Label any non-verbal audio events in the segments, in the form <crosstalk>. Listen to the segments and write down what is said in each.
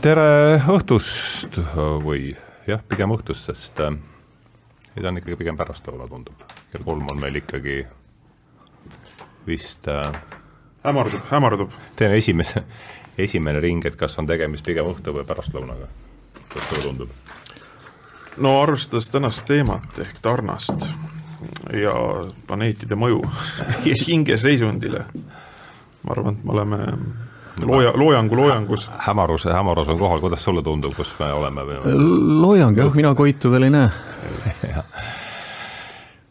tere õhtust või jah, pigem õhtust, sest äh, ei, ta on ikkagi pigem pärastlõuna, tundub. kell kolm on meil ikkagi vist äh, hämardub, hämardub. teeme esimese, esimene ring, et kas on tegemist pigem õhtu või pärastlõunaga. kuidas sulle tundub? no arvestades tänast teemat ehk tarnast ja planeetide mõju <laughs> hingeseisundile, ma arvan, et me oleme looja, loojangu loojangus. hämarus, hämarus on kohal, kuidas sulle tundub, kus me oleme? loojang jah, mina Koitu veel ei näe <laughs>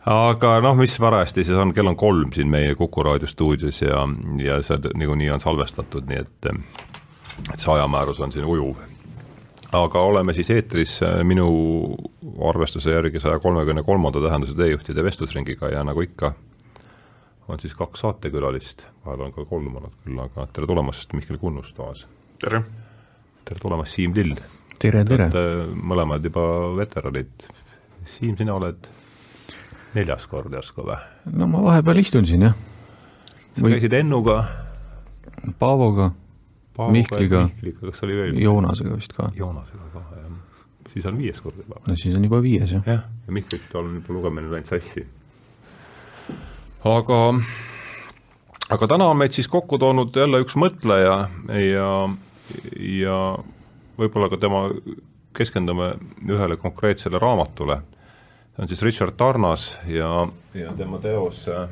aga noh, mis parajasti siis on, kell on kolm siin meie Kuku raadio stuudios ja, ja see niikuinii on salvestatud, nii et, et see ajamäärus on siin ujuv. aga oleme siis eetris äh, minu arvestuse järgi saja kolmekümne kolmanda tähenduse teejuhtide vestlusringiga ja nagu ikka on siis kaks saatekülalist, vahel on ka kolm olnud küll, aga tere tulemast, Mihkel Kunnus taas. tere! tere tulemast, Siim Lill! tere, tere! mõlemad juba veteranid. Siim, sina oled neljas kord järsku või? no ma vahepeal istun siin, jah. sa või... käisid Ennuga? Paavoga, Mihkliga, Mihkliga, kas oli veel? Joonasega vist ka. Joonasega ka, jah. siis on viies kord juba. no siis on juba viies, jah. jah, ja Mihklit on juba lugemine läinud sassi aga, aga täna on meid siis kokku toonud jälle üks mõtleja ja, ja võib-olla ka tema, keskendume ühele konkreetsele raamatule. see on siis Richard Tarnas ja, ja tema teos uh,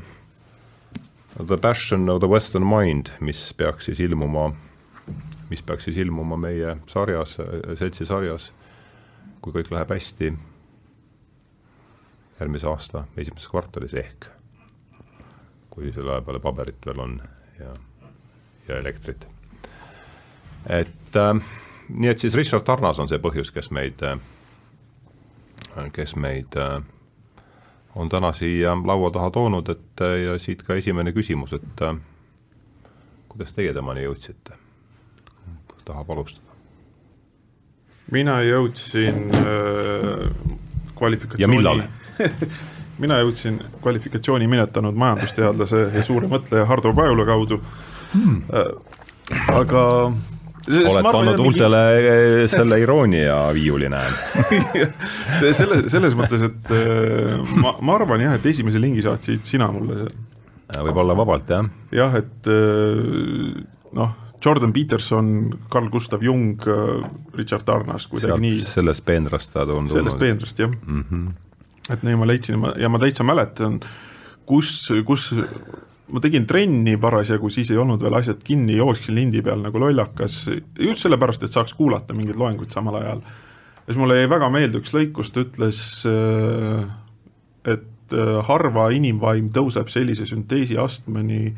The Passion of the Western Mind, mis peaks siis ilmuma, mis peaks siis ilmuma meie sarjas, seltsi sarjas, kui kõik läheb hästi, järgmise aasta esimeses kvartalis ehk kui selle aja peale paberit veel on ja, ja elektrit. et äh, nii, et siis Richard Tarnas on see põhjus, kes meid äh,, kes meid äh, on täna siia laua taha toonud, et äh, ja siit ka esimene küsimus, et äh, kuidas teie temani jõudsite? tahab alustada? mina jõudsin äh, kvalifikatsiooni ja millal <laughs> mina jõudsin kvalifikatsiooni minetanud majandusteadlase ja suure mõtleja Hardo Pajula kaudu hmm.. aga oled pannud huultele eh, selle iroonia viiuli, näen <laughs> see selle, selles mõttes, et eh, ma, ma arvan jah, et esimese lingi saatsid sina mulle. võib-olla vabalt, jah. jah, et noh, Jordan Peterson, Carl Gustav Jung, Richard Tarnas, kuidagi nii. sellest peenrast ta on tulnud. sellest peenrast, jah mm. -hmm et nii ma leidsin ja ma täitsa mäletan, kus, kus ma tegin trenni parasjagu, siis ei olnud veel asjad kinni, jooksin lindi peal nagu lollakas, just sellepärast, et saaks kuulata mingeid loenguid samal ajal. ja siis mulle jäi väga meelde üks lõik, kus ta ütles, et harva inimvaim tõuseb sellise sünteesi astmeni,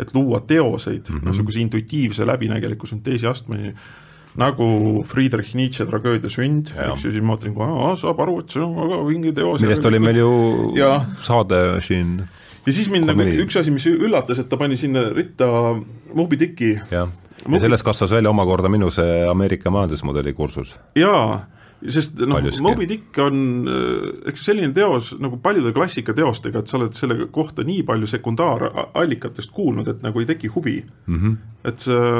et luua teoseid mm, -hmm. niisuguse intuitiivse läbinägeliku sünteesi astmeni nagu Friedrich Nietzsche tragöödia Sünd, eks ju, siis ma mõtlesin kohe, saab aru, et see on väga vinge teos. millest oli meil ju ja. saade siin. ja siis mind nagu üks asi, mis üllatas, et ta pani sinna ritta Moby Dicki. jah, ja sellest kasvas välja omakorda minu see Ameerika majandusmudeli kursus. jaa sest noh, Moby Dick on äh, eks selline teos nagu paljude klassikateostega, et sa oled selle kohta nii palju sekundaarallikatest kuulnud, et nagu ei teki huvi mm. -hmm. et see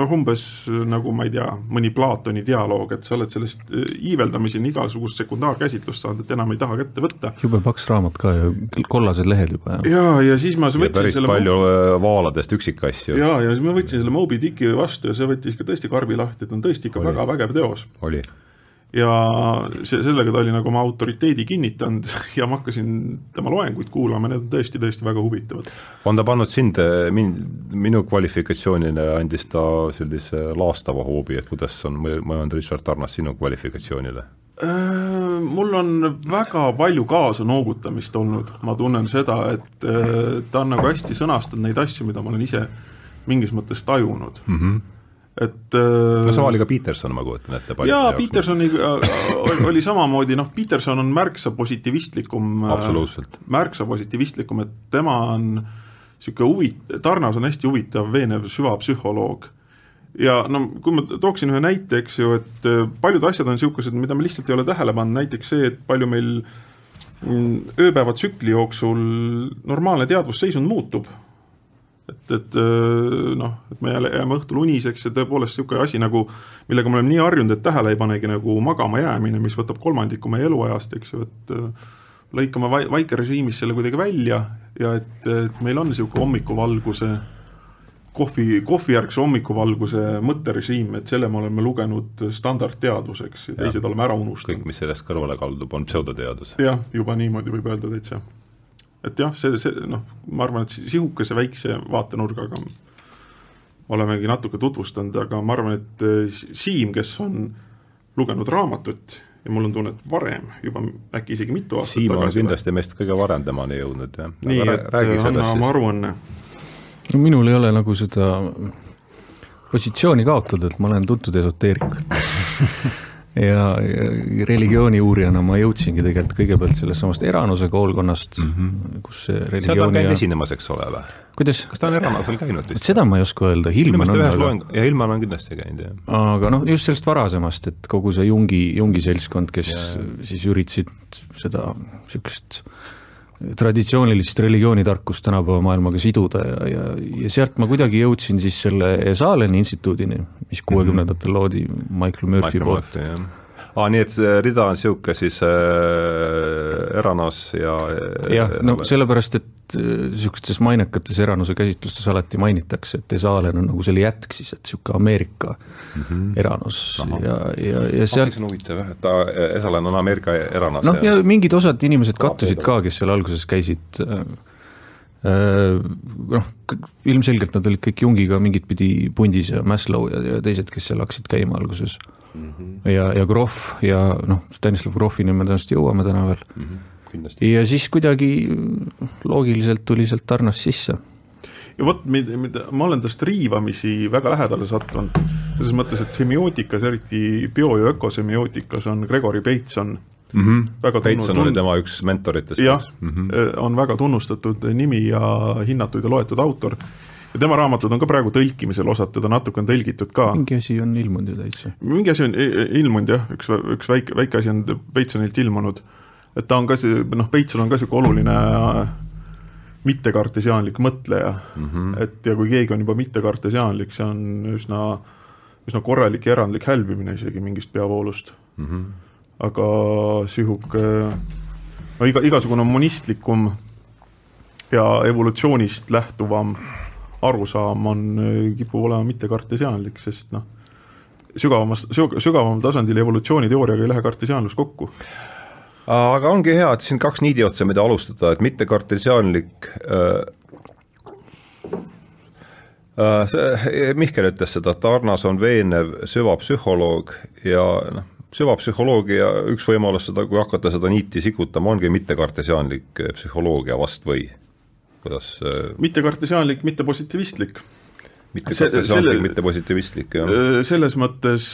noh, umbes nagu ma ei tea, mõni Platoni dialoog, et sa oled sellest äh, iiveldamiseni igasugust sekundaarkäsitlust saanud, et enam ei taha kätte võtta. jube paks raamat ka ju, kollased lehed juba. ja, ja siis ma võtsin päris selle palju Moby... vaaladest üksikasju. ja, ja siis ma võtsin selle Moby Dicki vastu ja see võttis ikka tõesti karbi lahti, et on tõesti ikka oli. väga vägev teos. oli ja see, sellega ta oli nagu oma autoriteedi kinnitanud <laughs> ja ma hakkasin tema loenguid kuulama, need on tõesti, tõesti väga huvitavad. on ta pannud sind, mind, minu kvalifikatsioonile andis ta sellise laastava hoobi, et kuidas on mõjunud Richard Tarnas sinu kvalifikatsioonile? Äh, mul on väga palju kaasanoogutamist olnud, ma tunnen seda, et äh, ta on nagu hästi sõnastanud neid asju, mida ma olen ise mingis mõttes tajunud mm. -hmm et äh, no sama oli ka Peterson, ma kujutan ette. jaa, Petersoniga oli, oli samamoodi, noh, Peterson on märksa positiivistlikum, äh, märksa positiivistlikum, et tema on niisugune huvit-, Tarnas on hästi huvitav veenev süvapsühholoog. ja no kui ma tooksin ühe näite, eks ju, et äh, paljud asjad on niisugused, mida me lihtsalt ei ole tähele pannud, näiteks see, et palju meil mm, ööpäevatsükli jooksul normaalne teadvusseisund muutub et, et noh, et me jälle jääme õhtul uniseks ja tõepoolest niisugune asi nagu, millega me oleme nii harjunud, et tähele ei panegi, nagu magama jäämine, mis võtab kolmandiku meie eluajast, eks ju, et lõikame vai-, vaikerežiimis selle kuidagi välja ja et, et meil on niisugune hommikuvalguse kohvi, kohvijärgse hommikuvalguse mõtterežiim, et selle me oleme lugenud standardteaduseks ja teised oleme ära unustanud. kõik, mis sellest kõrvale kaldub, on pseudoteadus. jah, juba niimoodi võib öelda täitsa et jah, see, see noh, ma arvan, et sihukese väikse vaatenurgaga olemegi natuke tutvustanud, aga ma arvan, et eh, Siim, kes on lugenud raamatut ja mul on tunne, et varem, juba äkki isegi mitu aastat Siim on kindlasti meist kõige varem temani jõudnud, jah. nii, et anna oma aruanne. no minul ei ole nagu seda positsiooni kaotada, et ma olen tuntud esoteerik <laughs> ja, ja religiooni uurijana ma jõudsingi tegelikult kõigepealt sellest samast Eranuse koolkonnast mm, -hmm. kus see religiooni seal ta on käinud ja... esinemas, eks ole või? kuidas? kas ta on Eranosel käinud vist? seda ma ei oska öelda, Hilman on aga loeng... ja Hilman on kindlasti käinud, jah. aga noh, just sellest varasemast, et kogu see Jungi, Jungi seltskond, kes ja, ja. siis üritasid seda niisugust traditsioonilist religioonitarkust tänapäeva maailmaga siduda ja, ja, ja sealt ma kuidagi jõudsin siis selle Esaleni instituudini, mis kuuekümnendatel loodi Michael Murphy Michael poolt. aa, nii et rida on niisugune siis äh, Eranos ja jah, no sellepärast, et niisugustes äh, mainekates Eranuse käsitlustes alati mainitakse, et Esalen on nagu selle jätk siis, et niisugune Ameerika mm -hmm. Eranus Aha. ja, ja, ja sealt see on huvitav jah, et ta, Esalen on Ameerika Eranus. noh, ja mingid osad inimesed kattusid ka, kes seal alguses käisid äh, äh, noh, ilmselgelt nad olid kõik Jungiga mingit pidi pundis ja Maslow ja, ja teised, kes seal hakkasid käima alguses mm. -hmm. ja, ja Grof ja noh, Stanislav Grofini me tõenäoliselt jõuame täna veel mm. -hmm kindlasti. ja siis kuidagi loogiliselt tuli sealt Tarnast sisse. ja vot, mida, mida ma olen tast riivamisi väga lähedale sattunud, selles mõttes, et semiootikas, eriti bio- ja ökosemiotikas on Gregory Bateson mm. -hmm. väga Bateson oli tema üks mentoritest. jah mm, -hmm. on väga tunnustatud nimi ja hinnatud ja loetud autor ja tema raamatud on ka praegu tõlkimisel, osad teda natuke on tõlgitud ka. mingi asi on ilmunud ju täitsa. mingi asi on ilmunud jah, üks, üks väike, väike asi on Batesonilt ilmunud et ta on ka see, noh, Peitsel on ka niisugune oluline äh, mittekartesiaanlik mõtleja mm, -hmm. et ja kui keegi on juba mittekartesiaanlik, see on üsna, üsna korralik ja erandlik hälbimine isegi mingist peavoolust mm. -hmm. aga sihuke no iga, igasugune monistlikum ja evolutsioonist lähtuvam arusaam on, kipub olema mittekartesiaanlik, sest noh, sügavamas, sügavamal tasandil evolutsiooniteooriaga ei lähe kartesiaanlus kokku aga ongi hea, et siin kaks niidiotsa, mida alustada, et mitte kartesiaanlik äh, äh, see, Mihkel ütles seda, et Arnas on veenev süvapsühholoog ja noh, süvapsühholoogia üks võimalus seda, kui hakata seda niiti sikutama, ongi mittekartesiaanlik psühholoogia vast või kuidas? Äh, mittekartesiaanlik, mittepositiivistlik mitte kartesiaanlik, mitte positiivistlik, jah? Selles mõttes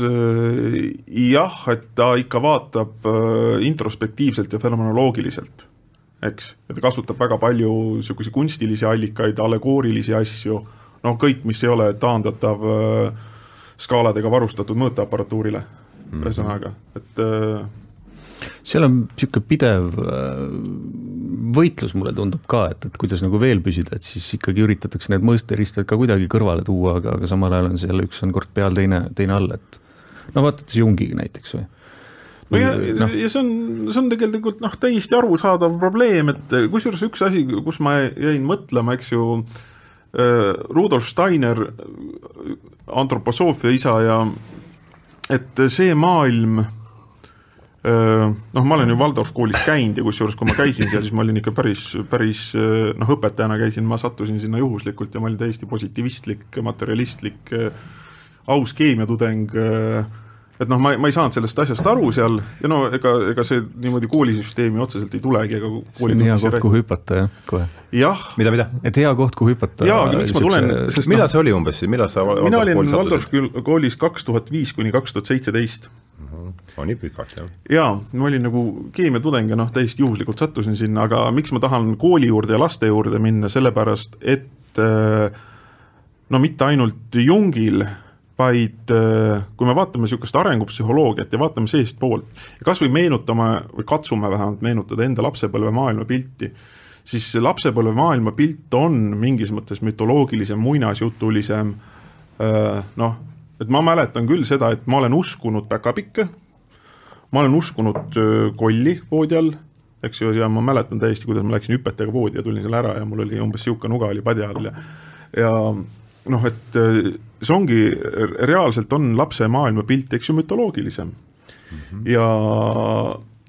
jah, et ta ikka vaatab introspektiivselt ja fenomenoloogiliselt, eks, ja ta kasutab väga palju niisuguseid kunstilisi allikaid, allegoorilisi asju, noh, kõik, mis ei ole taandatav skaaladega varustatud mõõteaparatuurile mm -hmm., ühesõnaga, et seal on niisugune pidev äh, võitlus, mulle tundub ka, et, et kuidas nagu veel püsida, et siis ikkagi üritatakse need mõõsteristad ka kuidagi kõrvale tuua, aga, aga samal ajal on seal üks on kord peal, teine, teine all, et no vaadates Jungi näiteks või no ja no., ja see on, see on tegelikult noh, täiesti arusaadav probleem, et kusjuures üks asi, kus ma jäin mõtlema, eks ju äh,, Rudolf Steiner, antroposoofia isa ja et see maailm noh, ma olen ju Waldorf koolis käinud ja kusjuures, kui ma käisin seal, siis ma olin ikka päris, päris noh, õpetajana käisin, ma sattusin sinna juhuslikult ja ma olin täiesti positiivistlik, materialistlik, aus keemiatudeng et noh, ma, ma ei saanud sellest asjast aru seal ja no ega, ega see niimoodi koolisüsteemi otseselt ei tulegi, ega see on hea koht, kuhu hüpata, jah, kohe. jah. mida, mida? et hea koht, kuhu hüpata. jaa, aga miks ma tulen sest millal no, see oli umbes, millal sa mina olin Waldorf koolis kaks tuhat viis kuni kaks tuhat seitseteist on nii pikalt, jah? jaa, ma olin nagu keemiatudeng ja noh, täiesti juhuslikult sattusin sinna, aga miks ma tahan kooli juurde ja laste juurde minna, sellepärast et äh, no mitte ainult Jungil, vaid äh, kui me vaatame niisugust arengupsühholoogiat ja vaatame seestpoolt ja kas või meenutame või katsume vähemalt meenutada enda lapsepõlve maailmapilti, siis see lapsepõlve maailmapilt on mingis mõttes mütoloogilisem, muinasjutulisem, noh, et ma mäletan küll seda, et ma olen uskunud päkapikke, ma olen uskunud kolli voodi all, eks ju, ja ma mäletan täiesti, kuidas ma läksin hüpetega voodi ja tulin seal ära ja mul oli umbes niisugune nuga oli padja all ja ja noh, et see ongi, reaalselt on lapse maailmapilt, eks ju, mütoloogilisem mm. -hmm. ja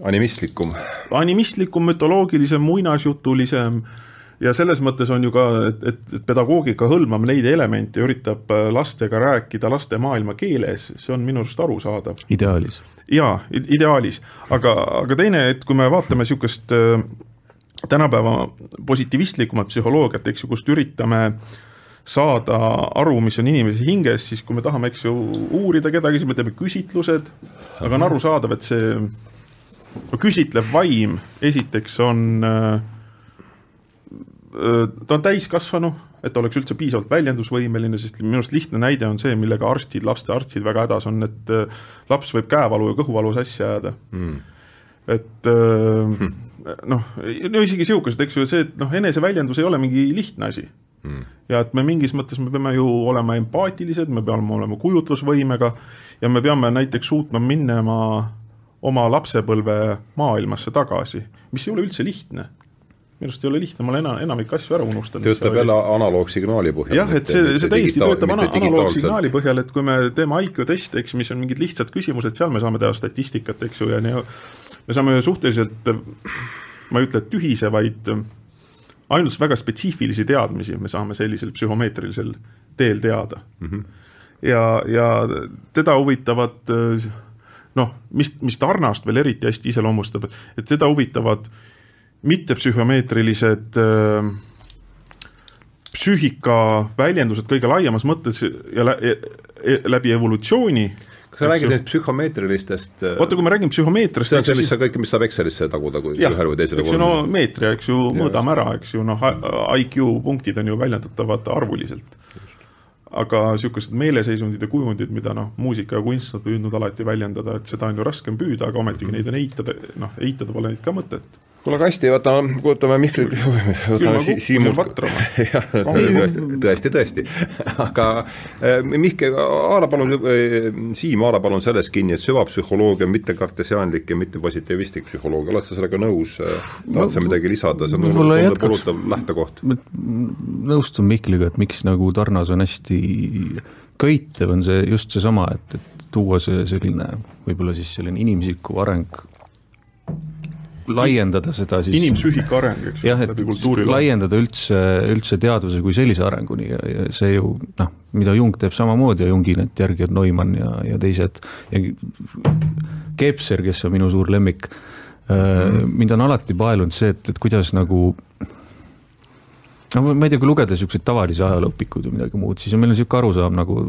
animistlikum. animistlikum, mütoloogilisem, muinasjutulisem ja selles mõttes on ju ka, et, et, pedagoogika hõlmab neid elemente ja üritab äh, lastega rääkida laste maailma keeles, see on minu arust arusaadav. ideaalis. Jaa, ideaalis, aga, aga teine, et kui me vaatame niisugust äh, tänapäeva positiivistlikumat psühholoogiat, eks ju, kust üritame saada aru, mis on inimese hinges, siis kui me tahame, eks ju, uurida kedagi, siis me teeme küsitlused, aga on arusaadav, et see no küsitlev vaim esiteks on äh, äh, ta on täiskasvanu, et oleks üldse piisavalt väljendusvõimeline, sest minu arust lihtne näide on see, millega arstid, lastearstid väga hädas on, et äh, laps võib käevalu ja kõhuvalu sassi ajada. Mm.. et mm. noh, no isegi sihukesed, eks ju, see, et noh, eneseväljendus ei ole mingi lihtne asi. Mm.. ja et me mingis mõttes, me peame ju olema empaatilised, me peame olema kujutlusvõimega ja me peame näiteks suutma minema oma lapsepõlve maailmasse tagasi, mis ei ole üldse lihtne minu arust ei ole lihtne, ma olen ena, enamik asju ära unustanud. töötab jälle analoogsignaali põhjal. jah, et see, see täiesti töötab ana, analoogsignaali põhjal, et kui me teeme IQ teste, eks, mis on mingid lihtsad küsimused, seal me saame teha statistikat, eks ju, ja nii, me saame suhteliselt, ma ei ütle, et tühise, vaid ainult väga spetsiifilisi teadmisi me saame sellisel psühhomeetrilisel teel teada mm. -hmm. ja, ja teda huvitavad äh, noh, mis, mis Tarnast veel eriti hästi iseloomustab, et seda huvitavad mittepsühhomeetrilised äh, psüühika väljendused kõige laiemas mõttes ja lä läbi evolutsiooni. Kas sa räägid nüüd psühhomeetrilistest äh, vaata, kui me räägime psühhomeetriast see on see, mis sa kõike, mis saab Excelisse taguda, kui jah, ühele või teisele eks ju, no meetria, eks ju, mõõdame ära, eks ju, noh, IQ punktid on ju väljendatavad arvuliselt. Aga niisugused meeleseisundid ja kujundid, mida noh, muusika ja kunst on püüdnud alati väljendada, et seda on ju raskem püüda, aga ometigi neid on eitada, noh, eitada pole neid ka mõtet kuule, aga hästi, võtame, kutsume Mihkli, võtame si Siimu. <laughs> jah, tõesti, tõesti, tõesti. aga eh, Mihkel haara palun, eh, Siim, haara palun sellest kinni, et süvapsühholoogia on mitte kartesiaanlik ja mitte positiivistlik psühholoogia, oled sa sellega nõus? tahad sa midagi lisada, see on kulutav lähtekoht? nõustun Mihkliga, et miks nagu Tarnas on hästi köitev, on see just seesama, et, et tuua see selline, võib-olla siis selline inimisiku areng laiendada seda siis. inimpsüühika areng, eks ju, läbi kultuuri. laiendada üldse, üldse teadvuse kui sellise arenguni ja, ja see ju noh, mida Jung teeb samamoodi ja Jungi need järgi on Neumann ja, ja teised ja Kepser, kes on minu suur lemmik mm., mind on alati paelunud see, et, et kuidas nagu no ma ei tea, kui lugeda niisuguseid tavalisi ajalooõpikuid või midagi muud, siis on meil niisugune arusaam nagu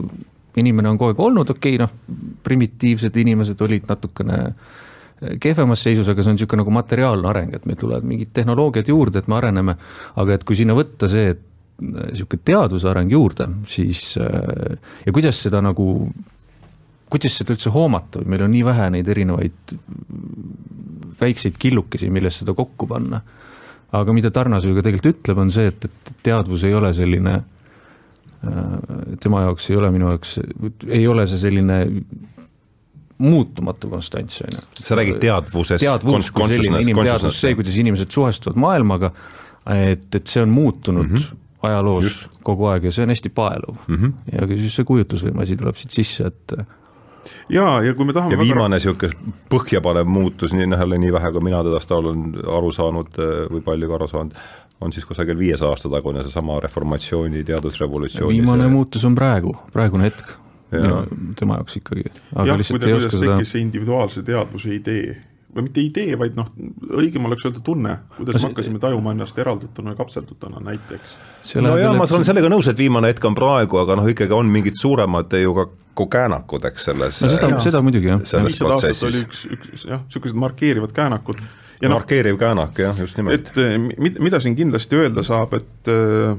inimene on kogu aeg olnud, okei okay,, noh, primitiivsed inimesed olid natukene äh, kehvemas seisus, aga see on niisugune nagu materiaalne areng, et meil tulevad mingid tehnoloogiad juurde, et me areneme, aga et kui sinna võtta see, et niisugune teaduse areng juurde, siis ja kuidas seda nagu, kuidas seda üldse hoomata või meil on nii vähe neid erinevaid väikseid killukesi, millest seda kokku panna. aga mida Tarnas ju ka tegelikult ütleb, on see, et, et teadvus ei ole selline tema jaoks ei ole, minu jaoks ei ole see selline muutumatu konstants, on ju. sa räägid teadvusest. teadvus kui selline inimteadvus, see, kuidas inimesed suhestuvad maailmaga, et, et see on muutunud mm -hmm. ajaloos Just. kogu aeg ja see on hästi paeluv mm. -hmm. ja siis see kujutlusvõime asi tuleb siit sisse, et ja, ja kui me tahame ja viimane niisugune väga... põhjapanev muutus, nii noh, jälle nii vähe, kui mina tedast olen aru saanud või palju ka aru saanud, on siis kusagil viies aasta tagune seesama reformatsiooni, teadusrevolutsiooni viimane see... muutus on praegu, praegune hetk minu, tema jaoks ikkagi. jah, kuidas tekkis see individuaalse teadvuse idee või mitte idee, vaid noh, õigem oleks öelda tunne, kuidas no, me hakkasime tajuma ennast eraldatuna ja kapseldutuna näiteks. no jaa, ma olen sellega nõus, et viimane hetk on praegu, aga noh, ikkagi on mingid suuremad ju ka käänakud, eks selles no seda, seda muidugi jah. viissada aastat oli üks, üks jah, niisugused markeerivad käänakud. ja no, markeeriv käänak, jah, just nimelt. et eh, mida siin kindlasti öelda saab, et eh,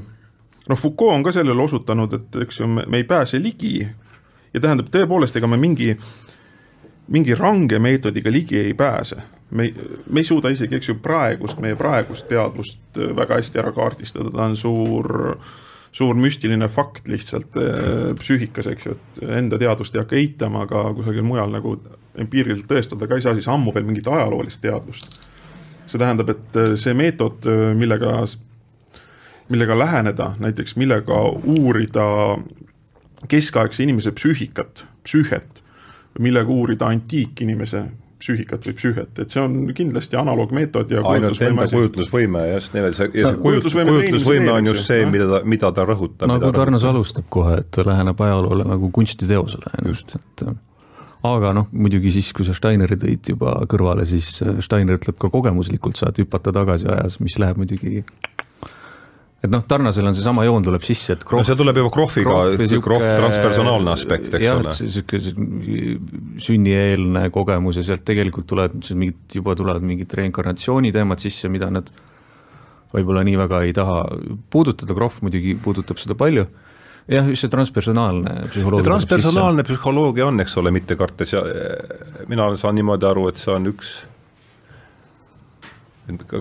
noh, Foucault on ka sellele osutanud, et eks ju, me ei pääse ligi ja tähendab, tõepoolest, ega me mingi mingi range meetodiga ligi ei pääse. me, me ei suuda isegi, eks ju, praegust, meie praegust teadvust väga hästi ära kaardistada, ta on suur, suur müstiline fakt lihtsalt psüühikas, eks ju, et enda teadvust ei hakka eitama, aga kusagil mujal nagu empiiriliselt tõestada ka ei saa, siis ammu veel mingit ajaloolist teadvust. see tähendab, et see meetod, millega, millega läheneda, näiteks millega uurida keskaegse inimese psüühikat, psüühet millega uurida antiikinimese psüühikat või psüühet, et see on kindlasti analoogmeetod ja ainult enda kujutlusvõime, just nimelt see, ja see kujutlusvõime, kujutlusvõime on just see, mida ta, mida ta rõhutab. nagu Tarnas alustab kohe, et ta läheneb ajaloole nagu kunstiteosele, et aga noh, muidugi siis, kui sa Steineri tõid juba kõrvale, siis Steiner ütleb ka kogemuslikult saad hüpata tagasi ajas, mis läheb muidugi et noh, Tarnasel on seesama joon tuleb sisse, et krohv, no see tuleb juba krohviga, krohv transpersonaalne aspekt, eks jah, ole. niisugune sünnieelne kogemus ja sealt tegelikult tulevad mingid, juba tulevad mingid reinkarnatsiooni teemad sisse, mida nad võib-olla nii väga ei taha puudutada, krohv muidugi puudutab seda palju, jah, just see transpersonaalne psühholoogia. transpersonaalne psühholoogia on, eks ole, mitte kartes ja mina saan niimoodi aru, et see on üks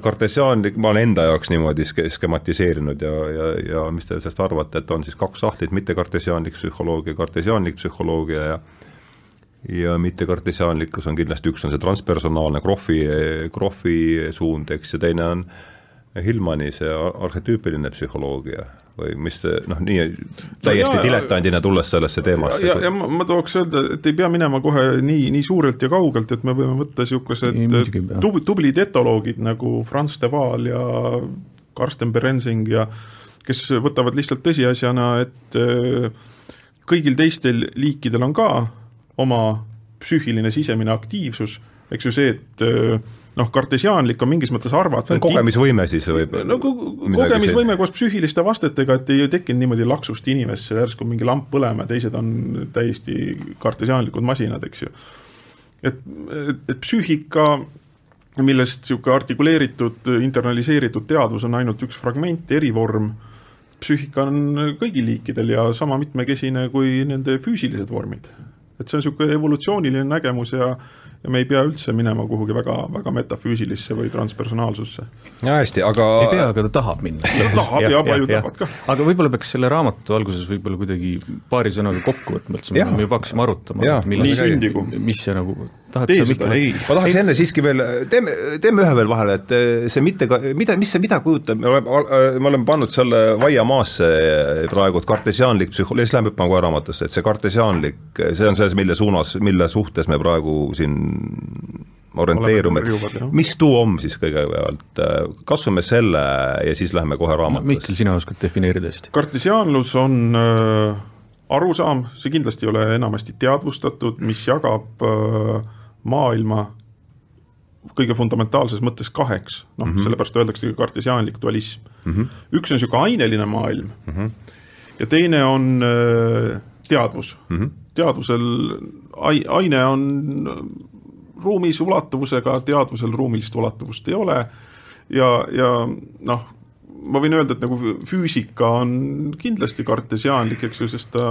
kartesiaanlik, ma olen enda jaoks niimoodi skematiseerinud ja, ja, ja mis te sellest arvate, et on siis kaks sahtlit, mitte kartesiaanlik psühholoogia, kartesiaanlik psühholoogia ja ja mitte kartesiaanlikkus on kindlasti, üks on see transpersonaalne Krohvi, Krohvi suund, eks, ja teine on Hillmani see arhetüüpiline psühholoogia või mis noh, nii täiesti no diletandina tulles sellesse teemasse. ja, ja, ja ma, ma tooks öelda, et ei pea minema kohe nii, nii suurelt ja kaugelt, et me võime võtta niisugused tub, tublid etoloogid nagu Franz de Waal ja Karsten Berensing ja kes võtavad lihtsalt tõsiasjana, et äh, kõigil teistel liikidel on ka oma psüühiline sisemine aktiivsus, eks ju see, et äh, noh, kartesiaanlik on mingis mõttes arvata. kogemisvõime siis või? no kogemisvõime koos psüühiliste vastetega, et ei tekkinud niimoodi laksust inimesse, järsku mingi lamp põlema ja teised on täiesti kartesiaanlikud masinad, eks ju. et, et, et psüühika, millest niisugune artikuleeritud, internaliseeritud teadvus on ainult üks fragment, erivorm, psüühika on kõigil liikidel ja sama mitmekesine kui nende füüsilised vormid. et see on niisugune evolutsiooniline nägemus ja ja me ei pea üldse minema kuhugi väga, väga metafüüsilisse või transpersonaalsusse. ja hästi, aga ei pea, aga ta tahab minna. <laughs> ta tahab ja, ja paljud tahavad ka. aga võib-olla peaks selle raamatu alguses võib-olla kuidagi paari sõnaga kokku võtma, et me juba hakkasime arutama, mis see nagu tahad sa mitte? ma tahaks ei. enne siiski veel, teeme, teeme ühe veel vahele, et eh, see mitte ka, mida, mis see mida kujutab, me oleme, eh, me oleme pannud selle vaiamaasse praegu, et kartesiaanlik psühho-, siis läheme hüppame kohe raamatusse, et see kartesiaanlik, see on see, mille suunas, mille suhtes me praegu siin orienteerume, mis tuum siis kõigepealt, katsume selle ja siis läheme kohe raamatusse. Mihkel, sina oskad defineerida hästi. kartesiaanlus on äh, arusaam, see kindlasti ei ole enamasti teadvustatud, mis jagab äh, maailma kõige fundamentaalses mõttes kaheks, noh mm -hmm., sellepärast öeldaksegi kartesiaanlik dualism mm. -hmm. üks on niisugune aineline maailm mm -hmm. ja teine on äh, teadvus mm. -hmm. teadvusel ai-, aine on ruumis ulatuvusega, teadvusel ruumilist ulatuvust ei ole ja, ja noh, ma võin öelda, et nagu füüsika on kindlasti kartesiaanlik, eks ju, sest ta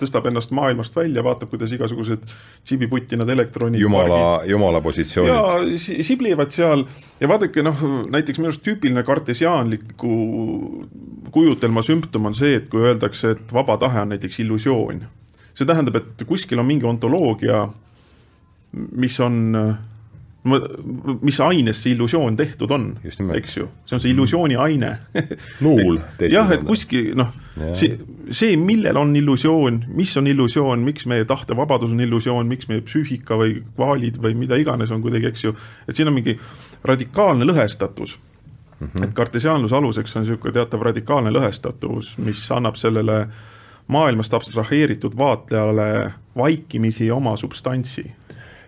tõstab ennast maailmast välja, vaatab, kuidas igasugused sibiputinad, elektronid jumala, jumala positsioonid. ja siblivad seal ja vaadake noh, näiteks minu arust tüüpiline kartesiaanliku kujutelma sümptom on see, et kui öeldakse, et vaba tahe on näiteks illusioon. see tähendab, et kuskil on mingi ontoloogia, mis on mis aines see illusioon tehtud on, eks ju, see on see illusiooni aine. Luul. <laughs> jah, et kuskil noh, see, see, millel on illusioon, mis on illusioon, miks meie tahtevabadus on illusioon, miks meie psüühika või kvaalid või mida iganes on kuidagi, eks ju, et siin on mingi radikaalne lõhestatus. Mm. -hmm. et kartesiaanluse aluseks on niisugune teatav radikaalne lõhestatus, mis annab sellele maailmast abstraheeritud vaatlejale vaikimisi oma substantsi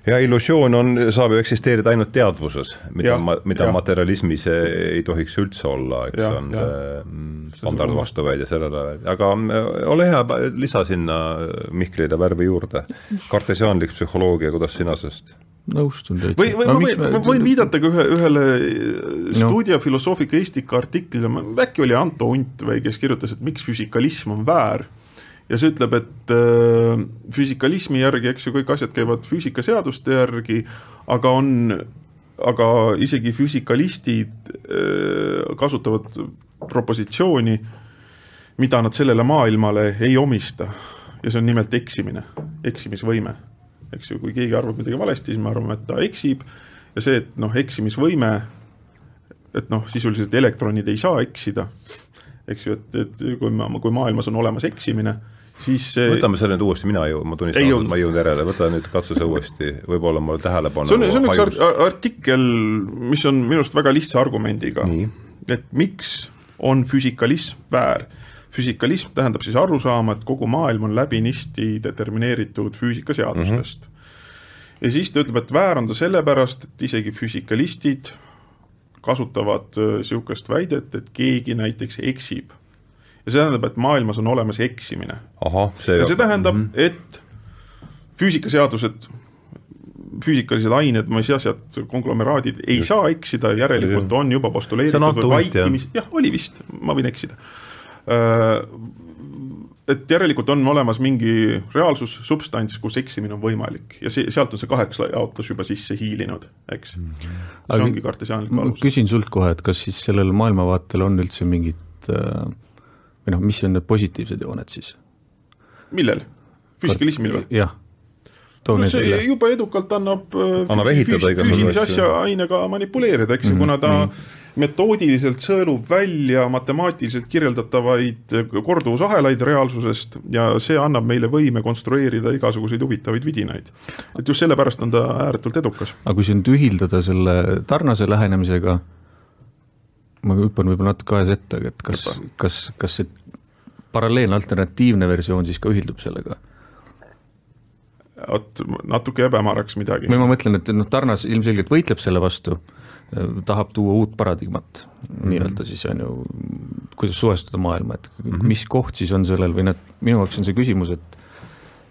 ja illusioon on, saab ju eksisteerida ainult teadvuses, mida, mida ja. materialismis ei tohiks üldse olla, eks ja, on ja. see mm, standardvastuväide sellele, aga äh, ole hea, lisa sinna Mihklile värvi juurde. kartesiaanlik psühholoogia, kuidas sina sellest nõustun täitsa. või, või no, ma võin, ma võin viidata ka ühe, ühele Studia no. Philosophia Estika artiklile, äkki oli Anto Unt või kes kirjutas, et miks füsikalism on väär ja see ütleb, et äh, füüsikalismi järgi, eks ju, kõik asjad käivad füüsikaseaduste järgi, aga on, aga isegi füüsikalistid äh, kasutavad propositsiooni, mida nad sellele maailmale ei omista. ja see on nimelt eksimine, eksimisvõime. eks ju, kui keegi arvab midagi valesti, siis me arvame, et ta eksib ja see, et noh, eksimisvõime, et noh, sisuliselt elektronid ei saa eksida, eks ju, et, et kui ma, kui maailmas on olemas eksimine siis võtame selle nüüd uuesti, mina ju, ma tunnistan, et ma ei jõudnud järele, võta nüüd katsu see uuesti, võib-olla mul tähelepanu see on, see on üks art artikkel, mis on minu arust väga lihtsa argumendiga, et miks on füsikalism väär. füsikalism tähendab siis arusaama, et kogu maailm on läbinisti determineeritud füüsikaseadustest. Mm. -hmm. ja siis ta ütleb, et väär on ta sellepärast, et isegi füüsikalistid kasutavad niisugust äh, väidet, et keegi näiteks eksib ja see tähendab, et maailmas on olemas eksimine. ja see tähendab mm, -hmm. et füüsikaseadused, füüsikalised ained, mis asjad, konglomeraadid ei Just. saa eksida, järelikult on juba postuleeritud või vaikimis, jah, oli vist, ma võin eksida. Äh, et järelikult on olemas mingi reaalsus, substants, kus eksimine on võimalik ja see, sealt on see kaheksa jaotus juba sisse hiilinud, eks see Aga ongi kartesiaanlik alus. küsin sult kohe, et kas siis sellel maailmavaatel on üldse mingit äh, või noh, mis on need positiivsed jooned siis? millel? füüsikalismil või? jah. no see välja. juba edukalt annab äh, annab ehitada füüsilise asja ainega manipuleerida, eks ju mm, -hmm. kuna ta mm -hmm. metoodiliselt sõelub välja matemaatiliselt kirjeldatavaid korduvusahelaid reaalsusest ja see annab meile võime konstrueerida igasuguseid huvitavaid vidinaid. et just sellepärast on ta ääretult edukas. aga kui siin ühildada selle tarnase lähenemisega ma hüppan võib-olla natuke ajas ette, aga et kas, kas, kas see paralleelne alternatiivne versioon siis ka ühildub sellega? vot natuke jääb hämaraks midagi. või ma mõtlen, et noh, Tarnas ilmselgelt võitleb selle vastu, tahab tuua uut paradigmat mm -hmm. nii-öelda siis on ju, kuidas suhestuda maailma, et mm -hmm. mis koht siis on sellel või noh, minu jaoks on see küsimus, et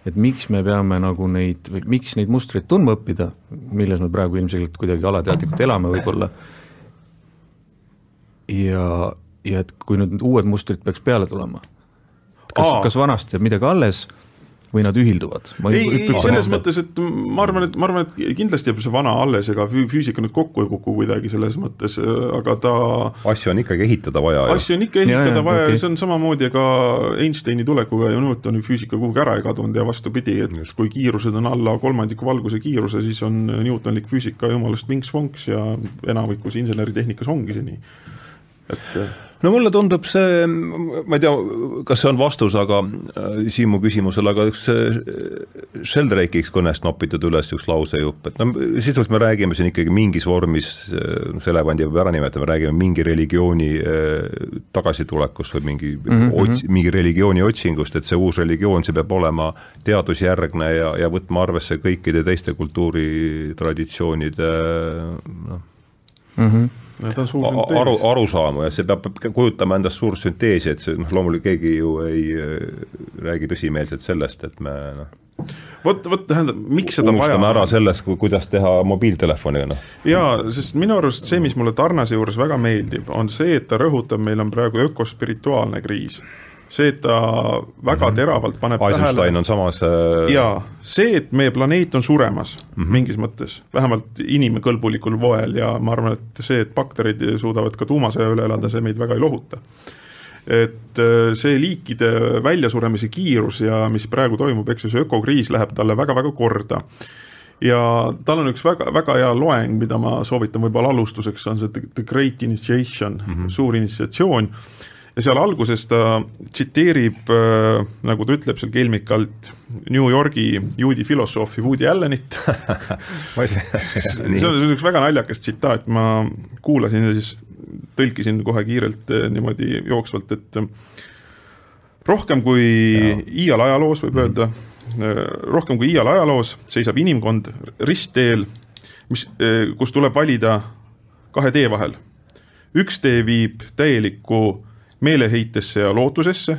et miks me peame nagu neid, või miks neid mustreid tundma õppida, milles me praegu ilmselgelt kuidagi alateadlikult elame võib-olla ja, ja et kui nüüd uued mustrid peaks peale tulema, kas, kas vanast jääb midagi alles või nad ühilduvad? ei, ei selles mõttes, et ma arvan, et ma arvan, et kindlasti jääb see vana alles, ega füüsika nüüd kokku ei kuku kuidagi selles mõttes, aga ta asju on ikkagi ehitada vaja. asju on ikka ehitada ja, ja, vaja okay. ja see on samamoodi ka Einsteini tulekuga ja Newtoni füüsika kuhugi ära ei kadunud ja vastupidi, et kui kiirused on alla kolmandiku valguse kiiruse, siis on Newtonlik füüsika jumalast vinks-vonks ja enamikus inseneritehnikas ongi see nii et no mulle tundub see, ma ei tea, kas see on vastus, aga äh, Siimu küsimusele, aga üks Sheldrake'iks kõnest nopitud üles üks lausejupp, et no sisuliselt me räägime siin ikkagi mingis vormis, äh, see elevandi peab ära nimetama, räägime mingi religiooni äh, tagasitulekust või mingi mm -hmm. ots-, mingi religiooni otsingust, et see uus religioon, see peab olema teadusjärgne ja, ja võtma arvesse kõikide teiste kultuuritraditsioonide noh. Mm -hmm aru, arusaamu ja see peab kujutama endast suurt sünteesi, et see noh, loomulikult keegi ju ei äh, räägi tõsimeelselt sellest, et me noh vot, vot tähendab, miks seda vaja on? ära sellest, kuidas teha mobiiltelefoniga, noh. jaa, sest minu arust see, mis mulle Tarnase juures väga meeldib, on see, et ta rõhutab, meil on praegu ökospirituaalne kriis see, et ta väga mm -hmm. teravalt paneb Eisenstein tähele. on samas äh... jaa, see, et meie planeet on suremas mm -hmm. mingis mõttes, vähemalt inimkõlbulikul moel ja ma arvan, et see, et bakterid suudavad ka tuumasõja üle elada, see meid väga ei lohuta et äh, see liikide väljasuremise kiirus ja mis praegu toimub, eks ju, see ökokriis läheb talle väga-väga korda. ja tal on üks väga, väga hea loeng, mida ma soovitan võib-olla alustuseks, on see The Great Initiation mm, -hmm. suur initsiatsioon ja seal alguses ta tsiteerib äh,, nagu ta ütleb seal kelmikalt, New Yorgi juudi filosoofi Woody Allenit <laughs> <laughs> see on üks väga naljakas tsitaat, ma kuulasin ja siis tõlkisin kohe kiirelt äh, niimoodi jooksvalt, et äh, rohkem kui ja. iial ajaloos, võib öelda, äh, rohkem kui iial ajaloos seisab inimkond ristteel, mis, kus tuleb valida kahe tee vahel. üks tee viib täielikku meeleheitesse ja lootusesse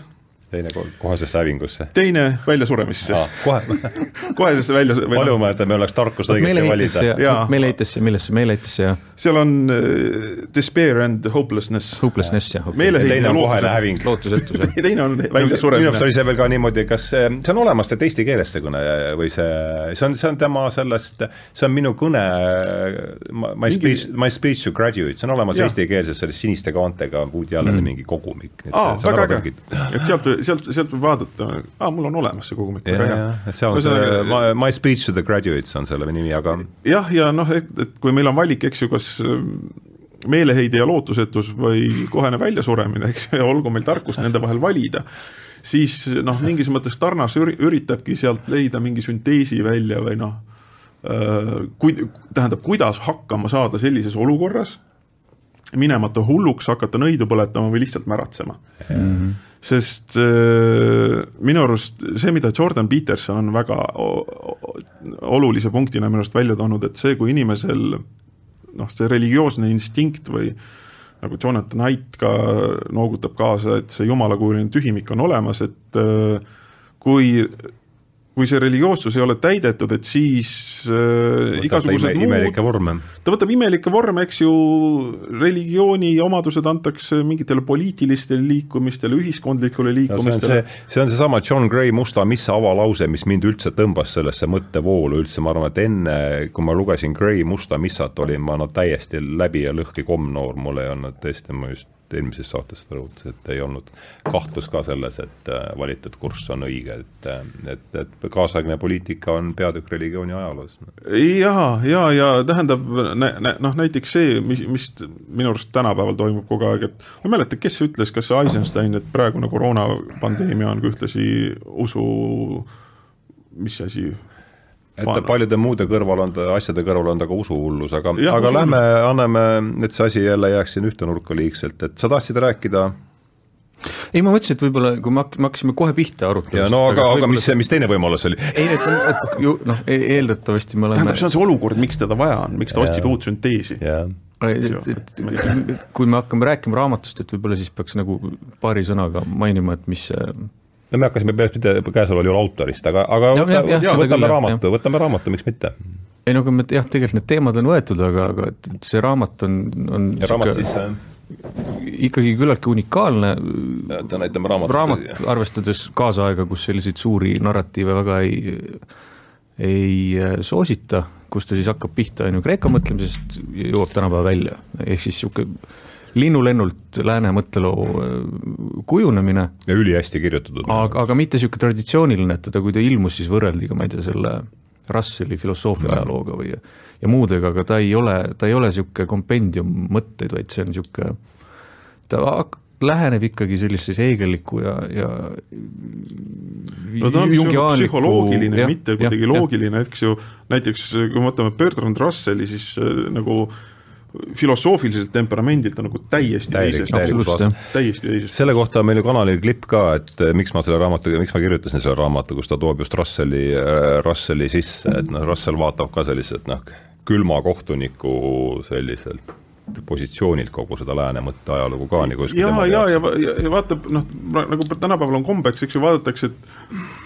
teine kohesesse hävingusse. teine väljasuremisse ah,. kohe <laughs> kohesesse välja. palume, et meil oleks tarkust õigesti valida. meeleheitesse, millesse, meeleheitesse ja. seal on uh, despair and hopelessness. Hopelessness jah. teine on kohene häving. lootusetus <laughs> teine on väljasuremine. minu arust oli see veel ka niimoodi, kas see on olemas, see eesti keeles see kõne või see, see on, see on tema sellest, see on minu kõne, my speech, my speech to graduate, see on olemas eestikeelses selles siniste kaantega Woody Allen'i mm. mingi kogumik. aa, väga äge, et sealt sealt, sealt võib vaadata, aa, mul on olemas see kogumik, väga hea. seal on see, see my, my speech to the graduates on selle nimi, aga jah, ja noh, et, et kui meil on valik, eks ju, kas äh, meeleheide ja lootusetus või kohene väljasuremine, eks ja olgu meil tarkust nende vahel valida, siis noh, mingis mõttes Tarnas üritabki sealt leida mingi sünteesi välja või noh, äh, kui, tähendab, kuidas hakkama saada sellises olukorras, minemata hulluks, hakata nõidu põletama või lihtsalt märatsema mm. -hmm sest äh, minu arust see, mida Jordan Peterson on väga olulise punktina minu arust välja toonud, et see, kui inimesel noh, see religioosne instinkt või nagu Jonathan Haidt ka noogutab kaasa, et see jumalakujuline tühimik on olemas, et äh, kui kui see religioossus ei ole täidetud, et siis äh, igasugused ime, imelikke vorme. ta võtab imelikke vorme, eks ju, religiooni omadused antakse mingitele poliitilistele liikumistele, ühiskondlikule liikumistele no,. see on seesama John Gray Musta missa avalause, mis mind üldse tõmbas sellesse mõttevoolu üldse, ma arvan, et enne, kui ma lugesin Gray Musta missat, olin ma no täiesti läbi ja lõhki kommnoor, mul ei olnud tõesti, ma just eelmises saates ta rõhutas, et ei olnud kahtlus ka selles, et äh, valitud kurss on õige, et, äh, et, et kaasaegne poliitika on peatükk religiooni ajaloos. ja, ja, ja tähendab noh, näiteks see, mis, mis minu arust tänapäeval toimub kogu aeg, et ma ei mäleta, kes ütles, kas Eisenstein, et praegune koroonapandeemia on ühtlasi usu mis asi, et Vaana. paljude muude kõrval on ta, asjade kõrval on ta ka usuhullus, aga, aga usuhullus. lähme anname, et see asi jälle jääks siin ühte nurka liigselt, et sa tahtsid rääkida ei, ma mõtlesin, et võib-olla kui me hak-, me hakkasime kohe pihta arutama. no aga, aga mis, mis teine võimalus oli? ei, et, et ju noh, e-, eeldatavasti me oleme tähendab, see on see olukord, miks teda vaja on, miks ta otsib uut sünteesi. Et, et, et kui me hakkame rääkima raamatust, et võib-olla siis peaks nagu paari sõnaga mainima, et mis see no me hakkasime peale käesoleval juhul autorist, aga, aga ja, võta, ja, ja, võtame küll, raamatu, võtame raamatu, miks mitte? ei no aga me jah, tegelikult need teemad on võetud, aga, aga et, see raamat on, on ja raamat siis äh... ikkagi küllaltki unikaalne. näitame raamatut. raamat, arvestades kaasaega, kus selliseid suuri narratiive väga ei, ei äh, soosita, kus ta siis hakkab pihta on ju Kreeka mõtlemisest, jõuab tänapäeva välja, ehk siis niisugune linnulennult lääne mõtteloo äh, kujunemine. ja ülihästi kirjutatud. aga, aga mitte niisugune traditsiooniline, et teda, kui ta ilmus, siis võrreldi ka, ma ei tea, selle Russelli filosoofia ajalooga või ja muudega, aga ta ei ole, ta ei ole niisugune kompendium mõtteid, vaid see on niisugune, ta läheneb ikkagi sellisesse heegelliku ja, ja no ta on psühholoogiline, mitte kuidagi loogiline, eks ju, näiteks kui me võtame Bertrand Russelli, siis äh, nagu äh, filosoofiliselt temperamendilt on nagu täiesti teisest, täiesti teisest. selle kohta on meil ju kanalil klipp ka, et eh, miks ma selle raamatu, miks ma kirjutasin selle raamatu, kus ta toob just Russelli, eh, Russelli sisse, et noh, Russell vaatab ka selliselt noh, külma kohtuniku selliselt positsioonilt kogu seda lääne mõtteajalugu ka nagu ja, ja, ja, ja, ja vaatab noh, nagu tänapäeval on kombeks, eks ju, vaadatakse, et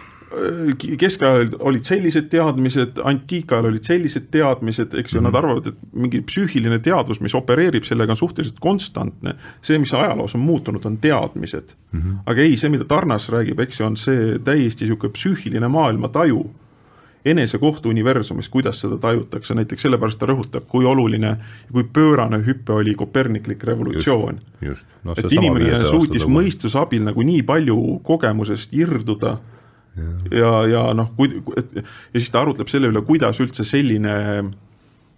keskajal olid sellised teadmised, antiikajal olid sellised teadmised, eks ju mm, -hmm. nad mhm. arvavad, et mingi psüühiline teadvus, mis opereerib sellega, on suhteliselt konstantne. see, mis ajaloos on muutunud, on teadmised mm. -hmm. aga ei, see, mida Tarnas räägib, eks ju, on see täiesti niisugune psüühiline maailmataju enesekohtu universumis, kuidas seda tajutakse, näiteks sellepärast ta rõhutab, kui oluline ja kui pöörane hüpe oli koperniklik revolutsioon. No, et inimene suutis mõistuse abil nagu nii palju kogemusest irduda ja, ja noh, kui, ja siis ta arutleb selle üle, kuidas üldse selline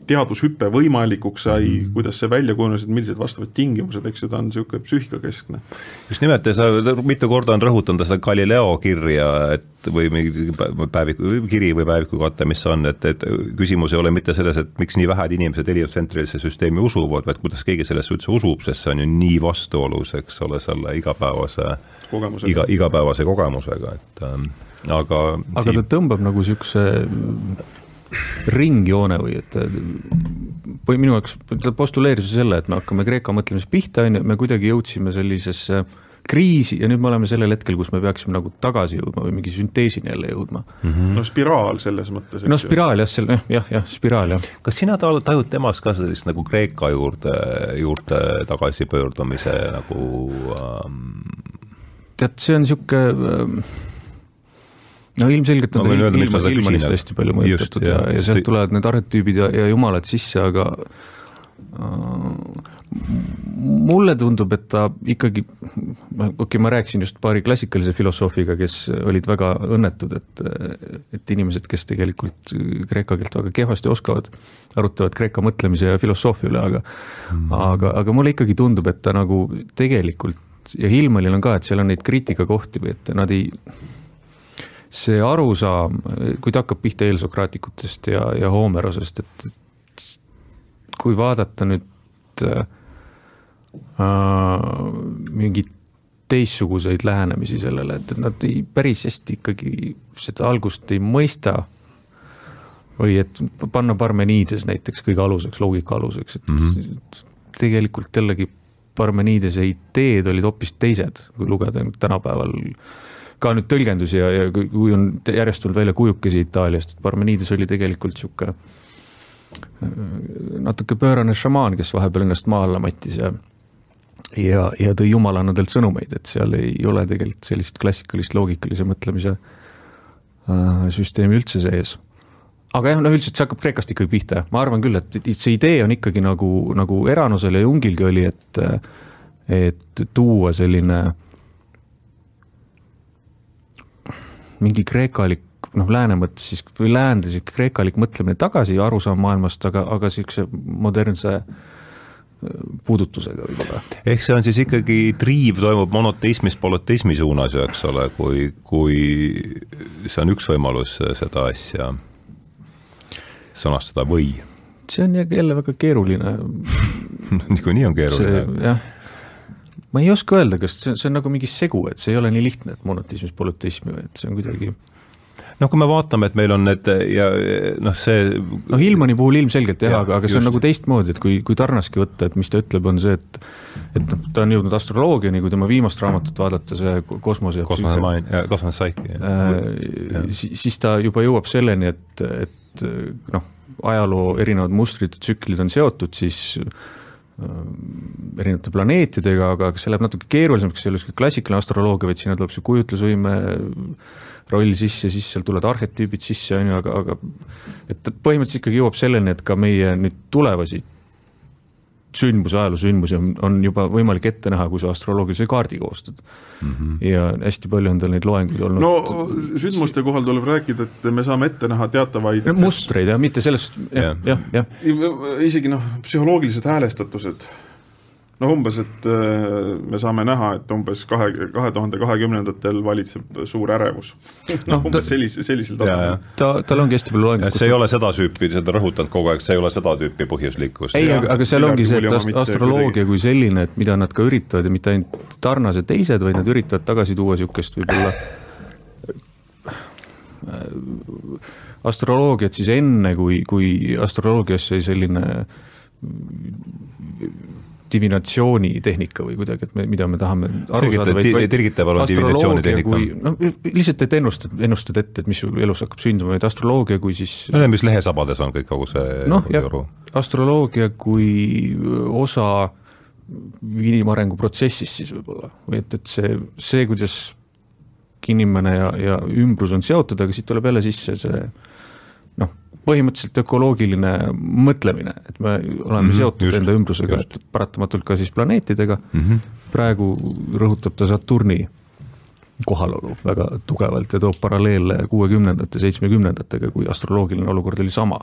teadushüpe võimalikuks sai mm, -hmm. kuidas see välja kujunes, et millised vastavad tingimused, eks ju, ta on niisugune psüühikakeskne. just nimelt ja sa mitu korda on rõhutanud seda Galileo kirja, et või mingi päeviku, kiri või päevikukate, mis on, et, et küsimus ei ole mitte selles, et miks nii vähed inimesed heliotsentralisse süsteemi usuvad, vaid kuidas keegi sellesse üldse usub, sest see on ju nii vastuolus, eks ole, selle igapäevase, iga, igapäevase kogemusega, et ähm, aga aga ta tõmbab nagu niisuguse ringjoone või et või minu jaoks, ta postuleeris ju selle, et me hakkame Kreeka mõtlemisest pihta, on ju, me kuidagi jõudsime sellisesse kriisi ja nüüd me oleme sellel hetkel, kus me peaksime nagu tagasi jõudma või mingi sünteesini jälle jõudma mm. -hmm. no spiraal selles mõttes. no spiraal jah, selle jah, jah, spiraal jah. kas sina tajud temas ka sellist nagu Kreeka juurde, juurde tagasipöördumise nagu ähm... tead, see on niisugune ähm, no ilmselgelt on ta ilma, ilmanist hästi palju mõjutatud ja, ja, ja sealt tulevad need arhetüübid ja, ja jumalad sisse, aga äh, mulle tundub, et ta ikkagi, okei okay,, ma rääkisin just paari klassikalise filosoofiga, kes olid väga õnnetud, et, et inimesed, kes tegelikult kreeka keelt väga kehvasti oskavad, arutavad kreeka mõtlemise ja filosoofia üle, aga mm. aga, aga mulle ikkagi tundub, et ta nagu tegelikult ja Hillmanil on ka, et seal on neid kriitikakohti või et nad ei see arusaam, kui ta hakkab pihta eelsokraatikutest ja, ja Homerosest, et, et kui vaadata nüüd äh, mingeid teistsuguseid lähenemisi sellele, et nad ei, päris hästi ikkagi seda algust ei mõista. või et panna Parmeniides näiteks kõige aluseks, loogika aluseks, et mm -hmm. tegelikult jällegi Parmeniidese ideed olid hoopis teised, kui lugeda tänapäeval ka nüüd tõlgendusi ja, ja kui on järjest tulnud välja kujukesi Itaaliast, et Parmenides oli tegelikult sihuke äh, natuke pöörane šamaan, kes vahepeal ennast maa alla mattis ja ja, ja tõi jumalannadelt sõnumeid, et seal ei ole tegelikult sellist klassikalist loogikalise mõtlemise äh, süsteemi üldse sees. aga jah, noh üldiselt see hakkab Kreekast ikkagi pihta, ma arvan küll, et see idee on ikkagi nagu, nagu Eranosel ja Jungilgi oli, et et tuua selline äh, mingi kreekalik noh, lääne mõttes siis või läände sihuke kreekalik mõtlemine tagasi, arusaam maailmast, aga, aga sihukese modernse äh, puudutusega võib-olla. ehk see on siis ikkagi, triiv toimub monoteismist polüteismi suunas ju, eks ole, kui, kui see on üks võimalus seda asja sõnastada või? see on jälle väga keeruline <laughs> niikuinii on keeruline. jah ma ei oska öelda, kas see, see on nagu mingi segu, et see ei ole nii lihtne, et monoteismis polüteismi et see on kuidagi noh, kui me vaatame, et meil on need ja noh, see noh, Hillmani puhul ilmselgelt jah ja,, aga, aga see just. on nagu teistmoodi, et kui, kui Tarnaski võtta, et mis ta ütleb, on see, et et noh, ta on jõudnud astroloogiani, kui tema viimast raamatut vaadata, see kosmose kosmose main, kosmose saiki äh,. siis ta juba jõuab selleni, et, et noh, ajaloo erinevad mustrid, tsüklid on seotud, siis Äh, erinevate planeetidega, aga see läheb natuke keerulisemaks, see ei ole sihuke klassikaline astroloogia, vaid sinna tuleb see kujutlusvõime roll sisse, siis sealt tulevad arhetüübid sisse, on ju, aga, aga et põhimõtteliselt ikkagi jõuab selleni, et ka meie nüüd tulevasi sündmusi, ajaloosündmusi on, on juba võimalik ette näha, kui sa astroloogilise kaardi koostad mm. -hmm. ja hästi palju on tal neid loenguid olnud. no sündmuste kohal tuleb rääkida, et me saame ette näha teatavaid no, mustreid ja mitte sellest, jah, jah, jah. isegi noh, psühholoogilised häälestatused noh, umbes, et äh, me saame näha, et umbes kahe, kahe tuhande kahekümnendatel valitseb suur ärevus noh, umbes ta, sellise, sellisel tasemel. ta, tal ongi hästi palju loenguid. see ei ole seda tüüpi, seda rõhutanud kogu aeg, see ei ole seda tüüpi põhjuslikkus. ei, aga, aga seal ongi see, et astroloogia kui selline, et mida nad ka üritavad ja mitte ainult Tarnas ja teised, vaid nad üritavad tagasi tuua niisugust võib-olla astroloogiat siis enne, kui, kui astroloogias sai selline divinatsioonitehnika või kuidagi, et me, mida me tahame aru saada, vaid, vaid palun divinatsioonitehnika. noh, lihtsalt, et ennustad, ennustad ette, et mis sul elus hakkab sündima, vaid astroloogia kui siis no mis lehesabades on kõik kogu see noh, jah, astroloogia kui osa inimarengu protsessist siis võib-olla, või et, et see, see, kuidas inimene ja, ja ümbrus on seotud, aga siit tuleb jälle sisse see põhimõtteliselt ökoloogiline mõtlemine, et me oleme mm -hmm, seotud just, enda ümbrusega, et paratamatult ka siis planeetidega mm. -hmm. praegu rõhutab ta Saturni kohalolu väga tugevalt ja toob paralleele kuuekümnendate, seitsmekümnendatega, kui astroloogiline olukord oli sama.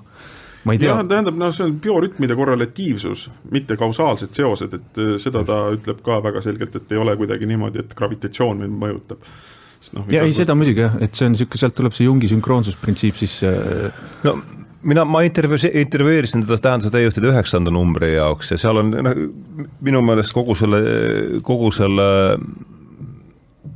ma ei tea. tähendab, noh, see on biorütmide korrelatiivsus, mitte kausaalsed seosed, et äh, seda ta ütleb ka väga selgelt, et ei ole kuidagi niimoodi, et gravitatsioon meid mõjutab no, ja ei, seda muidugi jah, et see on niisugune, sealt tuleb see Jungi sünkroonsusprintsiip sisse. no mina, ma intervjuu-, intervjueerisin teda tähenduse täiustide üheksanda numbri jaoks ja seal on noh, minu meelest kogu selle, kogu selle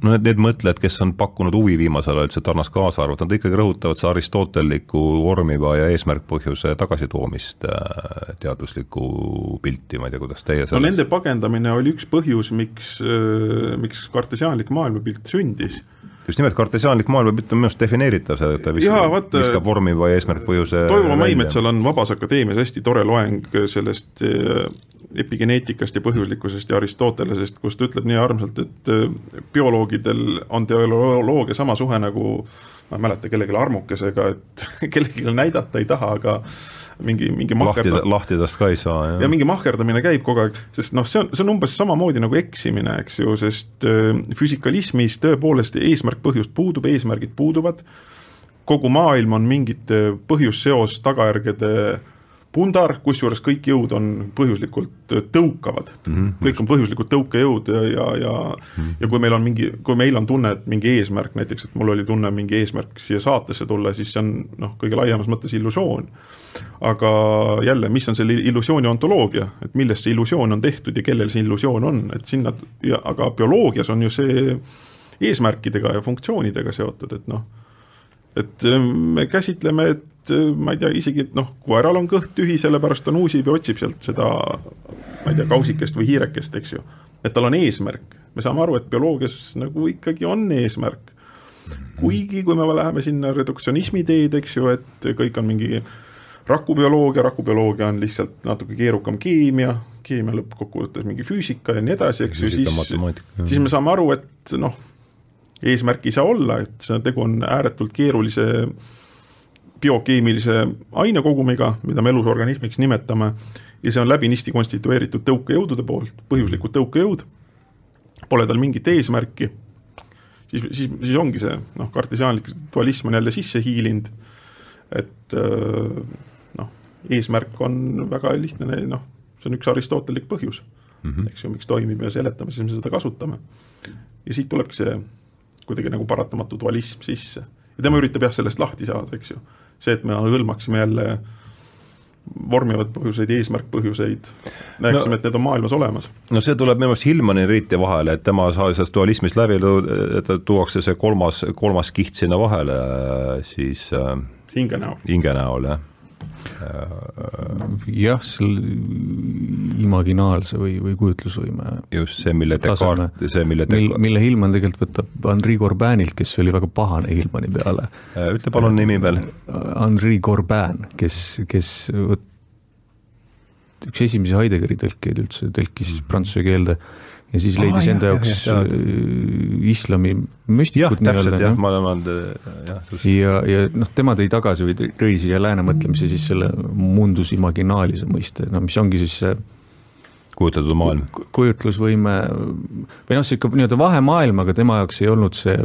no need, need mõtlejad, kes on pakkunud huvi viimasel ajal üldse Tarnas kaasa arvata, nad ikkagi rõhutavad seda aristotelliku vormiva ja eesmärkpõhjuse tagasitoomist äh, teaduslikku pilti, ma ei tea, kuidas teie selles... no nende pagendamine oli üks põhjus, miks, äh, miks kartesiaanlik maailmapilt sündis just nimelt kartesiaanlik maailmapilt on minu arust defineeritav, see, et ta viskab, viskab vormi või eesmärkpõhjuse Toivo Maimetsal on Vabas Akadeemias hästi tore loeng sellest äh, epigeneetikast ja põhjuslikkusest ja Aristotelesest, kus ta ütleb nii armsalt, et äh, bioloogidel on teoloogia sama suhe nagu ma ei mäleta, kellelegi armukesega, et <laughs> kellelegi näidata ei taha, aga mingi, mingi mahkerda... lahtidest ka ei saa, jah. ja mingi mahkerdamine käib kogu aeg, sest noh, see on, see on umbes samamoodi nagu eksimine, eks ju, sest äh, füsikalismis tõepoolest eesmärk-põhjust puudub, eesmärgid puuduvad, kogu maailm on mingite põhjusseos tagajärgede äh, pundar, kusjuures kõik jõud on põhjuslikult tõukavad mm, -hmm. kõik on põhjuslikult tõukejõud ja, ja, ja mm -hmm. ja kui meil on mingi, kui meil on tunne, et mingi eesmärk, näiteks et mul oli tunne mingi eesmärk siia saatesse tulla, siis see on noh, kõige laiemas mõttes illusioon. aga jälle, mis on selle illusiooni ontoloogia, et millest see illusioon on tehtud ja kellel see illusioon on, et sinna ja aga bioloogias on ju see eesmärkidega ja funktsioonidega seotud, et noh et äh, me käsitleme, et äh, ma ei tea, isegi, et noh, koeral on kõht tühi, sellepärast ta nuusib ja otsib sealt seda, ma ei tea, kausikest või hiirekest, eks ju. et tal on eesmärk, me saame aru, et bioloogias nagu ikkagi on eesmärk. kuigi, kui me läheme sinna reduktsionismi teed, eks ju, et kõik on mingi rakubioloogia, rakubioloogia on lihtsalt natuke keerukam keemia, keemia lõppkokkuvõttes mingi füüsika ja nii edasi, eks ju, siis, siis me saame aru, et noh eesmärk ei saa olla, et see tegu on ääretult keerulise biokeemilise ainekogumiga, mida me elusorganismiks nimetame, ja see on läbinisti konstitueeritud tõukejõudude poolt, põhjuslikud tõukejõud, pole tal mingit eesmärki, siis, siis, siis ongi see noh, kartesiaanlik dualism on jälle sisse hiilinud, et noh, eesmärk on väga lihtne, noh, see on üks aristotelik põhjus mm, -hmm. eks ju, miks toimib ja seletame, siis me seda kasutame. ja siit tulebki see kuidagi nagu paratamatu dualism sisse. ja tema üritab jah, sellest lahti saada, eks ju. see, et me hõlmaksime jälle vormivad põhjuseid, eesmärkpõhjuseid, näeksime no,, et need on maailmas olemas. no see tuleb minu meelest Hillmani riiti vahele, et tema sai sellest dualismist läbi, tuuakse see kolmas, kolmas kiht sinna vahele, siis äh, hinge näol. hinge näol, jah jah, selle imaginaalse või, või kujutlusvõime. just see, mille Descartes, see, mille mil, mille Hillman tegelikult võtab Henri Corbanilt, kes oli väga pahane Hillmani peale. Äh, ütle palun nimi veel. Henri Corban, kes, kes üks esimesi Heideggeri tõlkeid üldse tõlkis mm -hmm. prantsuse keelde ja siis leidis ah, enda jah, jaoks jah, jah. Äh, islami müstikud nii-öelda. jah, ma olen jah, just. ja, ja noh, tema tõi tagasi või tõi siia lääne mõtlemise siis selle mundus imaginaalise mõiste, no mis ongi siis see kujutatud maailm. kujutlusvõime või noh, niisugune nii-öelda vahemaailm, aga tema jaoks ei olnud see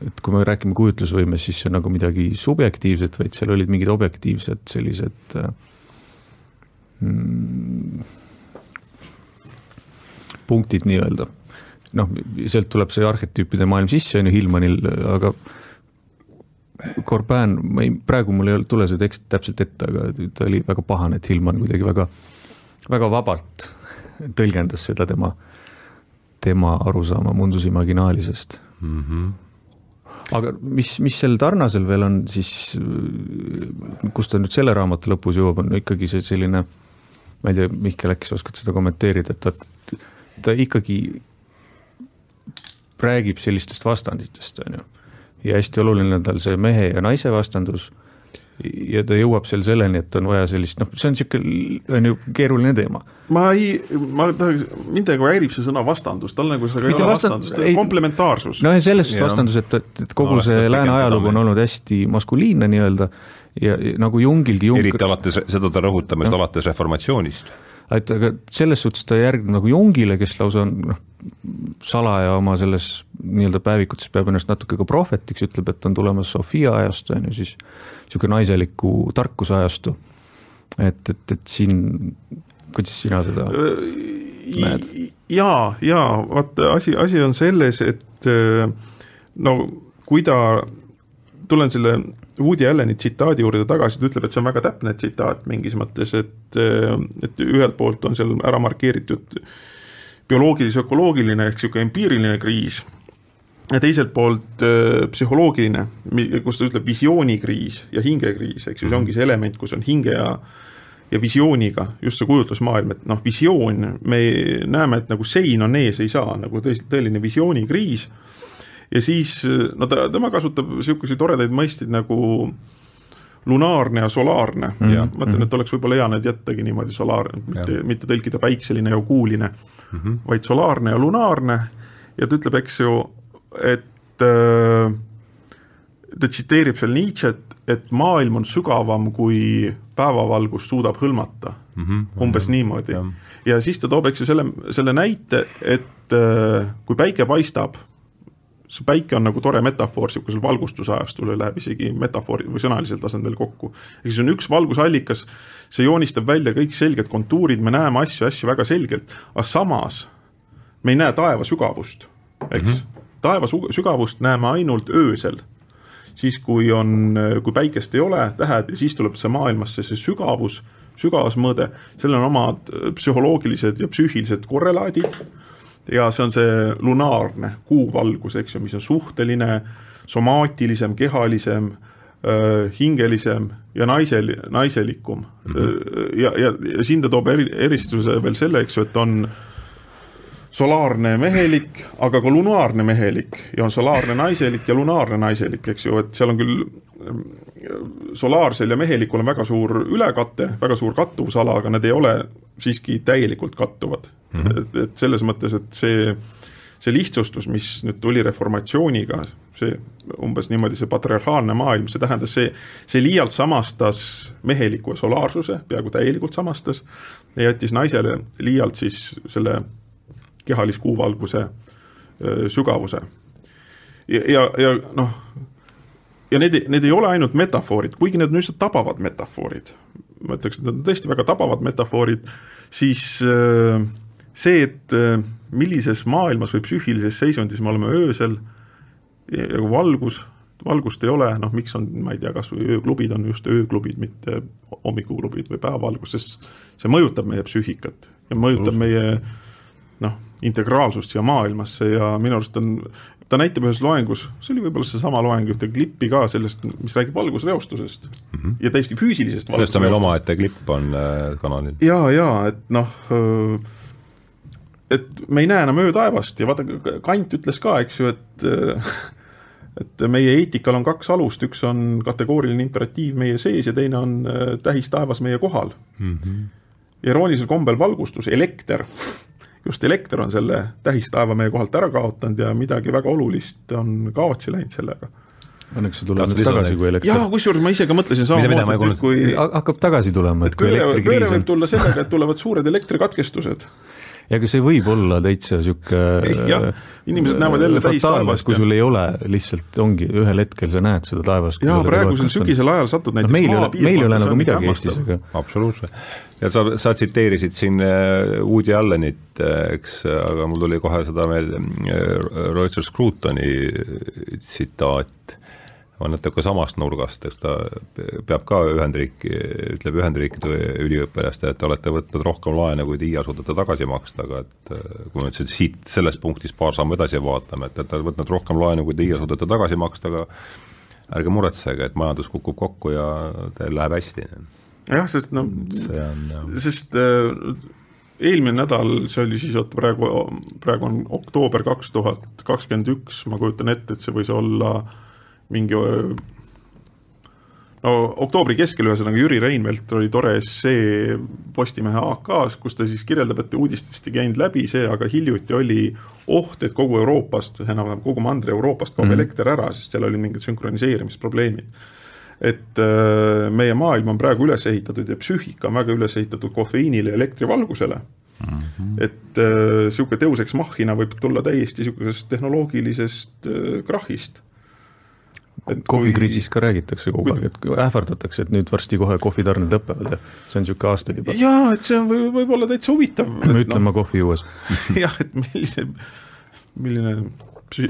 et kui me räägime kujutlusvõimest, siis see on nagu midagi subjektiivset, vaid seal olid mingid objektiivsed sellised äh, mm, punktid nii-öelda. noh, sealt tuleb see arhetüüpide maailm sisse, on ju, Hillmanil, aga Corbin, ma ei, praegu mul ei tule see tekst täpselt ette, aga ta oli väga pahane, et Hillman kuidagi väga, väga vabalt tõlgendas seda tema, tema arusaama mundus imaginaalisest mm. -hmm aga mis, mis sel Tarnasel veel on siis, kus ta nüüd selle raamatu lõpus jõuab, on ikkagi see selline, ma ei tea, Mihkel, äkki sa oskad seda kommenteerida, et ta ta ikkagi räägib sellistest vastanditest, on ju. ja hästi oluline on tal see mehe ja naise vastandus ja ta jõuab seal selleni, et on vaja sellist, noh, see on niisugune, on ju keeruline teema. ma ei, ma tahaks, mind nagu häirib see sõna vastandus, tal nagu seda ei ole vastandust, komplementaarsus. no ja selles ja. vastandus, et, et kogu no, see lääne ajalugu on olnud hästi maskuliinne nii-öelda ja, ja nagu Jungilgi Jung... eriti alates, seda ta rõhutab just alates reformatsioonist et aga selles suhtes ta järgneb nagu Jungile, kes lausa on noh, salaja oma selles nii-öelda päevikutes peab ennast natuke ka prohvetiks, ütleb, et on tulemas Sofia ajastu, on ju, siis niisugune naiseliku tarkuse ajastu. et, et, et siin, kuidas sina seda näed? jaa, jaa, vaata asi, asi on selles, et no kui ta, tulen selle Woody Alleni tsitaadi juurde tagasi, ta ütleb, et see on väga täpne tsitaat mingis mõttes, et, et ühelt poolt on seal ära markeeritud bioloogilis-ökoloogiline ehk niisugune empiiriline kriis ja teiselt poolt äh, psühholoogiline, kus ta ütleb visioonikriis ja hingekriis, eks ju, see ongi see element, kus on hinge ja ja visiooniga, just see kujutlusmaailm, et noh, visioon, me näeme, et nagu sein on ees, ei saa, nagu tõesti tõeline visioonikriis. Ja siis, no ta, tema kasutab niisuguseid toredaid mõisteid nagu lunaarne ja solaarne mm. -hmm. ma mõtlen, et oleks võib-olla hea need jättagi niimoodi solaarne, mitte, mitte tõlkida päikseline ja kuuline mm, -hmm. vaid solaarne ja lunaarne ja ta ütleb, eks ju, et äh, ta tsiteerib seal Nietzsche't, et maailm on sügavam, kui päevavalgus suudab hõlmata mm, -hmm. umbes mm -hmm. niimoodi. ja siis ta toob, eks ju, selle, selle näite, et äh, kui päike paistab, see päike on nagu tore metafoor niisugusel valgustusajastul, läheb isegi metafoori või sõnalisel tasandil kokku. ehk see on üks valgusallikas, see joonistab välja kõik selged kontuurid, me näeme asju, asju väga selgelt, aga samas me ei näe taeva sügavust, eks mm. -hmm. taeva sügavust näeme ainult öösel siis kui on, kui päikest ei ole, tähed ja siis tuleb see maailmasse see sügavus, sügavusmõõde, sellel on omad psühholoogilised ja psüühilised korrelaadid. Ja see on see lunaarne kuuvalgus, eks ju, mis on suhteline, somaatilisem, kehalisem hingelisem ja naisel, naiselikum mm. -hmm. ja, ja, ja siin ta toob eri, eristuse veel selle, eks ju, et on solaarne mehelik, aga ka lunaarne mehelik ja on solaarne naiselik ja lunaarne naiselik, eks ju, et seal on küll solaarsel ja mehelikul on väga suur ülekate, väga suur kattuvusala, aga need ei ole siiski täielikult kattuvad mm. -hmm. et, et selles mõttes, et see, see lihtsustus, mis nüüd tuli reformatsiooniga, see umbes niimoodi, see patriarhaalne maailm, see tähendas, see, see liialt samastas meheliku solaarsuse, peaaegu täielikult samastas, ja jättis naisele liialt siis selle kehaliskuuvalguse sügavuse. ja, ja, ja noh, ja need, need ei ole ainult metafoorid, kuigi need on lihtsalt tabavad metafoorid, ma ütleks, et need on tõesti väga tabavad metafoorid, siis see, et millises maailmas või psüühilises seisundis me oleme öösel ja kui valgus, valgust ei ole, noh miks on, ma ei tea, kas või ööklubid on just ööklubid, mitte hommikuklubid või päevavalgus, sest see mõjutab meie psüühikat ja mõjutab meie noh, integraalsust siia maailmasse ja minu arust on, ta näitab ühes loengus, see oli võib-olla seesama loeng, ühte klippi ka sellest, mis räägib valgusreostusest mm -hmm. ja täiesti füüsilisest sellest on meil omaette klipp on äh, kanalil. ja, ja et noh äh,, et me ei näe enam öötaevast ja vaata, Kant ütles ka, eks ju, et äh, et meie eetikal on kaks alust, üks on kategooriline imperatiiv meie sees ja teine on äh, tähis taevas meie kohal mm. -hmm. iroonilisel kombel valgustus, elekter just elekter on selle tähistaeva meie kohalt ära kaotanud ja midagi väga olulist on kaotsi läinud sellega. Õnneks see tuleb nüüd tagasi, kui elekter? Jaa, kusjuures ma ise ka mõtlesin samamoodi, et kui hakkab tagasi tulema, et kui elektrikriis on. pööre võib tulla sellega, et tulevad suured elektrikatkestused ja aga see võib olla täitsa niisugune jah, inimesed näevad jälle täis taevast. kui sul ei ole, lihtsalt ongi, ühel hetkel sa näed seda taevast. jaa, praegusel sügisel ajal satud näiteks no, meil ei ole, meil ei ole nagu midagi Eestis, aga absoluutselt. ja sa, sa tsiteerisid siin äh, Woody Allenit, äh, eks, aga mul tuli kohe seda meelde, äh, Roger Scrutoni tsitaat on natuke samast nurgast, eks ta peab ka Ühendriiki, ütleb Ühendriikide üliõpilastele, et te olete võtnud rohkem laene, kui te iial suudate tagasi maksta, aga et äh, kui me nüüd siit sellest punktist paar sammu edasi vaatame, et te olete võtnud rohkem laenu, kui te iial suudate tagasi maksta, aga ärge muretsege, et majandus kukub kokku ja teil läheb hästi. jah, sest no, sest äh, eelmine nädal, see oli siis, oota praegu, praegu on oktoober kaks tuhat kakskümmend üks, ma kujutan ette, et see võis olla äh, mingi no oktoobri keskel ühesõnaga Jüri Reinvelt oli tore essee Postimehe AK-s, kus ta siis kirjeldab, et uudistest ei käinud läbi see, aga hiljuti oli oht, et kogu Euroopast, enam-vähem kogu Mandri-Euroopast kaob mm -hmm. elekter ära, sest seal oli mingid sünkroniseerimisprobleemid. et äh, meie maailm on praegu üles ehitatud ja psüühika on väga üles ehitatud kofeiinile ja elektrivalgusele mm. -hmm. et äh, teuseks mahhina võib tulla täiesti niisugusest tehnoloogilisest äh, krahhist kohvikriisist ka räägitakse kogu aeg, et ähvardatakse, et nüüd varsti kohe kohvitarned lõpevad ja see on niisugune aastaid juba. jaa, et see on võib, võib-olla täitsa huvitav. me ütleme no, kohvi juues <laughs> jah, et millise, milline,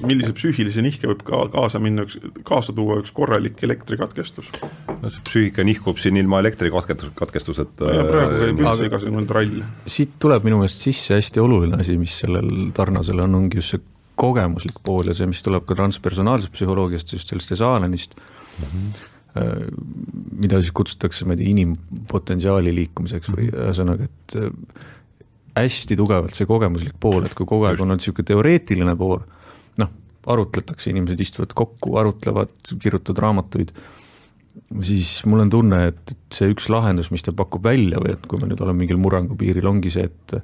millise psüühilise nihke võib ka kaasa minna üks, kaasa tuua üks korralik elektrikatkestus. no see psüühika nihkub siin ilma elektrikatkestuseta. praegu käib üldse igasugune trall. siit tuleb minu meelest sisse hästi oluline asi, mis sellel tarnasel on, ongi just see kogemuslik pool ja see, mis tuleb ka transpersonaalsest psühholoogiast, just sellest Esalenist mm, -hmm. mida siis kutsutakse, ma ei tea, inimpotentsiaali liikumiseks või mhm. ühesõnaga, et äh, hästi tugevalt see kogemuslik pool, et kui kogu aeg on olnud niisugune teoreetiline pool, noh, arutletakse, inimesed istuvad kokku, arutlevad, kirjutavad raamatuid, siis mul on tunne, et, et see üks lahendus, mis ta pakub välja või et kui me nüüd oleme mingil murrangupiiril, ongi see, et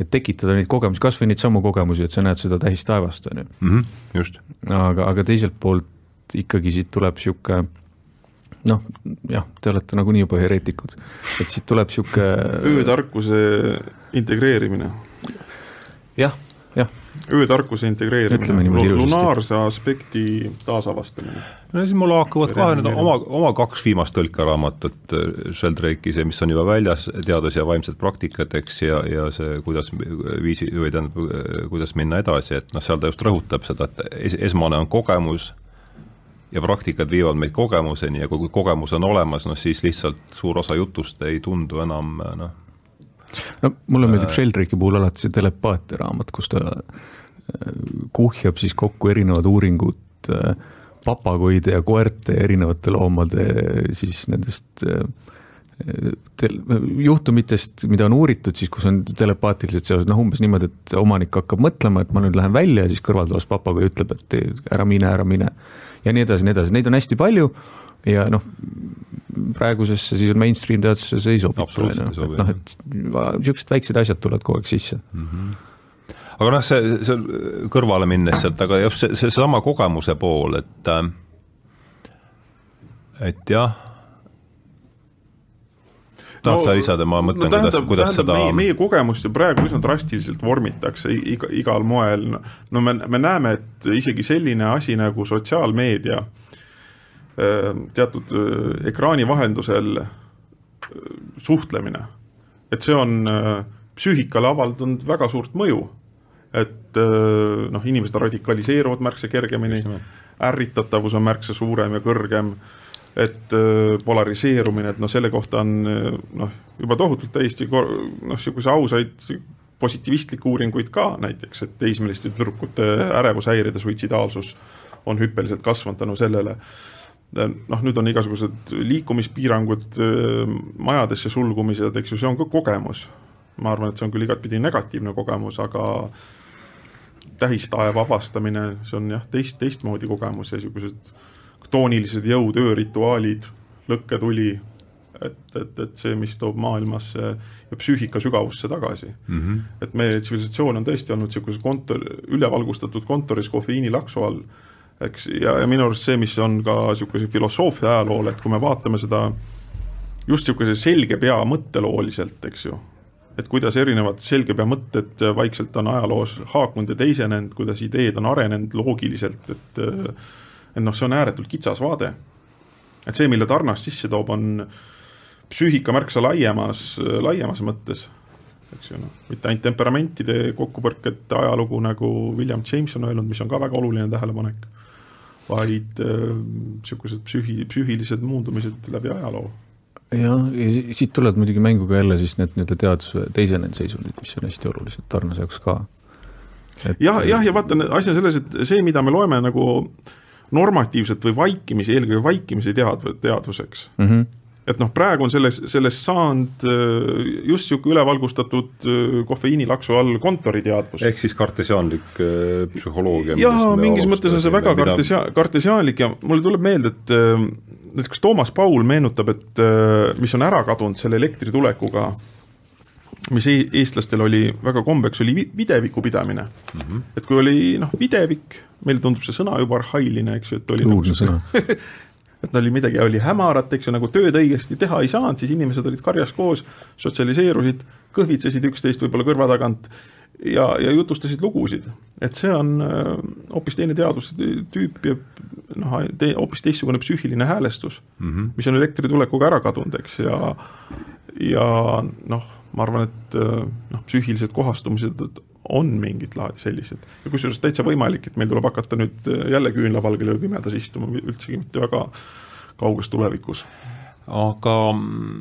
et tekitada neid kogemusi, kas või neid samu kogemusi, et sa näed seda tähistaevast, on ju. Mhm, just. aga, aga teiselt poolt ikkagi siit tuleb niisugune noh, jah, te olete nagunii juba hereetikud, et siit tuleb niisugune <laughs> öötarkuse integreerimine. jah, jah öötarkuse integreerimine, lunaarse aspekti taasavastamine. no siis mul hakkavad kohe nüüd oma, oma kaks viimast tõlkeraamatut, Sheldrake'i see, mis on juba väljas, Teadus ja vaimsed praktikad, eks, ja, ja see, kuidas viisi, või tähendab, kuidas minna edasi, et noh, seal ta just rõhutab seda, et es, esmane on kogemus ja praktikad viivad meid kogemuseni ja kui kogemus on olemas, noh siis lihtsalt suur osa jutust ei tundu enam noh, no mulle meeldib äh, Sheldrake'i puhul alati see telepaatia raamat, kus ta äh, kuhjab siis kokku erinevad uuringud äh, papagoide ja koerte ja erinevate loomade siis nendest juhtumitest, mida on uuritud siis, kus on telepaatilised seosed, noh umbes niimoodi, et omanik hakkab mõtlema, et ma nüüd lähen välja ja siis kõrvaltoas papagoi ütleb, et ära mine, ära mine. ja nii edasi, nii edasi, neid on hästi palju ja noh, praegusesse siis mainstream teadusesse see ei sobi. et noh, et niisugused väiksed asjad tulevad kogu aeg sisse mm. -hmm. aga noh, see, see kõrvale minnes sealt, aga just see, seesama kogemuse pool, et äh, et jah tahad no, sa lisada, ma mõtlen no,, kuidas, kuidas seda meie, meie kogemust ju praegu üsna drastiliselt vormitakse iga, igal moel, no me, me näeme, et isegi selline asi nagu sotsiaalmeedia Äh, teatud äh, ekraani vahendusel äh, suhtlemine. et see on psüühikale avaldanud väga suurt mõju. et noh, inimesed radikaliseeruvad märksa kergemini, ärritatavus on märksa suurem ja kõrgem, et polariseerumine, et noh, selle kohta on noh, juba tohutult täiesti noh, niisuguse ausaid positiivistlikke uuringuid ka näiteks, et teismeliste tüdrukute ärevushäired ja suitsidaalsus on hüppeliselt kasvanud tänu sellele noh, nüüd on igasugused liikumispiirangud, majadesse sulgumised, eks ju, see on ka kogemus. ma arvan, et see on küll igatpidi negatiivne kogemus, aga tähistaeva avastamine, see on jah, teist, teistmoodi kogemus ja niisugused toonilised jõud, öörituaalid, lõkketuli, et, et, et see, mis toob maailmasse ja psüühika sügavusse tagasi mm. -hmm. et meie tsivilisatsioon on tõesti olnud niisuguses kontor, ülevalgustatud kontoris kofeiinilaksu all eks, ja, ja minu arust see, mis on ka niisuguse filosoofia ajalool, et kui me vaatame seda just niisuguse selge pea mõttelooliselt, eks ju, et kuidas erinevad selge pea mõtted vaikselt on ajaloos haakunud ja teisenenud, kuidas ideed on arenenud loogiliselt, et et noh, see on ääretult kitsas vaade. et see, mille Tarnas sisse toob, on psüühika märksa laiemas, laiemas mõttes eks ju noh, mitte ainult temperamentide kokkupõrkete ajalugu, nagu William James on öelnud, mis on ka väga oluline tähelepanek vaid niisugused äh, psühi, psüühilised muundumised läbi ajaloo. jah, ja siit tulevad muidugi mängu ka jälle siis need nii-öelda teaduse teisenenud seisundid, mis on hästi olulised Tarnase jaoks ka. jah, jah, ja vaata, asi on selles, et see, mida me loeme nagu normatiivselt või vaikimisi, eelkõige vaikimisi tead-, teadvuseks mm, -hmm et noh, praegu on selles, sellest saanud äh, just niisugune ülevalgustatud äh, kofeiinilaksu all kontoriteadvus. ehk siis kartesiaanlik äh, psühholoogia. jaa, mingis mõttes on see väga kartesia-, kartesiaanlik ja mulle tuleb meelde, et näiteks Toomas Paul meenutab, et mis on ära kadunud selle elektri tulekuga, mis eestlastel oli väga kombeks, oli videviku pidamine mm. -hmm. et kui oli noh, videvik, meile tundub see sõna juba arhailine, eks ju, et oli Uudne nagu sõna <laughs> et oli midagi, oli hämarat, eks ju, nagu tööd õigesti teha ei saanud, siis inimesed olid karjas koos, sotsialiseerusid, kõhvitsesid üksteist võib-olla kõrva tagant ja, ja jutustasid lugusid. et see on äh, hoopis teine teadustüüp ja noh, te, hoopis teistsugune psüühiline häälestus mm, -hmm. mis on elektritulekuga ära kadunud, eks, ja ja noh, ma arvan, et äh, noh, psüühilised kohastumised on mingit laadi sellised. ja kusjuures täitsa võimalik, et meil tuleb hakata nüüd äh, jälle küünlavalgel ööpimedas istuma, üldsegi mitte väga kauges tulevikus. aga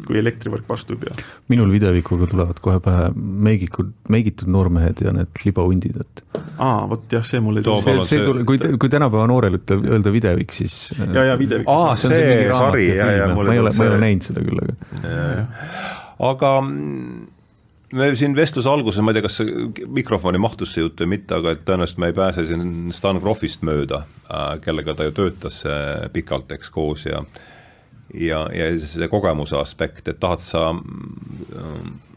kui elektrivõrk vastu ei pea. minul videovikuga tulevad kohe pähe meigikud, meigitud noormehed ja need libahundid, et aa, vot jah, see mulle see, see, see tule, kui, kui tänapäeva noorel ütleb, öelda videovik, siis ja, ja videovik. aa, see, see sari, ja, ja ma ei ole, ma ei ole näinud seda küll, aga aga me siin vestluse alguses, ma ei tea, kas mikrofoni mahtus see jutt või mitte, aga et tõenäoliselt me ei pääse siin Stan Groffist mööda, äh, kellega ta ju töötas pikalt, eks, koos ja ja, ja see kogemuse aspekt, et tahad sa,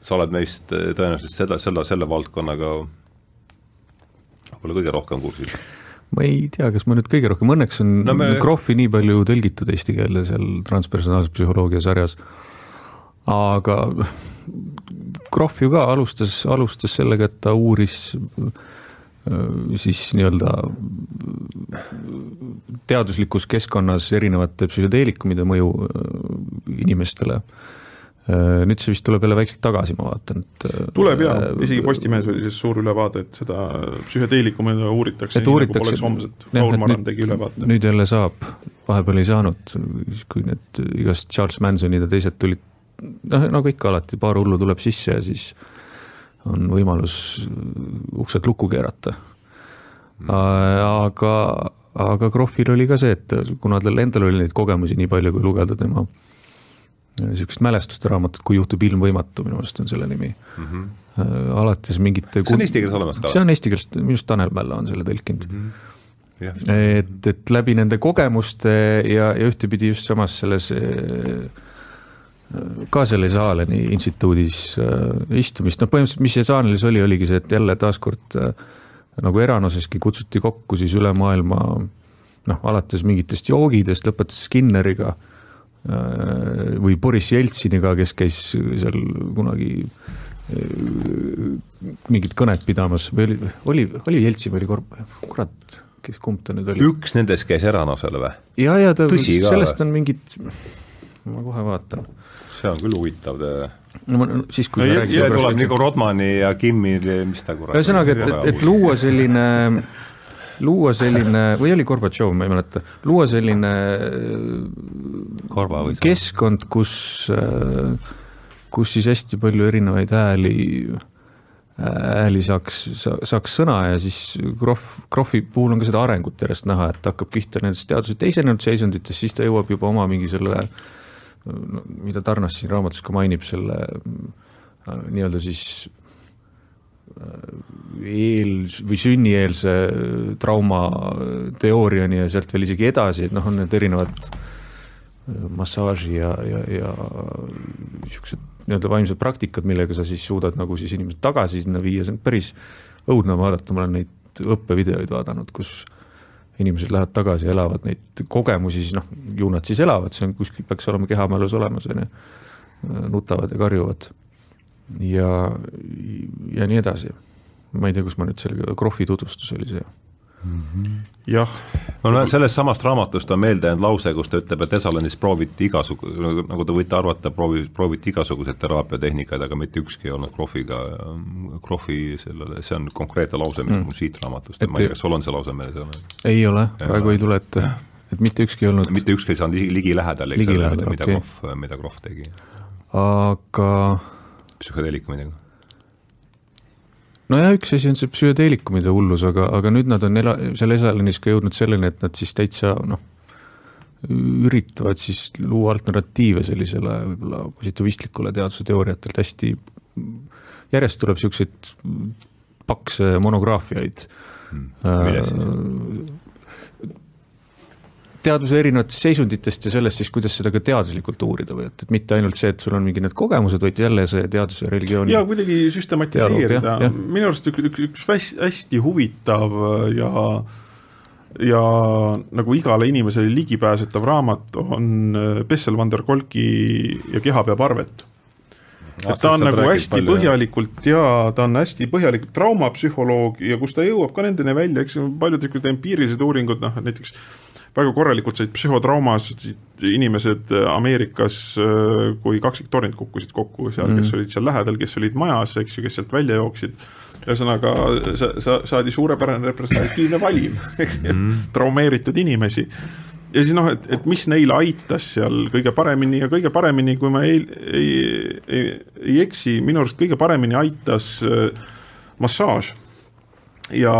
sa oled meist tõenäoliselt seda, selle, selle valdkonnaga võib-olla kõige rohkem kursis. Ma ei tea, kas ma nüüd kõige rohkem, õnneks on no me... Krohvi nii palju tõlgitud eesti keelde seal transpersonaalse psühholoogia sarjas, aga Krohv ju ka alustas, alustas sellega, et ta uuris äh, siis nii-öelda teaduslikus keskkonnas erinevate psühhedeelikumide mõju äh, inimestele. Äh, nüüd see vist tuleb jälle väikselt tagasi, ma vaatan, et tuleb jaa, isegi Postimehes oli siis suur ülevaade, et seda psühhedeelikumide uuritakse, poleks homset, Raul Maran tegi ülevaate. nüüd jälle saab, vahepeal ei saanud, kui need igast Charles Mansonid ja teised tulid noh, nagu ikka alati, paar hullu tuleb sisse ja siis on võimalus uksed lukku keerata. aga, aga Krohvil oli ka see, et kuna tal endal oli neid kogemusi nii palju, kui lugeda tema niisugust mälestuste raamatut, Kui juhtub ilm võimatu, minu meelest on selle nimi mm. -hmm. alates mingite see on eesti keeles olemas ka? see on eesti keeles, minu arust Tanel Mälla on selle tõlkinud mm. -hmm. Yeah. et, et läbi nende kogemuste ja, ja ühtepidi just samas selles ka selle Saaleni instituudis äh, istumist, noh põhimõtteliselt, mis see Saalenis oli, oligi see, et jälle taaskord äh, nagu Eranoseski kutsuti kokku siis üle maailma noh, alates mingitest joogidest, lõpetades Skinneriga äh, või Boris Jeltsiniga, kes käis seal kunagi mingit kõnet pidamas või oli, oli, oli Jeltsin või oli Korb-, kurat, kes, kumb ta nüüd oli? üks nendest käis Eranosel või? ja, ja ta, sellest on mingid, ma kohe vaatan. See on küll huvitav töö. no ma, siis kui no, see tuleb nagu Rodmani ja Kimmi, mis ta kurat ühesõnaga, et, et, et luua selline luua selline, või oli Gorbatšov, ma ei mäleta, luua selline või keskkond, kus, kus siis hästi palju erinevaid hääli, hääli saaks, saaks sõna ja siis Krohv, Krohvi puhul on ka seda arengut järjest näha, et hakkab pihta nendest teaduse teisenenud seisunditest, siis ta jõuab juba oma mingi selle äh, mida Tarnas siin raamatus ka mainib, selle äh, nii-öelda siis äh, eel- või sünnieelse trauma teooriani ja sealt veel isegi edasi, et noh, on need erinevad äh, massaaži ja, ja, ja niisugused nii-öelda vaimsed praktikad, millega sa siis suudad nagu siis inimesed tagasi sinna viia, see on päris õudne vaadata, ma olen neid õppevideoid vaadanud, kus inimesed lähevad tagasi, elavad neid kogemusi, siis noh, ju nad siis elavad, see on kuskil peaks olema kehamälus olemas, on ju, nutavad ja karjuvad. ja, ja nii edasi. ma ei tea, kus ma nüüd selle, Krohvi tutvustus oli see jah. no sellest samast raamatust on meelde jäänud lause, kus ta ütleb, et Esalenis prooviti igasugu, nagu te võite arvata, proovi, prooviti igasuguseid teraapiatehnikaid, aga mitte ükski ei olnud Krohviga, Krohvi sellele, see on konkreetne lause, mis mm. mul siit raamatust, ma ei tea, kas sul on see lause meeles? ei ole, praegu ei tule ette, et mitte ükski ei olnud mitte ükski ei saanud ligilähedale, mida, mida okay. Krohv, mida Krohv tegi. aga psühhedeelikumidega nojah, üks asi on see psühhedeelikumide hullus, aga, aga nüüd nad on ela-, seal Esalenis ka jõudnud selleni, et nad siis täitsa noh, üritavad siis luua alternatiive sellisele võib-olla positivistlikule teaduse teooriatelt hästi, järjest tuleb niisuguseid pakse monograafiaid. Hmm.. millest siis? Teaduse erinevatest seisunditest ja sellest siis, kuidas seda ka teaduslikult uurida või et, et mitte ainult see, et sul on mingi need kogemused, vaid jälle see teaduse ja religiooni ja kuidagi süstematiseerida, minu arust üks, üks, üks hästi, hästi huvitav ja ja nagu igale inimesele ligipääsetav raamat on Bessel van der Kolki ja Keha peab arvet. Et ta on nagu hästi palju, põhjalikult ja ta on hästi põhjalikult traumapsühholoog ja kus ta jõuab ka nendeni välja, eks paljud niisugused empiirilised uuringud, noh näiteks väga korralikult said psühhotraumas inimesed äh, Ameerikas, äh, kui kaksiktornid kukkusid kokku seal mm., kes olid seal lähedal, kes olid majas, eks ju, kes sealt välja jooksid. ühesõnaga sa, sa, saadi suurepärane representatiivne valim, <laughs> eks ju mm., traumeeritud inimesi ja siis noh, et, et mis neile aitas seal kõige paremini ja kõige paremini, kui ma ei, ei, ei, ei eksi, minu arust kõige paremini aitas äh, massaaž ja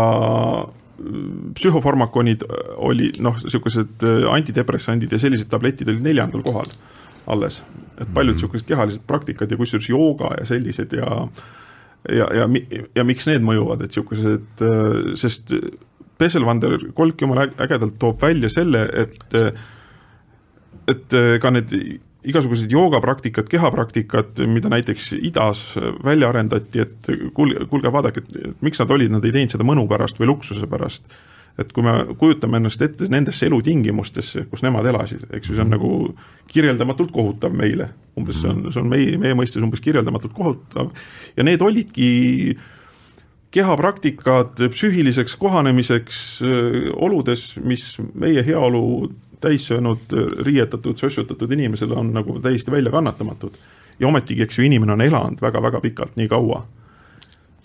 psühhofarmakonid oli noh, niisugused antidepressandid ja sellised tabletid olid neljandal kohal alles. et paljud mhm. kehalised praktikad ja kusjuures jooga ja sellised ja ja, ja, ja miks need mõjuvad, et niisugused, sest Pesselvander Kolk jumala ägedalt toob välja selle, et et ka need igasugused joogapraktikad, kehapraktikad, mida näiteks idas välja arendati, et kuulge, kuulge, vaadake, et miks nad olid, nad ei teinud seda mõnu pärast või luksuse pärast. et kui me kujutame ennast ette nendesse elutingimustesse, kus nemad elasid, eks ju, see on nagu kirjeldamatult kohutav meile. umbes see on, see on meie, meie mõistes umbes kirjeldamatult kohutav ja need olidki äh, kehapraktikad psüühiliseks kohanemiseks oludes, mis meie heaolu täissöönud, riietatud, sossutatud inimesele on nagu täiesti väljakannatamatud. ja ometigi, eks ju, inimene on elanud väga-väga pikalt, nii kaua.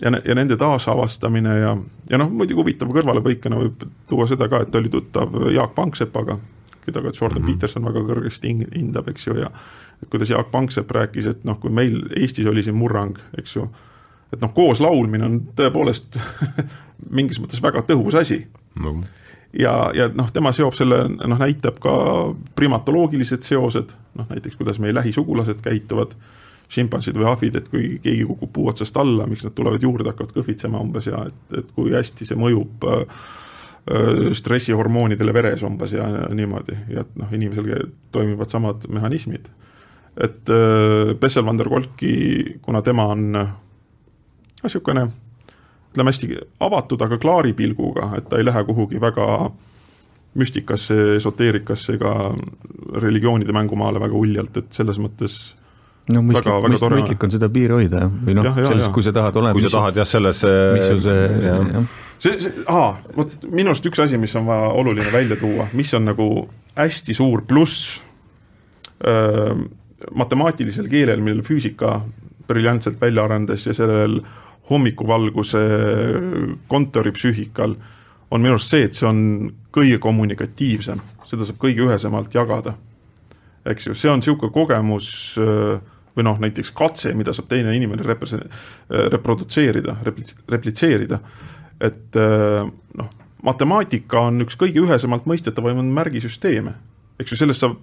ja, ja nende taasavastamine ja, ja noh, muidugi huvitava kõrvalepõikena võib tuua seda ka, et oli tuttav Jaak Panksepaga, keda ka Jordan mm -hmm. Peterson väga kõrgesti hindab, eks ju, ja et kuidas Jaak Panksepp rääkis, et noh, kui meil Eestis oli siin murrang, eks ju et noh, koos laulmine on tõepoolest <laughs> mingis mõttes väga tõhus asi no. ja, ja noh, tema seob selle, noh, näitab ka primatoloogilised seosed, noh näiteks kuidas meie lähisugulased käituvad, šimpansid või ahvid, et kui keegi kukub puu otsast alla, miks nad tulevad juurde, hakkavad kõhvitsema umbes ja et, et kui hästi see mõjub äh, äh stressihormoonidele veres umbes ja, niimoodi ja noh, inimesel toimivad samad mehhanismid. et äh, Besselvander Kolki, kuna tema on niisugune ütleme hästi avatud, aga klaari pilguga, et ta ei lähe kuhugi väga müstikasse, esoteerikasse ega religioonide mängumaale väga uljalt, et selles mõttes no mõistlik, mõist, mõistlik on seda piiri hoida jah, või noh, selles, kui sa tahad olema. kui sa tahad jah, selles mis sul see, jah. see, see, aa, vot minu arust üks asi, mis on vaja oluline välja tuua, mis on nagu hästi suur pluss matemaatilisel keelel, millel füüsika briljantselt välja arendas ja sellel hommikuvalguse kontoripsüühikal on minu arust see, et see on kõige kommunikatiivsem, seda saab kõige ühesemalt jagada. eks ju, see on niisugune kogemus või noh, näiteks katse, mida saab teine inimene repre-, reprodutseerida, repli-, replitseerida, et noh, matemaatika on üks kõige ühesemalt mõistetavamaid märgisüsteeme. eks ju, sellest saab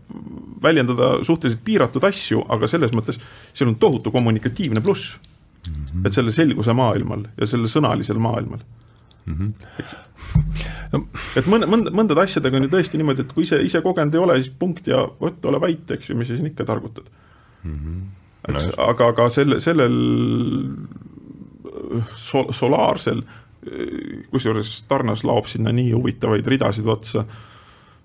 väljendada suhteliselt piiratud asju, aga selles mõttes seal on tohutu kommunikatiivne pluss mm. -hmm. et selle selguse maailmal ja selle sõnalisel maailmal mm. -hmm. et mõne, mõnda, mõndade asjadega on ju tõesti niimoodi, et kui ise, ise kogenud ei ole, siis punkt ja vot, ole vait, eks ju, mis sa siin ikka targutad mm. -hmm. eks no,, aga, aga selle, sellel sol-, solaarsel, kusjuures Tarnas laob sinna nii huvitavaid ridasid otsa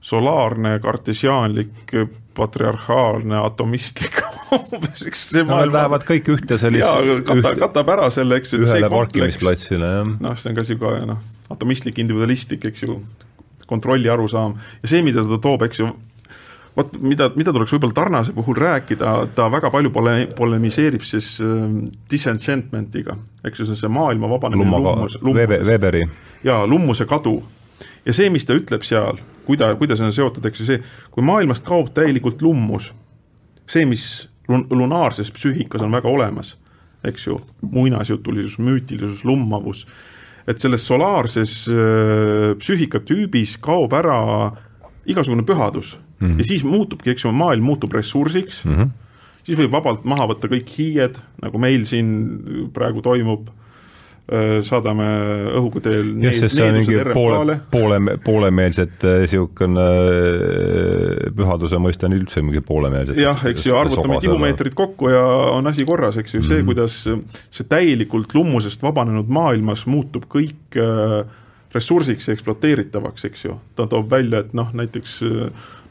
solaarne, kartesiaanlik, patriarhaalne, atomistlik <laughs> umbes, eks see no, maailm lähevad kõik ühte sellist jaa, kata, katab ära selle, eks ju, ühele parkimisplatsile, jah. noh, see on ka niisugune noh, atomistlik, individualistlik, eks ju, kontrolli arusaam ja see, mida ta toob, eks ju, vot mida, mida tuleks võib-olla Tarnase puhul rääkida, ta väga palju pole-, polemiseerib siis äh, disenchantment'iga, eks ju, see on see maailma vabanemine lummus, lummusest. Weberi. jaa, lummuse kadu ja see, mis ta ütleb seal, kuida-, kuidas on seotud, eks ju see, kui maailmast kaob täielikult lummus, see, mis lun-, lunaarses psüühikas on väga olemas, eks ju, muinasjutulisus, müütilisus, lummavus, et selles solaarses äh, psüühikatüübis kaob ära igasugune pühadus mm -hmm. ja siis muutubki, eks ju, maailm muutub ressursiks mm, -hmm. siis võib vabalt maha võtta kõik hiied, nagu meil siin praegu toimub saadame õhuga teel just, sest see on mingi poole, poole, poolemeelset niisugune äh, pühaduse mõiste on üldse mingi poolemeelset. jah, eks ju, arvutame tihumeetrid kokku ja on asi korras, eks ju, see mm, -hmm. kuidas see täielikult lummusest vabanenud maailmas muutub kõik äh, ressursiks ja ekspluateeritavaks, eks ju. ta toob välja, et noh, näiteks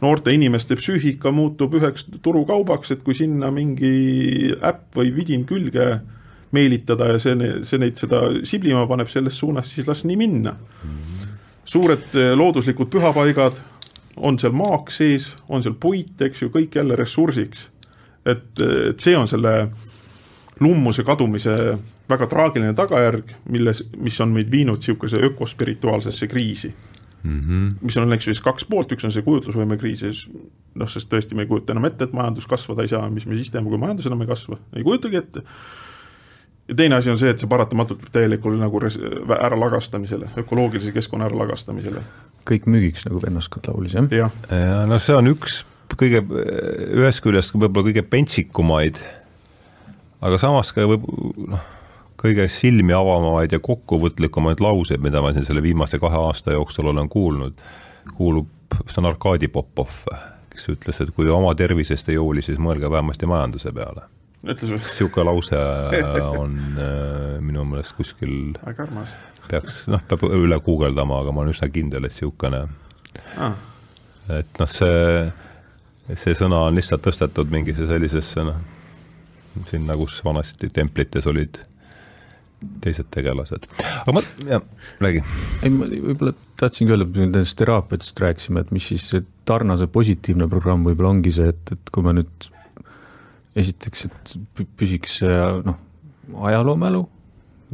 noorte inimeste psüühika muutub üheks turukaubaks, et kui sinna mingi äpp või vidin külge meelitada ja see, see neid seda siblima paneb selles suunas, siis las nii minna. suured eh, looduslikud pühapaigad, on seal maak sees, on seal puit, eks ju, kõik jälle ressursiks. et, et see on selle lummuse kadumise väga traagiline tagajärg, milles, mis on meid viinud niisuguse ökospirituaalsesse kriisi. mm, -hmm. mis on, eks ju, siis kaks poolt, üks on see kujutlusvõime kriis noh, sest tõesti me ei kujuta enam ette, et majandus kasvada ei saa, mis me siis teeme, kui majandus enam ei kasva, ei kujutagi ette. Ja teine asi on see, et see paratamatult viib täielikule nagu res-, äralagastamisele, ökoloogilise keskkonna äralagastamisele. kõik müügiks, nagu vennaskond laulis, jah? jah ja, no see on üks kõige, ühest küljest võib-olla kõige pentsikumaid, aga samas ka võib noh, kõige silmi avavamaid ja kokkuvõtlikumaid lauseid, mida ma siin selle viimase kahe aasta jooksul olen kuulnud, kuulub, see on Arkadi Popov, kes ütles, et kui oma tervisest ei hooli, siis mõelge vähemasti majanduse peale. Niisugune lause on äh, minu meelest kuskil väga armas. peaks, noh, peab üle guugeldama, aga ma olen üsna kindel, et niisugune ah. et noh, see see sõna on lihtsalt tõstetud mingisse sellisesse noh, sinna, kus vanasti templites olid teised tegelased. aga ma, jah, räägi. ei, ma võib-olla tahtsingi öelda, nendest teraapiatest rääkisime, et mis siis see Tarnase positiivne programm võib-olla ongi see, et, et kui me nüüd esiteks, et püsiks see noh, ajaloomälu,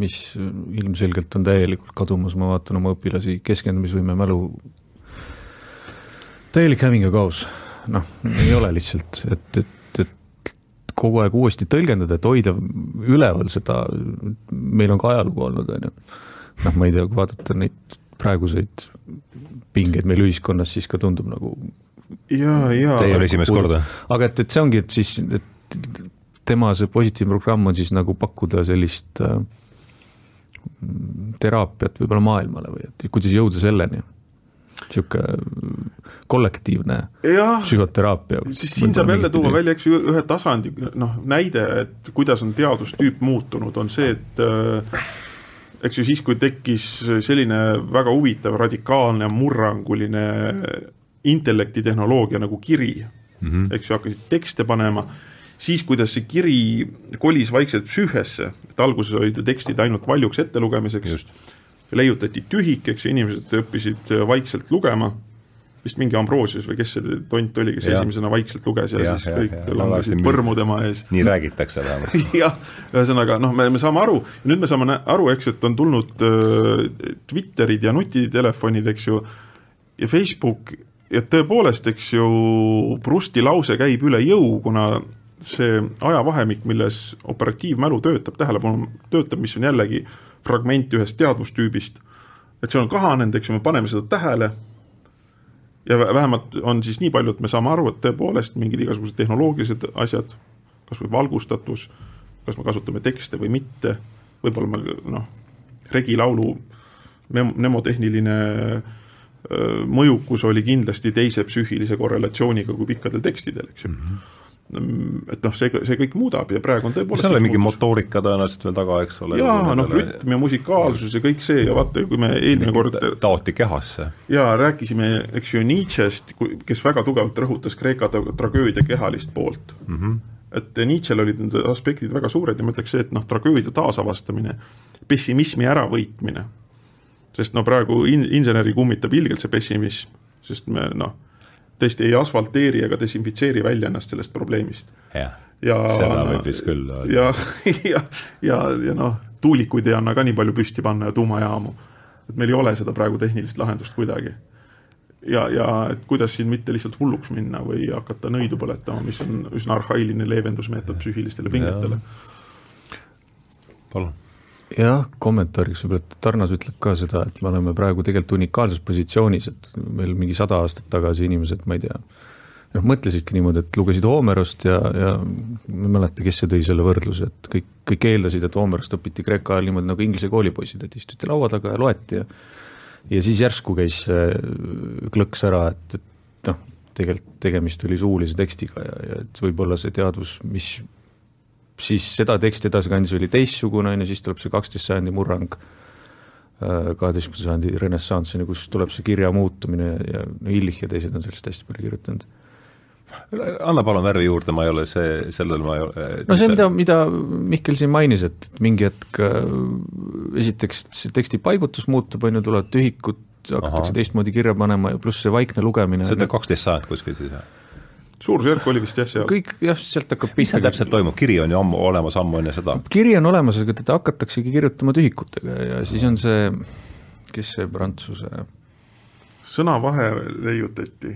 mis ilmselgelt on täielikult kadumas, ma vaatan oma õpilasi, keskendumisvõime mälu, täielik häving ja kaos noh, ei ole lihtsalt, et, et, et kogu aeg uuesti tõlgendada, et hoida üleval seda, meil on ka ajalugu olnud, on ju. noh, ma ei tea, kui vaadata neid praeguseid pingeid meil ühiskonnas, siis ka tundub nagu ja, ja. Teie on esimest korda. aga et, et see ongi, et siis, et tema see positiivne programm on siis nagu pakkuda sellist äh, teraapiat võib-olla maailmale või et kuidas jõuda selleni niisugune kollektiivne ja, psühhoteraapia. siis siin saab jälle tuua välja, eks ju, ühe tasandi noh, näide, et kuidas on teadustüüp muutunud, on see, et äh, eks ju siis, kui tekkis selline väga huvitav, radikaalne, murranguline intellektitehnoloogia nagu kiri mm, -hmm. eks ju, hakkasid tekste panema, siis kuidas see kiri kolis vaikselt psüühesse, et alguses olid tekstid ainult valjuks ettelugemiseks, leiutati tühik, eks ju, inimesed õppisid vaikselt lugema. Vist mingi Ambrosius või kes see tont oli, kes ja. esimesena vaikselt luges ja, ja siis ja, kõik langesid põrmu tema ees. nii räägitakse vähemalt. <laughs> Jah, ühesõnaga noh, me, me saame aru, nüüd me saame aru, eks, et on tulnud äh, Twitterid ja nutitelefonid, eks ju, ja Facebook ja tõepoolest, eks ju, Prusti lause käib üle jõu, kuna see ajavahemik, milles operatiivmälu töötab, tähelepanu töötab, mis on jällegi fragment ühest teadvustüübist, et see on kahanenud, eks ju, me paneme seda tähele. Ja vähemalt on siis nii palju, et me saame aru, et tõepoolest mingid igasugused tehnoloogilised asjad, kas või valgustatus, kas me kasutame tekste või mitte, võib-olla me noh, regilaulu mnemotehniline mõjukus oli kindlasti teise psüühilise korrelatsiooniga kui pikkadel tekstidel, eks ju. Mm. -hmm et noh, see, see kõik muudab ja praegu on tõepoolest seal on mingi motoorika tõenäoliselt veel taga, eks ole. jaa, noh, rütm ja musikaalsus ja kõik see ja vaata, kui me eelmine kord taoti kehasse. jaa, rääkisime, eks ju, Nietzsche'st, kes väga tugevalt rõhutas Kreeka tragöödia kehalist poolt mm. -hmm. et Nietzsche'l olid need aspektid väga suured ja ma ütleks see, et noh, tragöödia taasavastamine, pessimismi äravõitmine, sest no praegu in-, inseneri kummitab ilgelt see pessimism, sest me noh tõesti ei asfalteeri ega desinfitseeri välja ennast sellest probleemist. jah ja, seda võib vist küll. ja, <laughs> ja, ja, ja noh, tuulikuid ei anna ka nii palju püsti panna ja tuumajaamu. et meil ei ole seda praegu tehnilist lahendust kuidagi. ja, ja et kuidas siin mitte lihtsalt hulluks minna või hakata nõidu põletama, mis on üsna arhailine leevendusmeetod psüühilistele pingetele. palun jah, kommentaariks võib-olla, et Tarnas ütleb ka seda, et me oleme praegu tegelikult unikaalses positsioonis, et meil mingi sada aastat tagasi inimesed, ma ei tea, noh, mõtlesidki niimoodi, et lugesid Homerost ja, ja ma ei mäleta, kes see tõi selle võrdluse, et kõik, kõik eeldasid, et Homerost õpiti Kreeka ajal niimoodi nagu inglise koolipoisid, et istuti laua taga ja loeti ja ja siis järsku käis klõks ära, et, et noh, tegelikult tegemist oli suulise tekstiga ja, ja et võib-olla see teadvus, mis siis seda teksti edasi kandis oli teistsugune, on ju, siis tuleb see kaksteist sajandi murrang, äh, kaheteistkümnenda sajandi renessanss, on ju, kus tuleb see kirja muutumine ja no Illich ja teised on sellest hästi palju kirjutanud. anna palun värvi juurde, ma ei ole see, sellel ma ei ole no see, mida, mida Mihkel siin mainis, et, mingi hetk äh, esiteks see teksti paigutus muutub, on ju, tulevad tühikud, hakatakse teistmoodi kirja panema ja pluss see vaikne lugemine. see on kaksteist sajand kuskil siis, jah? Suurusjärk oli vist jah, seal. kõik jah, sealt hakkab pihta. mis seal täpselt toimub, kiri on ju ammu olemas, ammu enne seda? kiri on olemas, aga teda hakataksegi kirjutama tühikutega ja siis on see, kes see prantsuse sõnavahe leiutati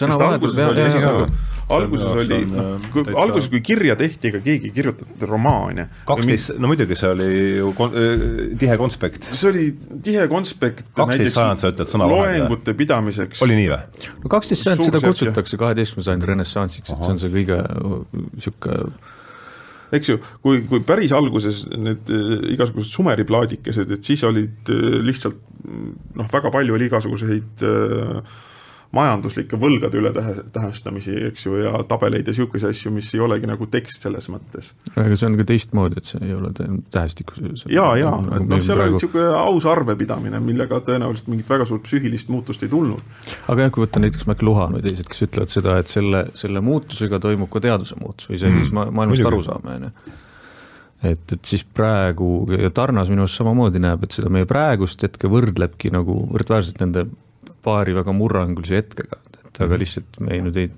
jah, jah, jah. alguses oli, noh, kui alguses, kui kirja tehti, ega keegi ei kirjutanud romaani. kaksteist, no muidugi see oli ju kon, tihe konspekt. see oli tihe konspekt kaksteist sajand, sa ütled sõnavahe. loengute pidamiseks. oli nii või? no kaksteist sajand, seda kutsutakse kaheteistkümnenda sajandi renessansiks, et see on see kõige niisugune eks ju, kui, kui päris alguses need igasugused Sumeri plaadikesed, et siis olid lihtsalt noh, väga palju oli igasuguseid äh, majanduslike võlgade üle tähe, tähestamisi, eks ju, ja tabeleid ja niisuguseid asju, mis ei olegi nagu tekst selles mõttes. aga see on ka teistmoodi, et see ei ole tähestikus. jaa, jaa, et noh, seal praegu... oli niisugune aus arvepidamine, millega tõenäoliselt mingit väga suurt psüühilist muutust ei tulnud. aga jah, kui võtta näiteks McLuhan või teised, kes ütlevad seda, et selle, selle muutusega toimub ka teaduse muutus või see mm., mis maailmast aru saame, on ju et, et siis praegu ja Tarnas minu arust samamoodi näeb, et seda meie praegust hetke võrdlebki nagu võrdväärselt nende paari väga murrangulise hetkega, et aga mhm. lihtsalt me ei, nüüd ei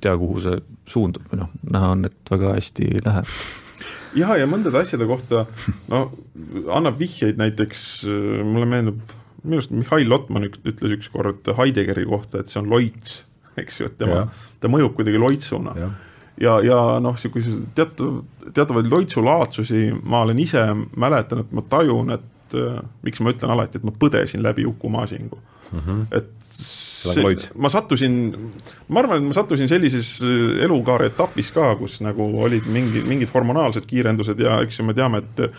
tea, kuhu see suundub. Või noh, näha on, et väga hästi ei lähe. ja, ja mõndade asjade kohta, no annab vihjeid näiteks, mulle meenub, minu arust Mihhail Lotman ütles ükskord Heideggeri kohta, et see on loits, <laughs> eks ju, et tema, ta mõjub kuidagi loitsuna. Ja ja, ja noh, niisuguseid teatav, teatavaid loitsulaadsusi ma olen ise mäletan, et ma tajun, et äh, miks ma ütlen alati, et ma põdesin läbi Uku Masingu mm. -hmm. et see, ma sattusin, ma arvan, et ma sattusin sellises äh, elukaare etapis ka, kus nagu olid mingi, mingid hormonaalsed kiirendused ja eks ju me teame, et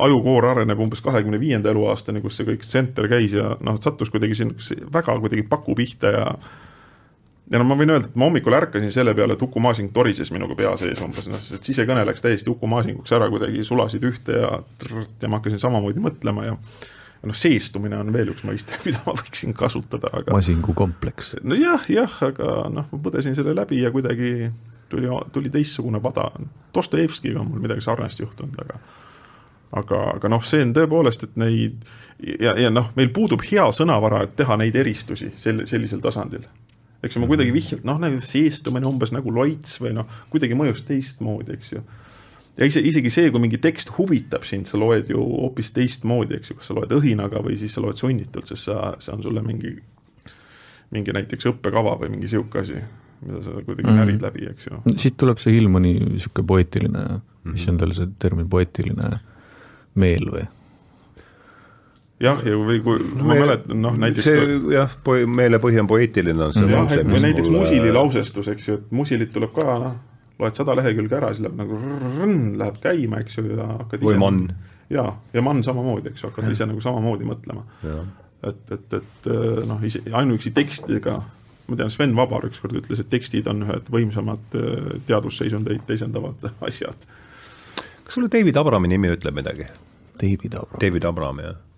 ajukoor areneb umbes kahekümne viienda eluaastani, kus see kõik tsenter käis ja noh, sattus kuidagi siin väga kuidagi paku pihta ja ja no ma võin öelda, et ma hommikul ärkasin selle peale, et Uku Masing torises minuga pea sees umbes, noh, et sisekõne läks täiesti Uku Masinguks ära, kuidagi sulasid ühte ja trrrt, ja ma hakkasin samamoodi mõtlema ja noh, seestumine on veel üks mõiste, <laughs> mida ma võiksin kasutada, aga masingu kompleks. nojah, jah, aga noh, ma põdesin selle läbi ja kuidagi tuli, tuli teistsugune pada. Dostojevskiga on mul midagi sarnast juhtunud, aga aga, aga noh, see on tõepoolest, et neid ja, ja noh, meil puudub hea sõnavara, et teha neid eristusi sel-, sellisel tasandil. Eks ju, ma kuidagi vihjalt, noh, nagu seestumine umbes nagu loits või noh, kuidagi mõjus teistmoodi, eks ju ja ise, isegi see, kui mingi tekst huvitab sind, sa loed ju hoopis teistmoodi, eks ju, kas sa loed õhinaga või siis sa loed sunnitult, sest sa, see on sulle mingi, mingi näiteks õppekava või mingi niisugune asi, mida sa kuidagi mm närid läbi, eks ju. siit tuleb see Hillmani niisugune poeetiline mm, -hmm. mis on tal see termin, poeetiline meel või? Jah, ja või kui no, ma mäletan, noh näiteks see jah, meelepõhi on poeetiline, on see mm -hmm. lause. või näiteks mulle... Musili lausestus, eks ju, et Musilit tuleb ka noh, loed sada lehekülge ära, siis läheb nagu rrrn, läheb käima, eks ju, ja hakkad või mann. jaa, ja mann samamoodi, eks ju, hakkad ja. ise nagu samamoodi mõtlema. et, et, et noh, ise, ainuüksi tekstidega, ma tean, Sven Vabar ükskord ütles, et tekstid on ühed võimsamad teadusseisundeid teisendavad asjad. kas sulle David Abrami nimi ütleb midagi? David Abram. David Abram, jah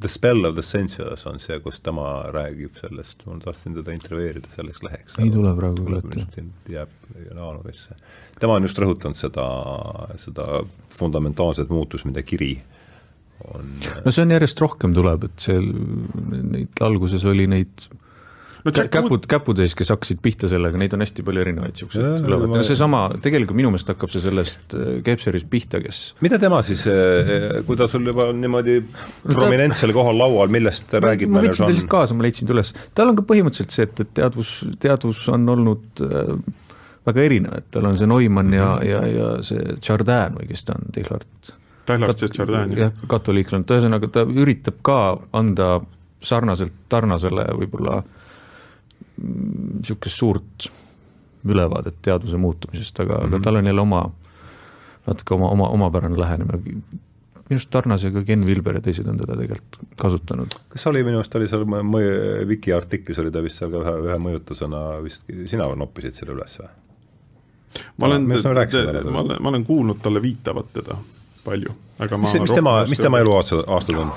The Spell of the Sensuous on see, kus tema räägib sellest, ma tahtsin teda intervjueerida selleks leheks. ei tule praegu ette. jääb jaanuarisse. tema on just rõhutanud seda, seda fundamentaalset muutust, mida kiri on. no see on järjest rohkem tuleb, et see, neid alguses oli neid no Jack käpud, ees, kes hakkasid pihta sellega, neid on hästi palju erinevaid siukseid tulevad, no seesama, tegelikult minu meelest hakkab see sellest äh, Kepserist pihta, kes mida tema siis, äh, äh, kui ta sul juba on niimoodi no, prominentsel kohal laual, millest ta räägib? ma võtsin ta lihtsalt kaasa, ma leidsin ta üles. tal on ka põhimõtteliselt see, et, et teadvus, teadvus on olnud äh, väga erinev, et tal on see Neumann ja, mhm. ja, ja see Chardin või kes ta on, Tehlart? Tehlart ja Chardin, jah. katoliiklane, et ühesõnaga ta üritab ka anda sarnaselt Tarnasele võib-olla äh, niisugust suurt ülevaadet teadvuse muutumisest, aga mm, -hmm. aga mhm. tal on jälle oma, natuke oma, oma, omapärane lähenemine. minu arust Tarnas ja ka Ken Vilber ja teised on teda tegelikult kasutanud. kas oli minu arust oli seal Viki artiklis oli ta vist seal ka ühe, ühe mõjutusena vist, sina noppisid selle üles või? ma olen, ma olen, ma olen kuulnud talle viitavat teda palju, aga mis, mis tema, mis tema eluaastad, aastad on?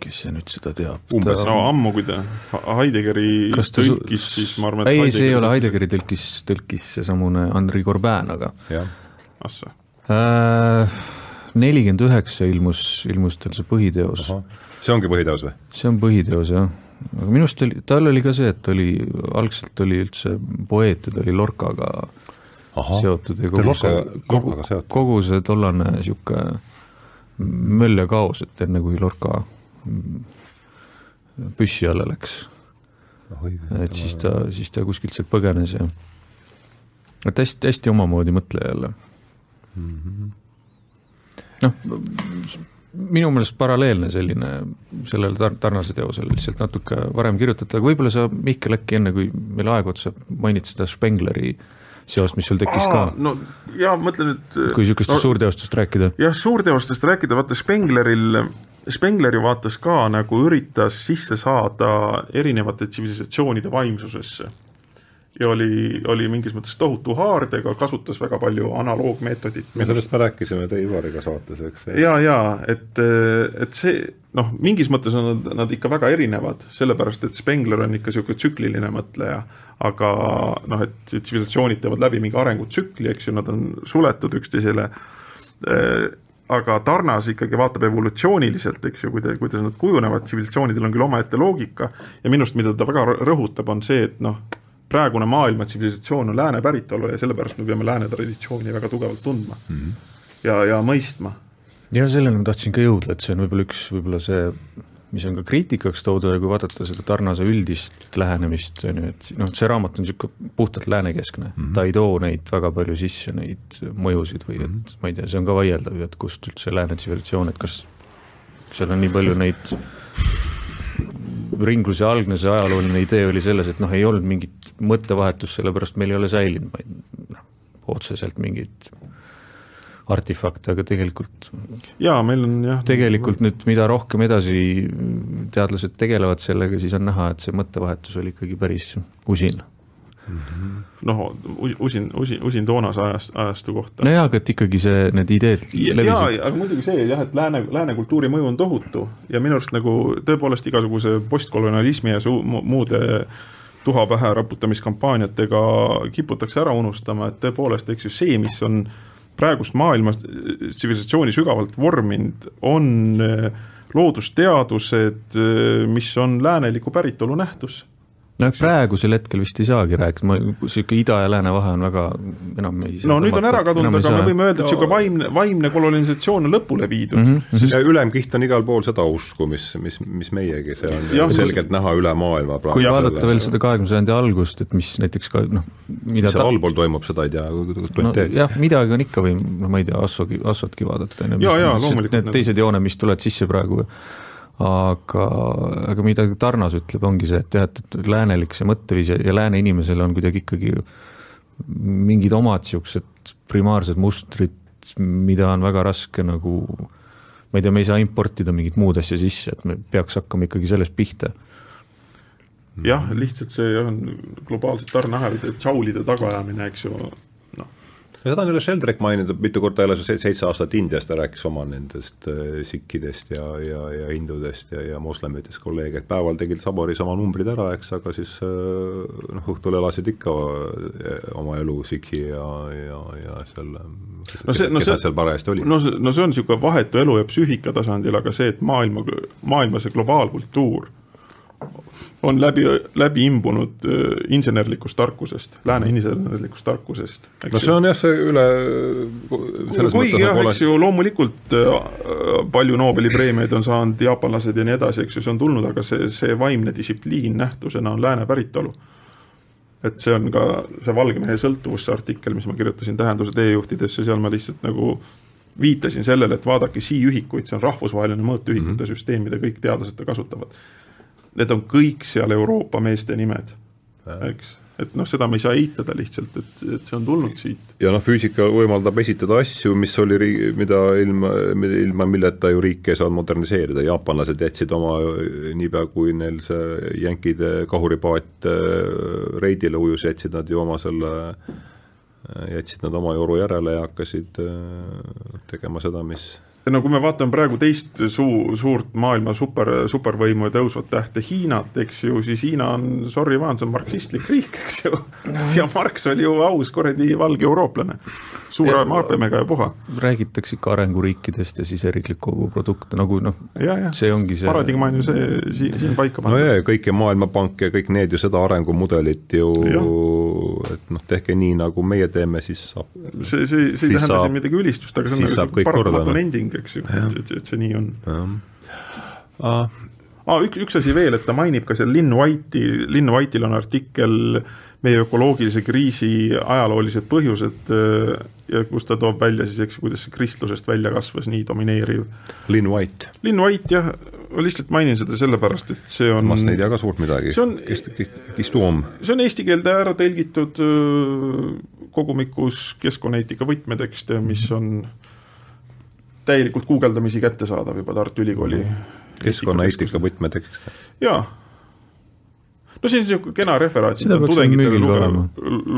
Kes see nüüd seda teab? umbes ta... no ammu, kui ta Heideggeri tõlkis, siis ma arvan, et ei, see ei ole Heideggeri tõlkis, tõlkis seesamune Andrei Korben, aga ahsoo. Äh, nelikümmend üheksa ilmus, ilmus tal see põhiteos. see ongi põhiteos või? see on põhiteos, jah. aga minu arust oli, tal oli ka see, et oli, algselt oli üldse poeet ja ta oli Lorcaga Aha. seotud ja kogu see, kogu, kogu see tollane niisugune möll ja kaos, et enne kui Lorca püssi alla läks. et siis ta, siis ta kuskilt sealt põgenes ja et hästi, hästi omamoodi mõtleja jälle mm -hmm.. noh, minu meelest paralleelne selline sellele tar-, Tarnase teosele, lihtsalt natuke varem kirjutatud, aga võib-olla sa, Mihkel, äkki enne, kui meil aeg otsa, mainid seda Spengleri seost, mis sul tekkis Aa, ka? no jaa, mõtlen, et kui niisugustest no, suurteostest rääkida. jah, suurteostest rääkida, vaata Spengleril, Spengleri vaates ka nagu üritas sisse saada erinevate tsivilisatsioonide vaimsusesse ja oli, oli mingis mõttes tohutu haardega, kasutas väga palju analoogmeetodit. no sellest me rääkisime teie Ivariga saates, eks. ja, ja et, et see noh, mingis mõttes on nad, nad ikka väga erinevad, sellepärast et Spengler on ikka niisugune tsükliline mõtleja, aga noh, et tsivilisatsioonid teevad läbi mingi arengutsükli, eks ju, nad on suletud üksteisele aga Tarnas ikkagi vaatab evolutsiooniliselt, eks ju, kuida-, kuidas nad kujunevad, tsivilisatsioonidel on küll omaette loogika ja minu arust, mida ta väga rõhutab, on see, et noh, praegune maailma tsivilisatsioon on lääne päritolu ja sellepärast me peame lääne traditsiooni väga tugevalt tundma mm -hmm. ja, ja mõistma. ja selleni ma tahtsin ka jõuda, et see on võib-olla üks, võib-olla see, mis on ka kriitikaks toodud ja kui vaadata seda Tarnase üldist lähenemist, on ju, et noh, see raamat on niisugune puhtalt läänekeskne mm, -hmm. ta ei too neid väga palju sisse, neid mõjusid või et mm -hmm. ma ei tea, see on ka vaieldav ju, et kust üldse lääne tsivilisatsioon, et kas seal on nii palju neid ringluse algne see ajalooline idee oli selles, et noh, ei olnud mingit mõttevahetust, sellepärast meil ei ole säilinud, ma ei noh, otseselt mingit artefakte, aga tegelikult jaa, meil on jah tegelikult nüüd, mida rohkem edasi teadlased tegelevad sellega, siis on näha, et see mõttevahetus oli ikkagi päris usin Mhm. noh, usin, usin, usin toonase ajast, ajastu kohta. nojah, aga et ikkagi see, need ideed levisid. jaa, aga muidugi see jah, et lääne, lääne kultuuri mõju on tohutu ja minu arust nagu tõepoolest igasuguse postkolonialismi ja suu-, muude tuha pähe raputamiskampaaniatega kiputakse ära unustama, et tõepoolest, eks ju, see, mis on praegust maailma tsivilisatsiooni sügavalt vorminud, on eh, loodusteadused, eh, mis on lääneliku päritolu nähtus no praegusel hetkel vist ei saagi rääkida, ma, niisugune ida ja lääne vahe on väga, enam ei no nüüd on ära kadunud, aga me võime öelda, et niisugune vaimne, vaimne kolonialisatsioon on lõpule viidud. Mm. -hmm. Sest... ja ülemkiht on igal pool seda usku, mis, mis, mis meiegi, see on. Ja, selgelt näha üle maailma praegu. kui vaadata selle, veel seda kahekümne sajandi algust, et mis näiteks ka noh, mida mis ta... allpool toimub, seda ei tea, no, jah, midagi on ikka või noh, ma ei tea, Assogi, Assotki vaadata, on ju, need teised jooned, mis tulevad sisse praegu aga, aga mida Tarnas ütleb, ongi see, et jah, et läänelik see mõtteviis ja, ja lääne inimesel on kuidagi ikkagi mingid omad niisugused primaarsed mustrid, mida on väga raske nagu ma ei tea, me ei saa importida mingit muud asja sisse, et me peaks hakkama ikkagi sellest pihta. jah, lihtsalt see on globaalsed tarneahelate tšaulide tagaajamine, eks ju, ja seda on üle Sheldrak maininud mitu korda see seitse aastat Indias, ta rääkis oma nendest äh, sikkidest ja, ja, ja hindudest ja, ja moslemitest kolleege, et päeval tegid Saboris oma numbrid ära, eks, aga siis äh, noh, õhtul elasid ikka äh, oma elu sikhi ja, ja, ja seal no see, no kes see, seal parajasti olid. no see, no see on niisugune vahetu elu ja psüühika tasandil, aga see, et maailma, maailma see globaalkultuur on läbi, läbi imbunud äh, insenerlikust tarkusest, lääne insenerlikust tarkusest. no see on jah, see üle kuigi jah, eks ju, loomulikult äh, palju Nobeli preemiaid on saanud jaapanlased ja nii edasi, eks ju, see on tulnud, aga see, see vaimne distsipliin nähtusena on lääne päritolu. et see on ka see Valge mehe sõltuvus, see artikkel, mis ma kirjutasin Tähenduse teejuhtidesse, seal ma lihtsalt nagu viitasin sellele, et vaadake siühikuid, see on rahvusvaheline mõõteühikute mm -hmm. süsteem, mida kõik teadlased kasutavad need on kõik seal Euroopa meeste nimed, eks. Et noh, seda me ei saa eitada lihtsalt, et, et see on tulnud siit. ja noh, füüsika võimaldab esitada asju, mis oli, mida ilma, ilma milleta ju riik ei saanud moderniseerida, jaapanlased jätsid oma, niipea kui neil see jänkide kahuripaat äh, reidile ujus, jätsid nad ju oma selle, jätsid nad oma joru järele ja hakkasid äh, tegema seda, mis no kui me vaatame praegu teist suu-, suurt maailma super, supervõimu ja tõusvat tähte Hiinat, eks ju, siis Hiina on, sorry, vaan, see on marksistlik riik, eks ju. ja Marx oli ju aus kuradi valge eurooplane, suure maapemega ja puha. räägitakse ikka arenguriikidest ja siseriiklik koguprodukt nagu noh, see ongi see. paradigma on ju see siin, siin paika pandud. no jaa, kõik ja Maailmapank ja kõik need ju seda arengumudelit ju, et noh, tehke nii, nagu meie teeme, siis saab. see, see, see ei tähenda siin midagi ülistust, aga see on nagu paratamatu nending, eks ju, et, et, et see nii on. ah,. üks, üks asi veel, et ta mainib ka seal Lynn White'i, Lynn White'il on artikkel meie ökoloogilise kriisi ajaloolised põhjused äh, ja kus ta toob välja siis, eks, kuidas see kristlusest välja kasvas nii domineeriv. Lynn White. Lynn White jah, ma lihtsalt mainin seda sellepärast, et see on vast ei tea ka suurt midagi. see on, see on eesti keelde ära tõlgitud äh, kogumikus keskkonnaeetika võtmetekste, mis on täielikult guugeldamisi kättesaadav juba Tartu Ülikooli keskkonnaeetika võtmetekst. jaa. no see on niisugune kena referaat. seda peaks ka olema.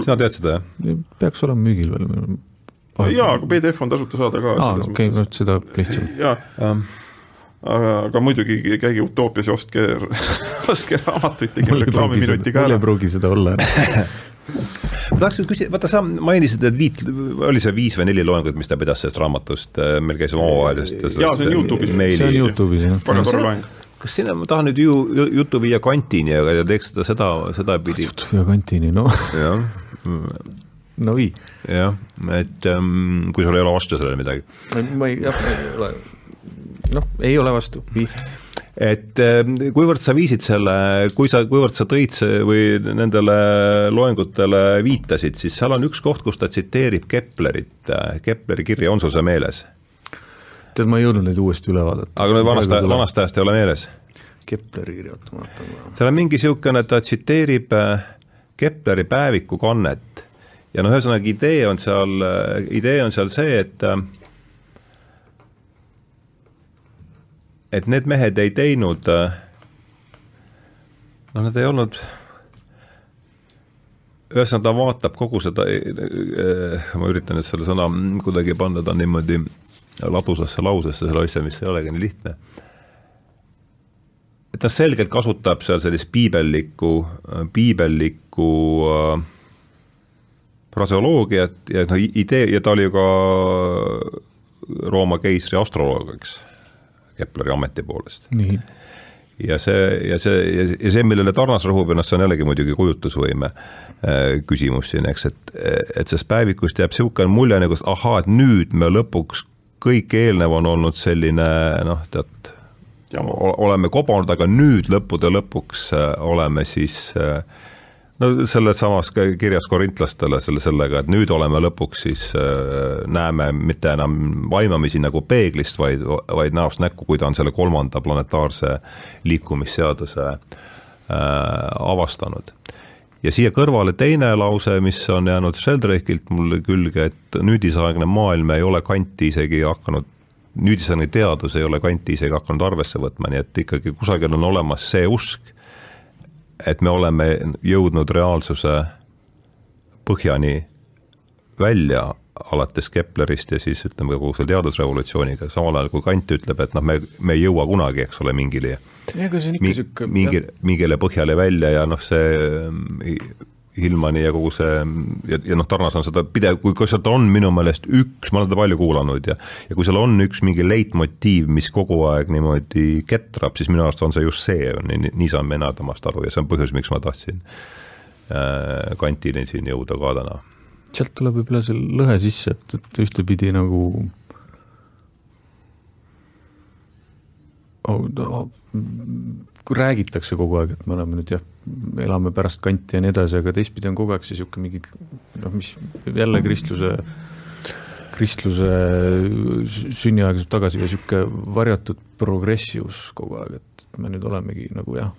sina tead seda, jah? peaks olema müügil veel. jaa, aga PDF on tasuta saada ka. aa, okei, no seda lihtsam. jaa um aga, aga muidugi käige Utoopias ja ostke <laughs> ostke raamatuid, tegime reklaamiminutiga ära. mul ei pruugi seda olla <laughs> ma tahaks nüüd küsida, vaata sa mainisid, et viit, oli see viis või neli loengut, mis ta pidas sellest raamatust, meil käis omavahelisest jaa, see on Youtube'is. see on Youtube'is, jah. väga tore loeng kas sinna, ma tahan nüüd ju juttu viia kantini, aga teeks seda seda, sedapidi. juttu viia kantini, noh. jah. no vii. jah, et um, kui sul ei ole vastu sellele midagi. ma ei, jah, ei ole, noh, ei ole vastu, vii et ehm, kuivõrd sa viisid selle, kui sa, kuivõrd sa tõid või nendele loengutele viitasid, siis seal on üks koht, kus ta tsiteerib Keplerit, Kepleri kirja, on sul see meeles? tead, ma ei jõudnud neid uuesti üle vaadata. aga nüüd vanast, vanast ajast ei ole meeles? Kepleri kirja, oota ma vaatan seal on mingi niisugune, ta tsiteerib äh, Kepleri päeviku kannet ja noh, ühesõnaga idee on seal, äh, idee on seal see, et äh, et need mehed ei teinud, äh, noh, nad ei olnud, ühesõnaga ta vaatab kogu seda, äh, ma üritan nüüd selle sõna kuidagi panna ta niimoodi ladusasse lausesse, selle asja, mis ei olegi nii lihtne. et ta selgelt kasutab seal sellist piibellikku, piibellikku äh, fraseoloogiat ja noh, idee ja ta oli ju ka Rooma keisri astroloog, eks Kepleri ameti poolest. ja see, ja see, ja see, millele Tarnas rõhub ennast, see on jällegi muidugi kujutlusvõime äh, küsimus siin, eks, et, et sellest päevikust jääb niisugune mulje nagu, et ahaa, et nüüd me lõpuks, kõik eelnev on olnud selline noh, tead, oleme kobunud, aga nüüd lõppude lõpuks äh, oleme siis äh, no selles samas kirjas korintlastele selle, sellega, et nüüd oleme lõpuks siis äh,, näeme mitte enam vaimamisi nagu peeglist, vaid, vaid näost näkku, kui ta on selle kolmanda planetaarse liikumisseaduse äh, avastanud. ja siia kõrvale teine lause, mis on jäänud Sheldrake'ilt mulle külge, et nüüdisaegne maailm ei ole kanti isegi hakanud nüüdisaegne teadus ei ole kanti isegi hakanud arvesse võtma, nii et ikkagi kusagil on olemas see usk et me oleme jõudnud reaalsuse põhjani välja, alates Keplerist ja siis ütleme kogu selle teadusrevolutsiooniga, samal ajal kui Kant ütleb, et noh, me, me ei jõua kunagi, eks ole, mingile mingile, mingile põhjale välja ja noh, see Hillmani ja kogu see ja, ja noh, Tarnas on seda pidev, kui, kui sealt on minu meelest üks, ma olen teda palju kuulanud ja ja kui seal on üks mingi leitmotiiv, mis kogu aeg niimoodi ketrab, siis minu arust on see just see, nii, nii saan mina temast aru ja see on põhjus, miks ma tahtsin äh, kantini siin jõuda ka täna. sealt tuleb võib-olla see lõhe sisse, et, et ühtepidi nagu oh, oh, räägitakse kogu aeg, et me oleme nüüd jah, elame pärast kanti ja nii edasi, aga teistpidi on kogu aeg see niisugune mingi noh, mis jälle kristluse, kristluse sünniaeg saab tagasi ja niisugune varjatud progressiivsus kogu aeg, et me nüüd olemegi nagu jah,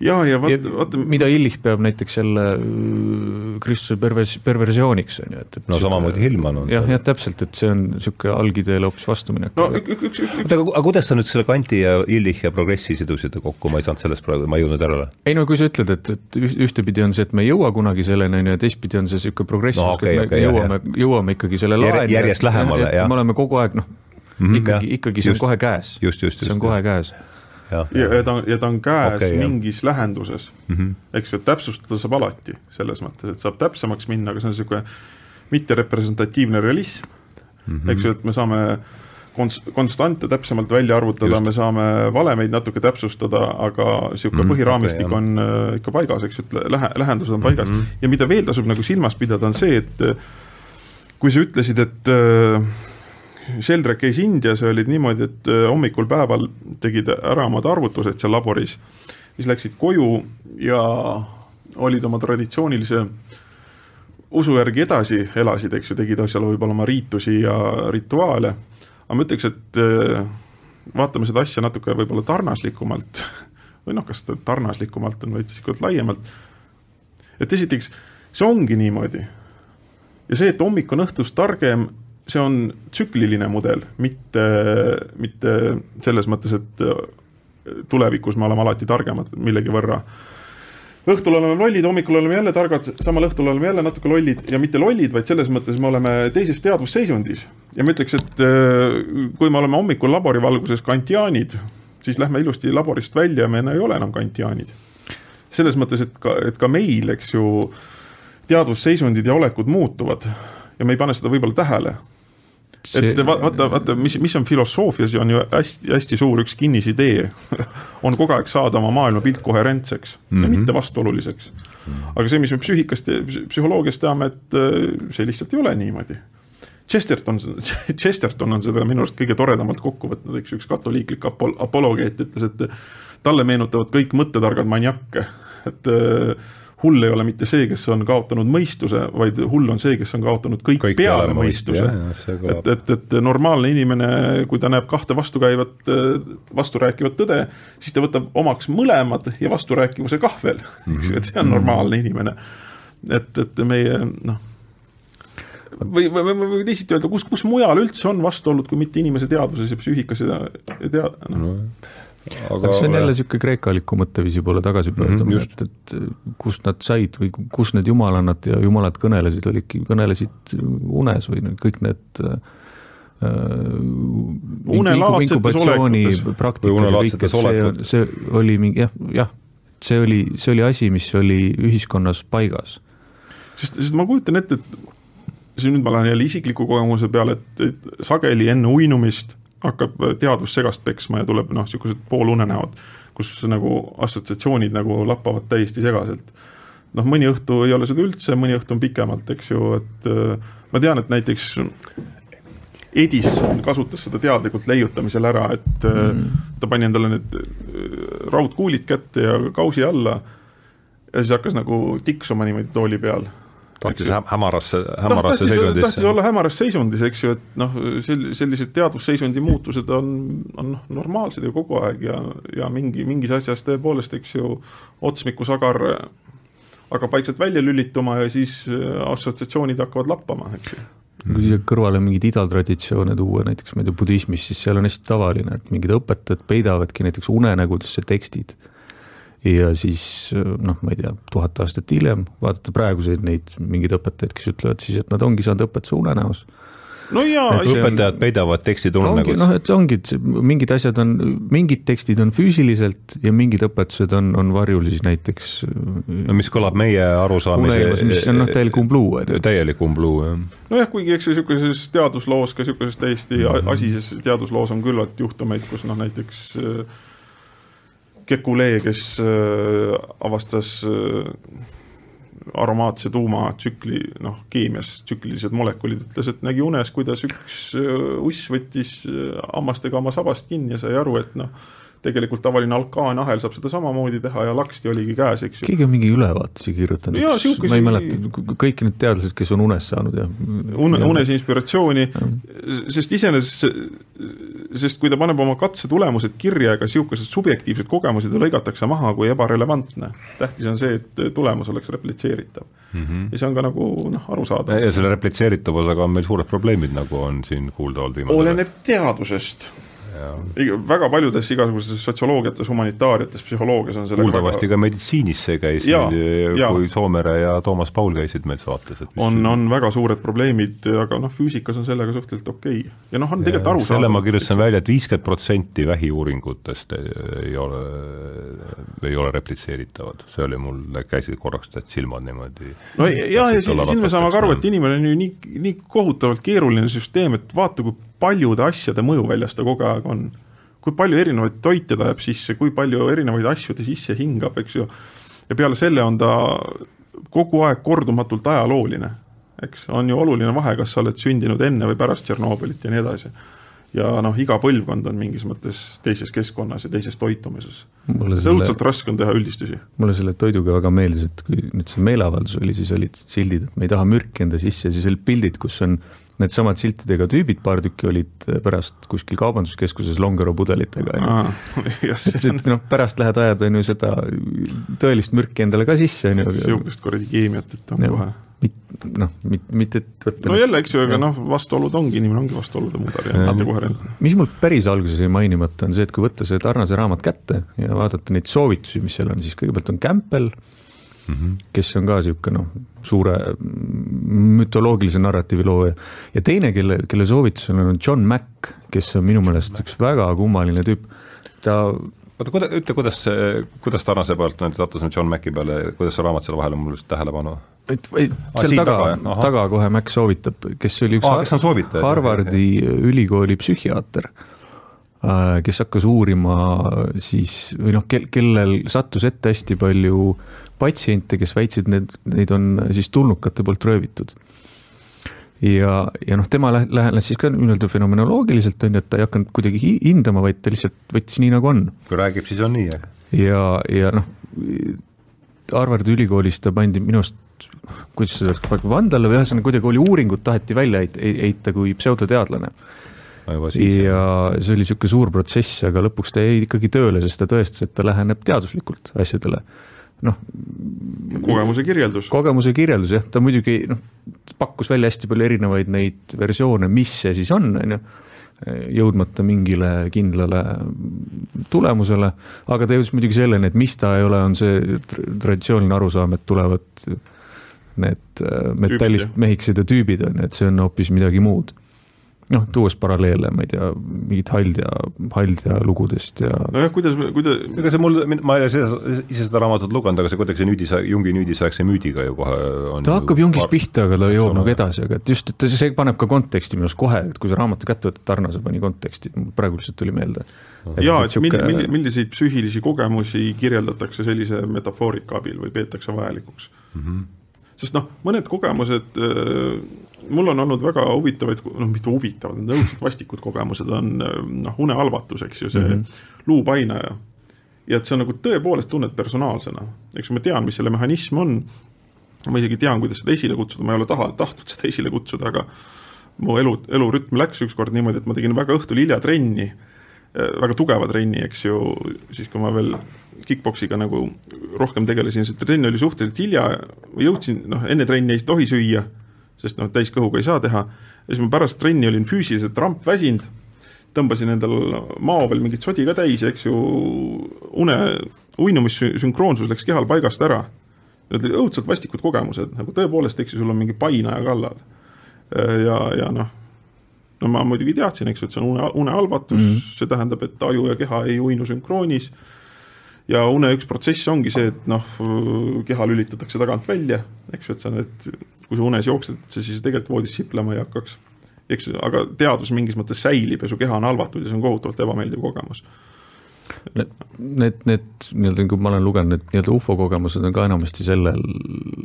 ja, ja vaata, vaata. mida Illich peab näiteks jälle äh, Kristuse pervers-, perversiooniks, on ju, et, et. no samamoodi Hillman on. jah, jah, täpselt, et see on niisugune algideele hoopis vastuminek. no üks, üks, üks, üks. oota, aga kuidas sa nüüd selle Kanti ja Illich ja progressi sidusid kokku, ma ei saanud sellest praegu, ma ei jõudnud järele. ei no kui sa ütled, et, et ühtepidi on see, et me ei jõua kunagi selleni, on ju, ja teistpidi on see niisugune progress no,, okay, okay, me jõuame, jõuame ikkagi selle laeni. järjest lähemale, jah. me oleme kogu aeg noh mm -hmm,, ikkagi, ikkagi see on kohe käes. see on kohe käes ja, ja, ja ta, ja ta on käes okay, mingis jah. lähenduses mm, -hmm. eks ju, et täpsustada saab alati selles mõttes, et saab täpsemaks minna, aga see on niisugune mitterepresentatiivne realism mm, -hmm. eks ju, et me saame konst-, konstante täpsemalt välja arvutada, me saame valemeid natuke täpsustada, aga niisugune mm põhiraamistik okay, on äh, ikka paigas, eks ju, et lähe-, lähendused on paigas mm. -hmm. ja mida veel tasub nagu silmas pidada, on see, et kui sa ütlesid, et äh, Sheldrak käis Indias ja olid niimoodi, et äh, hommikul päeval tegid ära omad arvutused seal laboris, siis läksid koju ja olid oma traditsioonilise usu järgi edasi elasid, eks ju, tegid seal võib-olla oma riitusi ja rituaale, aga ma ütleks, et äh, vaatame seda asja natuke võib-olla tarnaslikumalt <laughs> või noh, kas tarnaslikumalt on veits isegi laiemalt, et esiteks, see ongi niimoodi. ja see, et hommik on õhtust targem, see on tsükliline mudel, mitte, mitte selles mõttes, et äh, tulevikus me oleme alati targemad millegi võrra õhtul oleme lollid, hommikul oleme jälle targad, samal õhtul oleme jälle natuke lollid ja mitte lollid, vaid selles mõttes me oleme teises teadvusseisundis. ja ma ütleks, et äh, kui me oleme hommikul laborivalguses kantiaanid, siis lähme ilusti laborist välja ja me ei ole enam kantiaanid. selles mõttes, et ka, et ka meil, eks ju, teadvusseisundid ja olekud muutuvad ja me ei pane seda võib-olla tähele see... et vaata, vaata, mis, mis on filosoofias on ju hästi-hästi suur üks kinnisidee <laughs> on kogu aeg saada oma maailmapilt koherentseks mm -hmm. ja mhm. mitte vastuoluliseks. aga see, mis me psüühikast, psühholoogiast teame, et äh, see lihtsalt ei ole niimoodi. Chesterton, <laughs> Chesterton on seda minu arust kõige toredamalt kokku võtnud, eks üks katoliiklik apol-, apologeet ütles, et talle meenutavad kõik mõttetargad maniakke, et äh, hull ei ole mitte see, kes on kaotanud mõistuse, vaid hull on see, kes on kaotanud kõik, kõik peale mõistuse. et, et, et normaalne inimene, kui ta näeb kahte vastukäivat, vasturääkivat tõde, siis ta võtab omaks mõlemad ja vasturääkivuse kah veel, <laughs> eks ju, et see on normaalne inimene. et, et meie noh või, või, või, või teisiti öelda, kus, kus mujal üldse on vastuolud, kui mitte inimese teadvuses ja psüühikas ja, ja tea-, noh. No aga see on jälle niisugune kreekaliku mõtteviisi poole tagasipöördumine mm, -hmm, et, et kust nad said või kus need jumalannad ja jumalad kõnelesid, olidki, kõnelesid unes või kõik need äh, kõik, et see, see oli mingi jah, jah, see oli, see oli asi, mis oli ühiskonnas paigas. sest, sest ma kujutan ette, et siin nüüd ma lähen jälle isikliku kogemuse peale, et, et sageli enne uinumist hakkab teadvus segast peksma ja tuleb noh, niisugused poolunenäod, kus nagu assotsiatsioonid nagu lappavad täiesti segaselt. noh, mõni õhtu ei ole seda üldse, mõni õhtu on pikemalt, eks ju, et äh, ma tean, et näiteks Edison kasutas seda teadlikult leiutamisel ära, et äh, mm. ta pani endale need äh, raudkuulid kätte ja kausi alla ja siis hakkas nagu tiksuma niimoodi tooli peal tahtis hämarasse, hämarasse seisundisse. tahtis olla hämaras seisundis, eks ju, et noh, sel-, sellised teadvusseisundi muutused on, on noh, normaalsed ju kogu aeg ja, ja mingi, mingis asjas tõepoolest, eks ju, otsmikusagar hakkab vaikselt välja lülituma ja siis äh, assotsiatsioonid hakkavad lappama, eks ju. Kui siia kõrvale mingeid idatraditsioone tuua, näiteks ma ei tea, budismis, siis seal on hästi tavaline, et mingid õpetajad peidavadki näiteks unenägudesse tekstid ja siis noh, ma ei tea, tuhat aastat hiljem vaadata praeguseid neid mingeid õpetajaid, kes ütlevad siis, et nad ongi saanud õpetuse unenäos no jaa. õpetajad on, peidavad tekstid unenägus. noh, et ongi, et mingid asjad on, mingid tekstid on füüsiliselt ja mingid õpetused on, on varjul siis näiteks. no mis kõlab meie arusaamise. mis on noh, täielik umbluu, on ju. täielik umbluu, jah. nojah, kuigi eks niisuguses teadusloos, ka niisuguses täiesti mm -hmm. asises teadusloos on küllalt juhtumeid, kus noh, näiteks äh, Kekulé, kes äh, avastas äh, aromaatse tuumatsükli, noh, keemias tsüklilised molekulid, ütles, et nägi unes, kuidas üks äh, uss võttis hammastega oma sabast kinni ja sai aru, et noh, tegelikult tavaline alkaanahel saab seda samamoodi teha ja laksti oligi käes, eks ju. keegi on mingi ülevaatuse kirjutanud, ma ei mäleta, kõik need teadlased, kes on unes saanud ja une, unes inspiratsiooni, sest iseenesest, sest kui ta paneb oma katse tulemused kirja, ega niisugused subjektiivsed kogemused ju lõigatakse maha kui ebarelevantne. tähtis on see, et tulemus oleks replitseeritav mm. -hmm. ja see on ka nagu noh, arusaadav. ja selle replitseeritavusega on meil suured probleemid, nagu on siin kuulda olnud viimasel ajal. oleneb teadusest väga paljudes igasugustes sotsioloogiates, humanitaariates, psühholoogias on sellega kuuldavasti ka meditsiinis see käis, kui Soomere ja Toomas Paul käisid meil saates. on, on väga suured probleemid, aga noh, füüsikas on sellega suhteliselt okei okay. ja noh, on tegelikult arusaadav. selle ma kirjutasin välja, et viiskümmend protsenti vähiuuringutest ei ole, ei ole replitseeritavad, see oli mul, käisid korraks tead silmad niimoodi. no jah, ja siin, siin me saame ka aru, et inimene on ju nii, nii kohutavalt keeruline süsteem, et vaata, kui paljude asjade mõjuväljas ta kogu aeg on. kui palju erinevaid toite ta jääb sisse, kui palju erinevaid asju ta sisse hingab, eks ju. ja peale selle on ta kogu aeg kordumatult ajalooline. eks, on ju oluline vahe, kas sa oled sündinud enne või pärast Tšernobõlit ja nii edasi ja noh, iga põlvkond on mingis mõttes teises keskkonnas ja teises toitumises. õudselt raske on teha üldistusi. mulle selle toiduga väga meeldis, et kui nüüd see meeleavaldus oli, siis olid sildid, et me ei taha mürki enda sisse, siis olid pildid, kus on needsamad siltidega tüübid, paar tükki olid pärast kuskil kaubanduskeskuses Longero pudelitega, on ju. <laughs> et, et noh, pärast lähed ajad, on ju, seda tõelist mürki endale ka sisse, on ju. niisugust kuradi keemiat, et on kohe noh, mitte et võtta no jälle, eks ju, ega noh, vastuolud ongi, inimene ongi vastuolude mudel ja mitte koherentne. mis mul päris alguses jäi mainimata, on see, et kui võtta see Tarnase raamat kätte ja vaadata neid soovitusi, mis seal on, siis kõigepealt on Campbell mm, -hmm. kes on ka niisugune noh, suure mütoloogilise narratiivi looja ja teine, kelle, kelle soovitusel on John Mack, kes on minu meelest üks väga kummaline tüüp, ta oota, kuida-, ütle, kuidas kuidas Tarnase pealt nüüd sattusime John Maci peale, kuidas see raamat seal vahel on mul just tähelepanu? et või ah, seal taga, taga, taga kohe Mac soovitab, kes oli üks ah, kes on soovitaja? Harvardi ülikooli psühhiaater, äh, kes hakkas uurima siis või noh, kel-, kellel sattus ette hästi palju patsiente, kes väitsid, need, neid on siis tulnukate poolt röövitud. ja, ja noh, tema lä-, lähenes siis ka nii-öelda fenomenoloogiliselt, on ju, et ta ei hakanud kuidagi hindama, vaid ta lihtsalt võttis nii, nagu on. kui räägib, siis on nii, jah? ja, ja noh, Harvardi ülikoolis ta pandi minu arust kuidas seda öeldakse, vandale või ühesõnaga kuidagi oli uuringut taheti välja heita kui pseudoteadlane. ja see oli niisugune suur protsess, aga lõpuks ta jäi ikkagi tööle, sest ta tõestas, et ta läheneb teaduslikult asjadele. Noh. kogemuse kirjeldus. kogemuse kirjeldus jah, ta muidugi noh, pakkus välja hästi palju erinevaid neid versioone, mis see siis on, on ju jõudmata mingile kindlale tulemusele, aga ta jõudis muidugi selleni, et mis ta ei ole, on see traditsiooniline arusaam, et tulevad need äh, metallist mehikesed ja tüübid on ju, et see on hoopis midagi muud. Noh, tuues paralleele, ma ei tea, mingit Haldja, Haldja lugudest ja. nojah, kuidas, kuidas. ega see mul, ma ei ole ise, ise seda raamatut lugenud, aga see kuidagi see nüüdis, Jungi nüüdisaegse müüdiga ju kohe on. ta hakkab Jungist pihta, aga ta jõuab nagu edasi, aga et just, et see paneb ka konteksti minu arust kohe, et kui sa raamatu kätte võtad, Tarnase pani konteksti, praegu lihtsalt tuli meelde jaa, et siuke... mill-, mill-, milliseid psüühilisi kogemusi kirjeldatakse sellise metafoorika abil või peetakse vajalikuks mm. -hmm sest noh, mõned kogemused äh, mul on olnud väga huvitavaid, noh, mitte huvitavad, need õudselt vastikud kogemused on noh, unehalvatus, eks ju, see mm -hmm. luupainaja. ja et sa nagu tõepoolest tunned personaalsena, eks ma tean, mis selle mehhanism on. ma isegi tean, kuidas seda esile kutsuda, ma ei ole taha, tahtnud seda esile kutsuda, aga mu elu, elurütm läks ükskord niimoodi, et ma tegin väga õhtul hilja trenni Äh, väga tugeva trenni, eks ju, siis kui ma veel kick-poksiga nagu rohkem tegelesin, see trenn oli suhteliselt hilja, ma jõudsin, noh, enne trenni ei tohi süüa, sest noh, täiskõhuga ei saa teha, ja siis ma pärast trenni olin füüsiliselt rampväsinud, tõmbasin endal mao veel mingit sodi ka täis, eks ju, une, uinumissünkroonsus läks kehal paigast ära. Need olid õudselt vastikud kogemused, nagu tõepoolest, eks ju, sul on mingi painaja kallal. Ja, ja noh no ma muidugi teadsin, eks ju, et see on une, unehalvatus mm, -hmm. see tähendab, et aju ja keha ei uinu sünkroonis. ja une üks protsess ongi see, et noh, keha lülitatakse tagant välja, eks ju, et sa need, kui sa unes jooksed, siis tegelikult voodis siplema ei hakkaks. eks aga teadvus mingis mõttes säilib ja su keha on halvatud ja see on kohutavalt ebameeldiv kogemus Need, need, need nii-öelda, kui ma olen lugenud, need nii-öelda ufo kogemused on ka enamasti sellel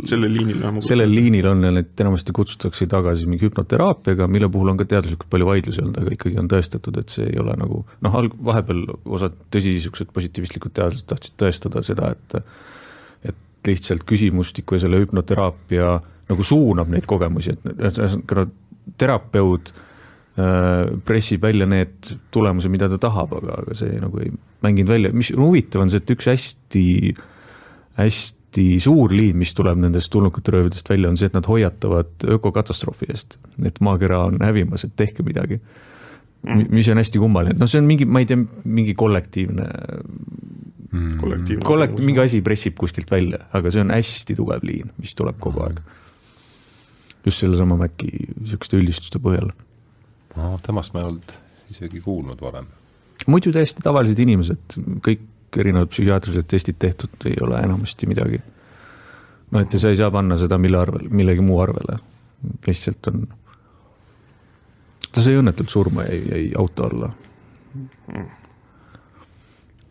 sellel liinil, sellel liinil on ja neid enamasti kutsutakse taga siis mingi hüpnoteraapiaga, mille puhul on ka teaduslikult palju vaidlusi olnud, aga ikkagi on tõestatud, et see ei ole nagu noh, alg-, vahepeal osad tõsi, niisugused positiivistlikud teadlased tahtsid tõestada seda, et et lihtsalt küsimustiku ja selle hüpnoteraapia nagu suunab neid kogemusi, et ühesõnaga terapeut äh, pressib välja need tulemused, mida ta tahab, aga, aga see nagu ei mänginud välja, mis huvitav on see, et üks hästi, hästi suur liin, mis tuleb nendest tulnukate röövidest välja, on see, et nad hoiatavad ökokatastroofi eest. et maakera on hävimas, et tehke midagi mm.. mis on hästi kummaline, noh, see on mingi, ma ei tea, mingi kollektiivne mm. kollektiivne kollekt-, mingi asi pressib kuskilt välja, aga see on hästi tugev liin, mis tuleb kogu aeg. Just sellesama Maci niisuguste üldistuste põhjal. no temast ma ei olnud isegi kuulnud varem muidu täiesti tavalised inimesed, kõik erinevad psühhiaatrilised testid tehtud, ei ole enamasti midagi. no et ja sa ei saa panna seda mille arvel, millegi muu arvele, lihtsalt on. ta sai õnnetult surma, jäi, jäi auto alla.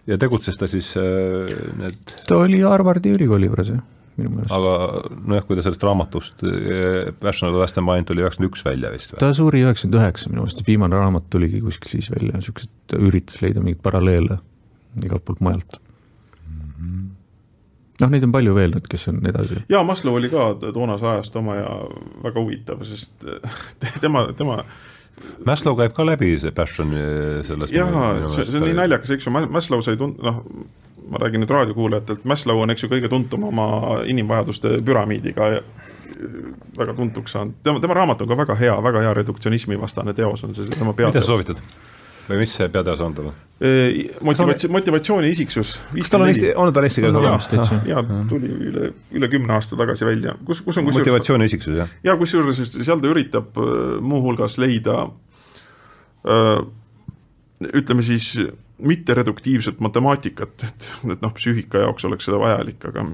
ja tegutses ta siis äh, need? ta oli Harvardi ülikooli juures, jah minu meelest. aga nojah, kui ta sellest raamatust, Passion of the West Mind tuli üheksakümmend üks välja vist või? ta suri üheksakümmend üheksa minu meelest, viimane raamat tuligi kuskil siis välja, niisugused, üritas leida mingeid paralleele igalt poolt mujalt mm. -hmm. noh, neid on palju veel nüüd, kes on edasi. jaa, Maslow oli ka toonase ajast oma ja väga huvitav, sest <laughs> tema, tema Maslow käib ka läbi see passion selles jaa, see, see on nii naljakas, eks ju, Maslow sai tund-, noh, ma räägin nüüd raadiokuulajatelt, Maslow on, eks ju, kõige tuntum oma inimvajaduste püramiidiga väga tuntuks saanud, tema, tema raamat on ka väga hea, väga hea reduktsionismi vastane teos on see, tema peateos. mida sa soovitad? või mis see peateos on tal? Motivatsioon, motivatsiooni isiksus. kas tal on eesti, on tal eesti keeles olemas täitsa? jaa, tuli üle, üle kümne aasta tagasi välja, kus, kus on kus motivatsiooni isiksus, jah? jaa, kusjuures seal ta üritab muuhulgas leida öö, ütleme siis mittereduktiivset matemaatikat, et, et noh, psüühika jaoks oleks seda vajalik, aga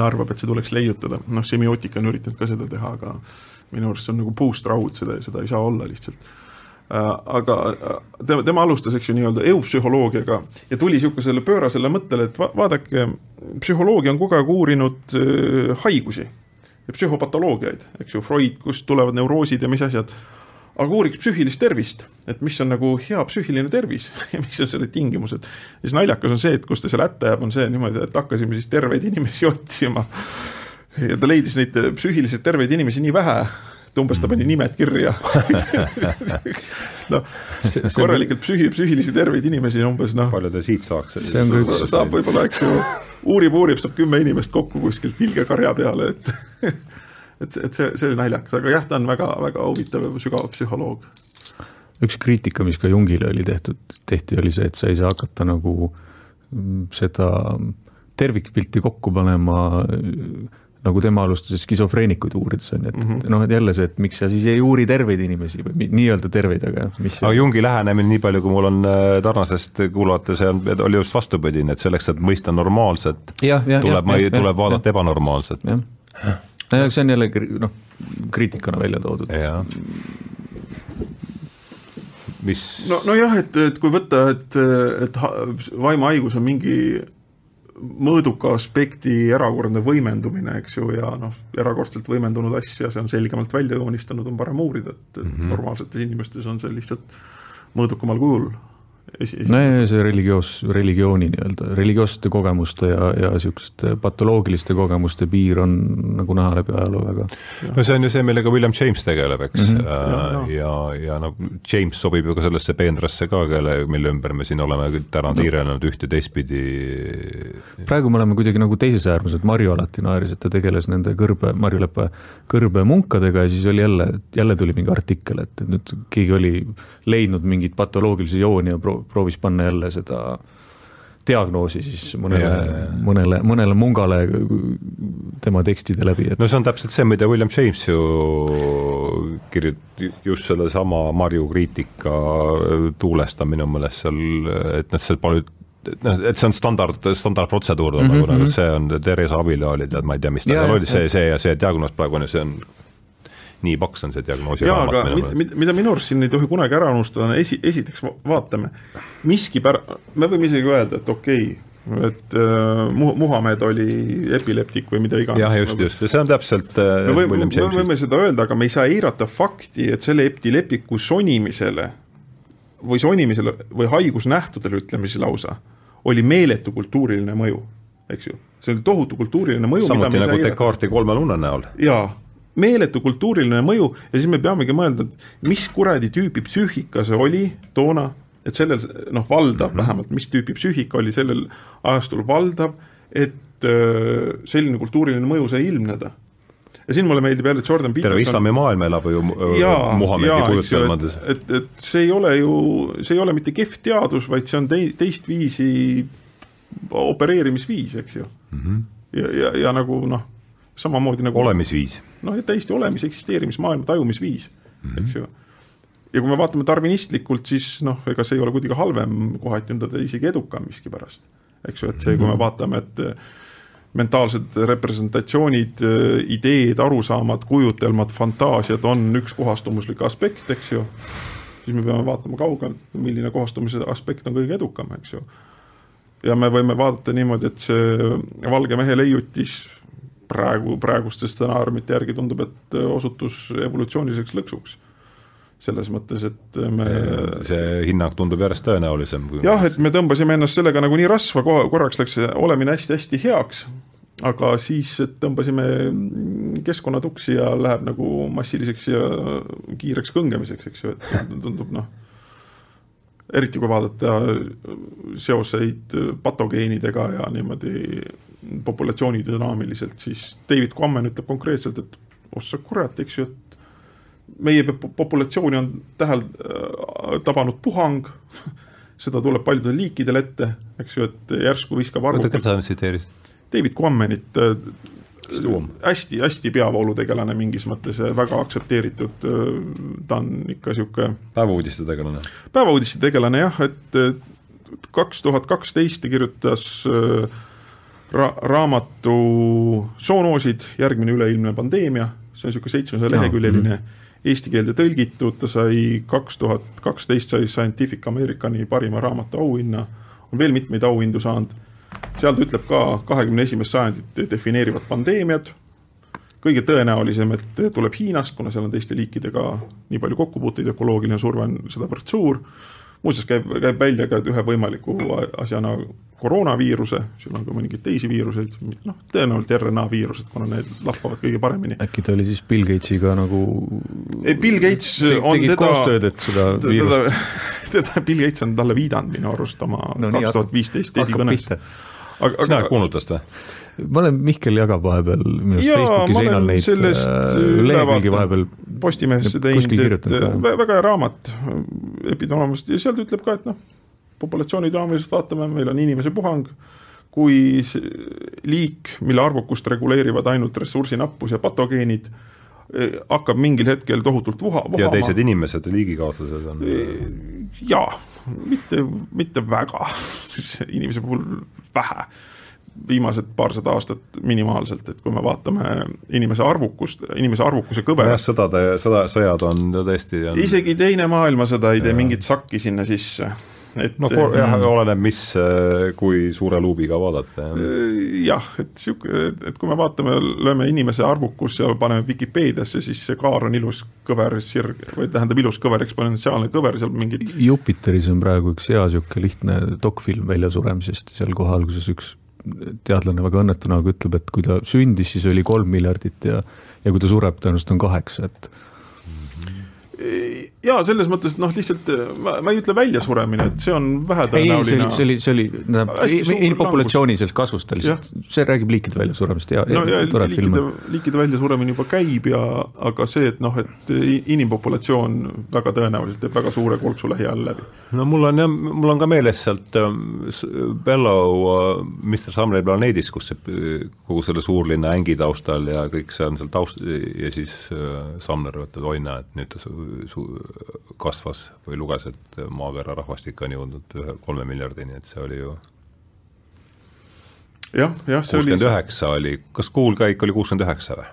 arvab, et see tuleks leiutada, noh, semiootika on üritanud ka seda teha, aga minu arust see on nagu puust-raud, seda, seda ei saa olla lihtsalt. Äh, aga äh, tema, tema alustas, eks ju, nii-öelda eupsühholoogiaga ja tuli niisugusele pöörasele mõttele, et va vaadake, psühholoogia on kogu aeg uurinud äh, haigusi ja psühhopatoloogiaid, eks ju, Freud, kust tulevad neuroosid ja mis asjad aga uuriks psüühilist tervist, et mis on nagu hea psüühiline tervis <laughs> ja mis on selle tingimused. ja siis naljakas on see, et kus ta seal hätta jääb, on see niimoodi, et hakkasime siis terveid inimesi <laughs> otsima. ja ta leidis neid psüühiliselt terveid inimesi nii vähe, et umbes ta pani nimed kirja <laughs> noh, korralikult psüühi, psüühilisi terveid inimesi umbes noh. palju ta siit saaks? saab võib-olla, eks ju, uurib, uurib, saab kümme inimest kokku kuskilt ilgekarja peale, et et, et see, see oli naljakas, aga jah, ta on väga, väga huvitav ja sügav psühholoog. üks kriitika, mis ka Jungile oli tehtud, tehti, oli see, et sa ei saa hakata nagu mm, seda tervikpilti kokku panema nagu tema alustas skisofreenikuid uurides on ju, et mm -hmm. noh, et jälle see, et miks sa siis ei uuri terveid inimesi või nii-öelda terveid, aga mis aga Jungi lähenemine, nii palju kui mul on äh, Tarnasest kuulata, see on, oli just vastupidine, et selleks, et mõista normaalset, tuleb, tuleb vaadata ja, ebanormaalset no see on jälle noh, kriitikana välja toodud. mis no, nojah, et, et kui võtta, et, et vaimahaigus on mingi mõõduka aspekti erakordne võimendumine, eks ju, ja noh, erakordselt võimendunud asja, see on selgemalt välja joonistanud, on parem uurida, et mm -hmm. normaalsetes inimestes on see lihtsalt mõõdukamal kujul no ja see religioos, religiooni nii-öelda, religioossete kogemuste ja, ja niisuguste patoloogiliste kogemuste piir on nagu näha läbi ajaloo väga. no see on ju see, millega William James tegeleb, eks mm, -hmm. ja, ja, ja noh, James sobib ju ka sellesse peenrasse ka, kelle, mille ümber me siin oleme täna no. tiirelnud üht ja teistpidi. praegu me oleme kuidagi nagu teises äärmus, et Marju alati naeris, et ta tegeles nende kõrbe, Marju Lepe kõrbemunkadega ja siis oli jälle, jälle tuli mingi artikkel, et nüüd keegi oli leidnud mingeid patoloogilisi jooni ja pro-, proovis panna jälle seda diagnoosi siis mõnele, mõnele, mõnele mungale tema tekstide läbi et.... no see on täpselt see, mida William James ju kirjut-, just sellesama Marju kriitika tuulest on minu meelest seal, et noh, see palju noh, et see on standard, standardprotseduur mm, -hmm. nagu, nagu see on Theresa Avila oli tead, ma ei tea, mis tal oli, see, see ja see diagnoos praegu on ju, see on nii paks on see diagnoosi jaa, aga mida, mida, mida minu arust siin ei tohi kunagi ära unustada, on esi, esiteks vaatame, miski pär-, me võime isegi öelda, et okei okay,, et äh, Muhamed oli epileptik või mida iganes. jah, just, just, see on täpselt äh, me võime, me võime seda öelda, aga me ei saa eirata fakti, et selle epileptiku sonimisele või sonimisele või haigusnähtudele, ütleme siis lausa, oli meeletu kultuuriline mõju, eks ju. see oli tohutu kultuuriline mõju. samuti nagu Descartesi kolme lunna näol. jaa meeletu kultuuriline mõju ja siis me peamegi mõelda, et mis kuradi tüüpi psüühika see oli toona, et sellel noh, valdav mm -hmm. vähemalt, mis tüüpi psüühika oli sellel ajastul valdav, et äh, selline kultuuriline mõju sai ilmneda ja siin mulle meeldib jälle Jordan Peterson. terve islamimaailm elab ju äh, Muhamedi kujutelmades. et, et see ei ole ju, see ei ole mitte kehv teadus, vaid see on tei-, teistviisi opereerimisviis, eks ju mm. -hmm. ja, ja, ja nagu noh samamoodi nagu olemisviis. noh, täiesti olemis, eksisteerimismaailma tajumisviis mm, -hmm. eks ju. ja kui me vaatame tarvinistlikult, siis noh, ega see ei ole kuidagi halvem, kohati on ta isegi edukam miskipärast. eks ju, et see, kui me mhm. vaatame, et äh, mentaalsed representatsioonid, äh, ideed, arusaamad, kujutelmad, fantaasiad on üks kohastumuslik aspekt, eks ju, siis me peame vaatama kaugelt, milline kohastumise aspekt on kõige edukam, eks ju. ja me võime vaadata niimoodi, et see valge mehe leiutis praegu, praeguste stsenaariumite järgi tundub, et osutus evolutsiooniliseks lõksuks selles mõttes, et me see hinnang tundub järjest tõenäolisem. jah, et me tõmbasime ennast sellega nagunii rasva, korraks läks olemine hästi-hästi heaks, aga siis tõmbasime keskkonnatuksi ja läheb nagu massiliseks ja kiireks kõngemiseks, eks ju, et tundub noh, eriti kui vaadata seoseid patogeenidega ja niimoodi populatsiooni dünaamiliselt, siis David Quammen ütleb konkreetselt, et ossa kurat, eks ju, et meie populatsiooni on tähel äh, tabanud puhang, <laughs> seda tuleb paljudel liikidel ette, eks ju, et järsku viskab arvukus. oota, keda sa tsiteerisid? David Quammenit äh, hästi-hästi peavoolutegelane mingis mõttes, väga aktsepteeritud, äh, ta on ikka niisugune päevauudiste tegelane? päevauudiste tegelane jah, et kaks tuhat kaksteist ta kirjutas ra-, raamatu Zoonoosid, järgmine üleilmne pandeemia, see on niisugune seitsmesaja leheküljeline no. Mm eesti keelde tõlgitud, ta sai kaks tuhat kaksteist sai Scientific Americani parima raamatu auhinna, on veel mitmeid auhindu saanud. seal ta ütleb ka kahekümne esimest sajandit defineerivad pandeemiad, kõige tõenäolisem, et tuleb Hiinast, kuna seal on teiste liikidega nii palju kokkupuuteid, ökoloogiline surve on sedavõrd suur muuseas käib, käib välja ka ühe võimaliku asjana koroonaviiruse, siin on ka mõningaid teisi viiruseid, noh, tõenäoliselt RNA viirused, kuna need lappavad kõige paremini. äkki ta oli siis Bill Gatesiga nagu ei, Bill Gates te, on teda koostööd, et seda viirust <laughs> teda, Bill Gates on talle viidanud minu arust oma kaks tuhat viisteist esikõnes. sina oled kuulnud tast või? ma olen, Mihkel jagab vahepeal minu arust Facebooki seinal neid äh, lehekülgi vahepeal. Postimehesse teinud, et väga hea raamat epidemioloogiast ja sealt ütleb ka, et noh, populatsiooni dünaamiliselt vaatame, meil on inimese puhang, kui liik, mille arvukust reguleerivad ainult ressursinappus ja patogeenid, eh, hakkab mingil hetkel tohutult vuha, vohama. ja teised inimesed, liigikaotlused on? Eh, jaa, mitte, mitte väga <laughs> inimese puhul vähe viimased paarsada aastat minimaalselt, et kui me vaatame inimese arvukust, inimese arvukuse kõverat. jah, sõdade, sõda, sõjad on tõesti on... isegi Teine maailmasõda ei tee mingit sakki sinna sisse et no jah, oleneb, mis, äh, kui suure luubiga vaadata. jah, et sihuke, et kui me vaatame, lööme inimese arvukus ja paneme Vikipeediasse, siis see kaar on ilus kõver sirg või tähendab ilus kõver, eksponentsiaalne kõver, seal mingid. Jupiteris on praegu üks hea sihuke lihtne dokfilm väljasuremisest, seal kohe alguses üks teadlane väga õnnetu näoga ütleb, et kui ta sündis, siis oli kolm miljardit ja, ja kui ta sureb, tõenäoliselt on kaheksa, et jaa, selles mõttes, et noh, lihtsalt ma, ma ei ütle väljasuremine, et see on vähetõenäoline. see oli, see oli, see oli populatsiooni sellest kasvust ta lihtsalt, see räägib liikide väljasuremist ja, no, ja, ja liikide, liikide väljasuremine juba käib ja aga see, et noh, et inimpopulatsioon väga tõenäoliselt teeb väga suure kolksu lähiajal läbi. no mul on jah, mul on ka meeles sealt ähm, Bellow äh, Mr Sumleri planeedis, kus see kogu selle suurlinna ängi taustal ja kõik see on seal taust ja siis äh, Sumner võtab oina, et nüüd ta su-, kasvas või luges, et maakera rahvastik on jõudnud ühe, kolme miljardini, et see oli ju jah, jah, see oli kuuskümmend üheksa oli, kas kuulkäik oli kuuskümmend üheksa või?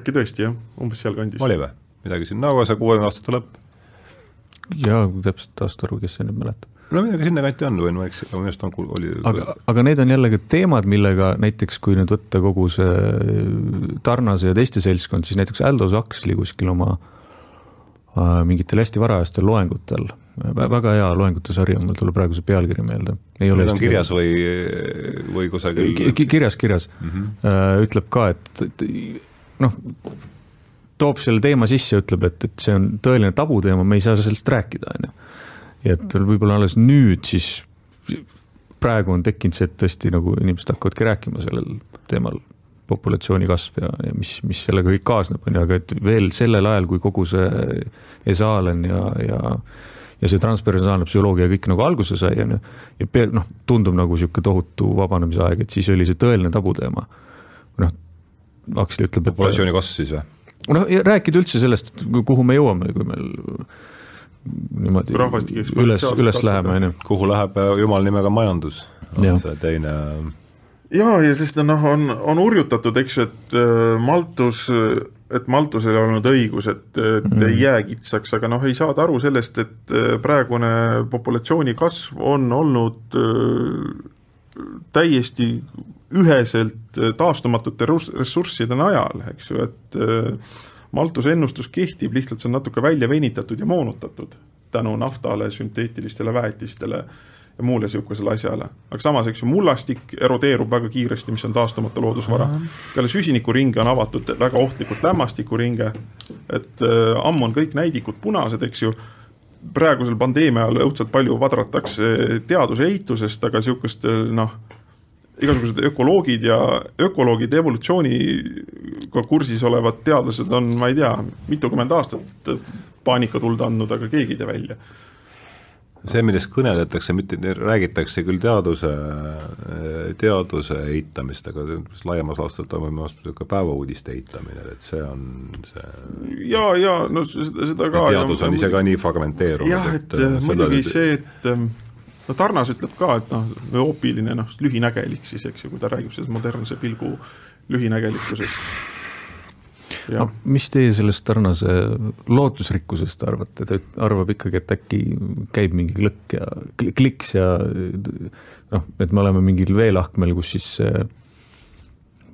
äkki tõesti jah, umbes sealkandis. oli või? midagi siin, no aga see kuuekümne aastate lõpp. jaa, täpselt aasta arvu, kes see nüüd mäletab no midagi sinnakanti on või no eks, minu arust on, oli aga, aga need on jällegi teemad, millega näiteks kui nüüd võtta kogu see Tarnase ja teiste seltskond, siis näiteks Aldous Huxley kuskil oma Äh, mingitel hästi varajastel loengutel, väga hea loengute sari on, mul tuleb praegu see pealkiri meelde. Need on kirjas või, või kusagil Ki? kirjas, kirjas mm. -hmm. ütleb ka, et, et noh, toob selle teema sisse, ütleb, et, et see on tõeline tabuteema, me ei saa sellest rääkida, on ju. ja et võib-olla alles nüüd siis, praegu on tekkinud see, et tõesti nagu inimesed hakkavadki rääkima sellel teemal populatsiooni kasv ja, ja mis, mis sellega kõik kaasneb, on ju, aga et veel sellel ajal, kui kogu see esaalen ja, ja ja see transpersonaalne psühholoogia kõik nagu alguse sai, on ju, ja pea-, noh, tundub nagu niisugune tohutu vabanemise aeg, et siis oli see tõeline tabuteema. noh, Akseli ütleb, et populatsiooni kasv siis või? noh, rääkida üldse sellest, et kuhu me jõuame, kui meil niimoodi üles, üles läheme, on ju. kuhu läheb jumala nimega majandus, on see teine jaa, ja sest noh, on, on urjutatud, eks ju, et äh, Maltus, et Maltusel ei olnud õigus, et, et mm. ei jää kitsaks, aga noh, ei saada aru sellest, et äh, praegune populatsiooni kasv on olnud äh, täiesti üheselt taastumatute ressursside najal, eks ju, et Maltuse ennustus kehtib, lihtsalt see on natuke välja venitatud ja moonutatud tänu naftale, sünteetilistele väetistele ja muule niisugusele asjale. aga samas, eks ju, mullastik erodeerub väga kiiresti, mis on taastumata loodusvara. peale süsinikuringe on avatud väga ohtlikult lämmastikuringe, et äh, ammu on kõik näidikud punased, eks ju, praegusel pandeemia ajal õudselt palju vadratakse teaduse eitusest, aga niisugustel noh, igasugused ökoloogid ja ökoloogid, evolutsiooniga kursis olevad teadlased on, ma ei tea, mitukümmend aastat paanikatuld andnud, aga keegi ei tee välja see, millest kõneletakse, mitte räägitakse küll teaduse, teaduse eitamist, aga laiemas laastus toimub minu arust niisugune päevauudiste eitamine, et see on see ja, ja no seda ka teadus on ise ka nii fragmenteerunud. jah, et, et muidugi see, et ähm, no Tarnas ütleb ka, et noh, müoopiline noh, lühinägelik siis, eks ju, kui ta räägib sellest modernse pilgu lühinägelikkusest no mis teie sellest Tarnase lootusrikkusest arvate, ta arvab ikkagi, et äkki käib mingi klõkk ja kliks ja noh, et me oleme mingil veelahkmel, kus siis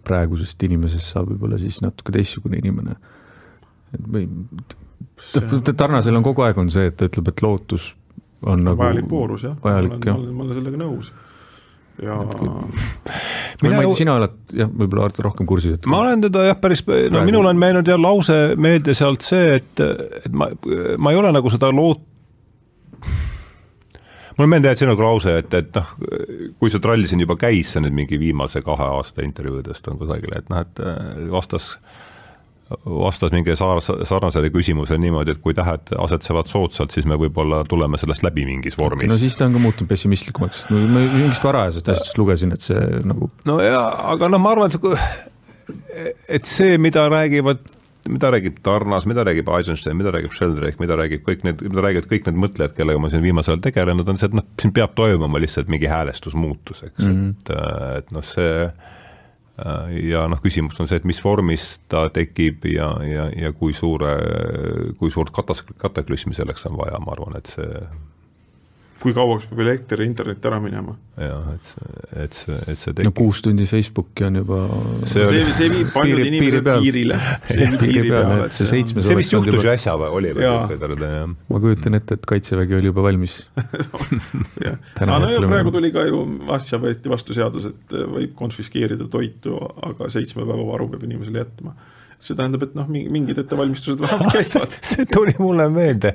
praegusest inimesest saab võib-olla siis natuke teistsugune inimene. või Tarnasel on kogu aeg on see, et ta ütleb, et lootus on nagu vajalik voorus jah, ma olen, ma olen sellega nõus ja <laughs> Mina, ma ei tea, sina oled jah, võib-olla rohkem kursis, et ma olen teda jah, päris, no minul on läinud jah lause meelde sealt see, et, et ma, ma ei ole nagu seda loot-, mulle meeldib jah, see nagu lause, et, et noh, kui see trall siin juba käis, see nüüd mingi viimase kahe aasta intervjuudest on kusagil, et noh, et vastas äh, vastas mingi sarnasele küsimusele niimoodi, et kui tähed asetsevad soodsalt, siis me võib-olla tuleme sellest läbi mingis vormis. no siis ta on ka muutunud pessimistlikumaks, ma mingist varajasest asjast lugesin, et see nagu no jaa, aga noh, ma arvan, et et see, mida räägivad mida räägib Tarnas, mida räägib Eisenstein, mida räägib Sheldrake, mida räägib kõik need, mida räägivad kõik need mõtlejad, kellega ma siin viimasel ajal tegelenud, on see, et noh, siin peab toimuma lihtsalt mingi häälestusmuutus, eks mm, -hmm. et, et noh, see ja noh, küsimus on see, et mis vormis ta tekib ja, ja, ja kui suure, kui suurt katas-, kataklüsmi selleks on vaja, ma arvan, et see kui kauaks peab elekter ja internet ära minema. jah, et see, et see, et see tekib. no kuus tundi Facebooki on juba see, see, see viib paljud piiri, inimesed piirile. see viib piiri peale, et see seitsmes see vist juhtus ju äsja või, oli või? ma kujutan ette, et Kaitsevägi oli juba valmis <laughs> jah, aga no ja praegu tuli ka ju, asja võeti vastu seadus, et võib konfiskeerida toitu, aga seitsme päeva varu peab inimesele jätma see tähendab, et noh, mingid ettevalmistused vähemalt <laughs> käivad. see tuli mulle meelde,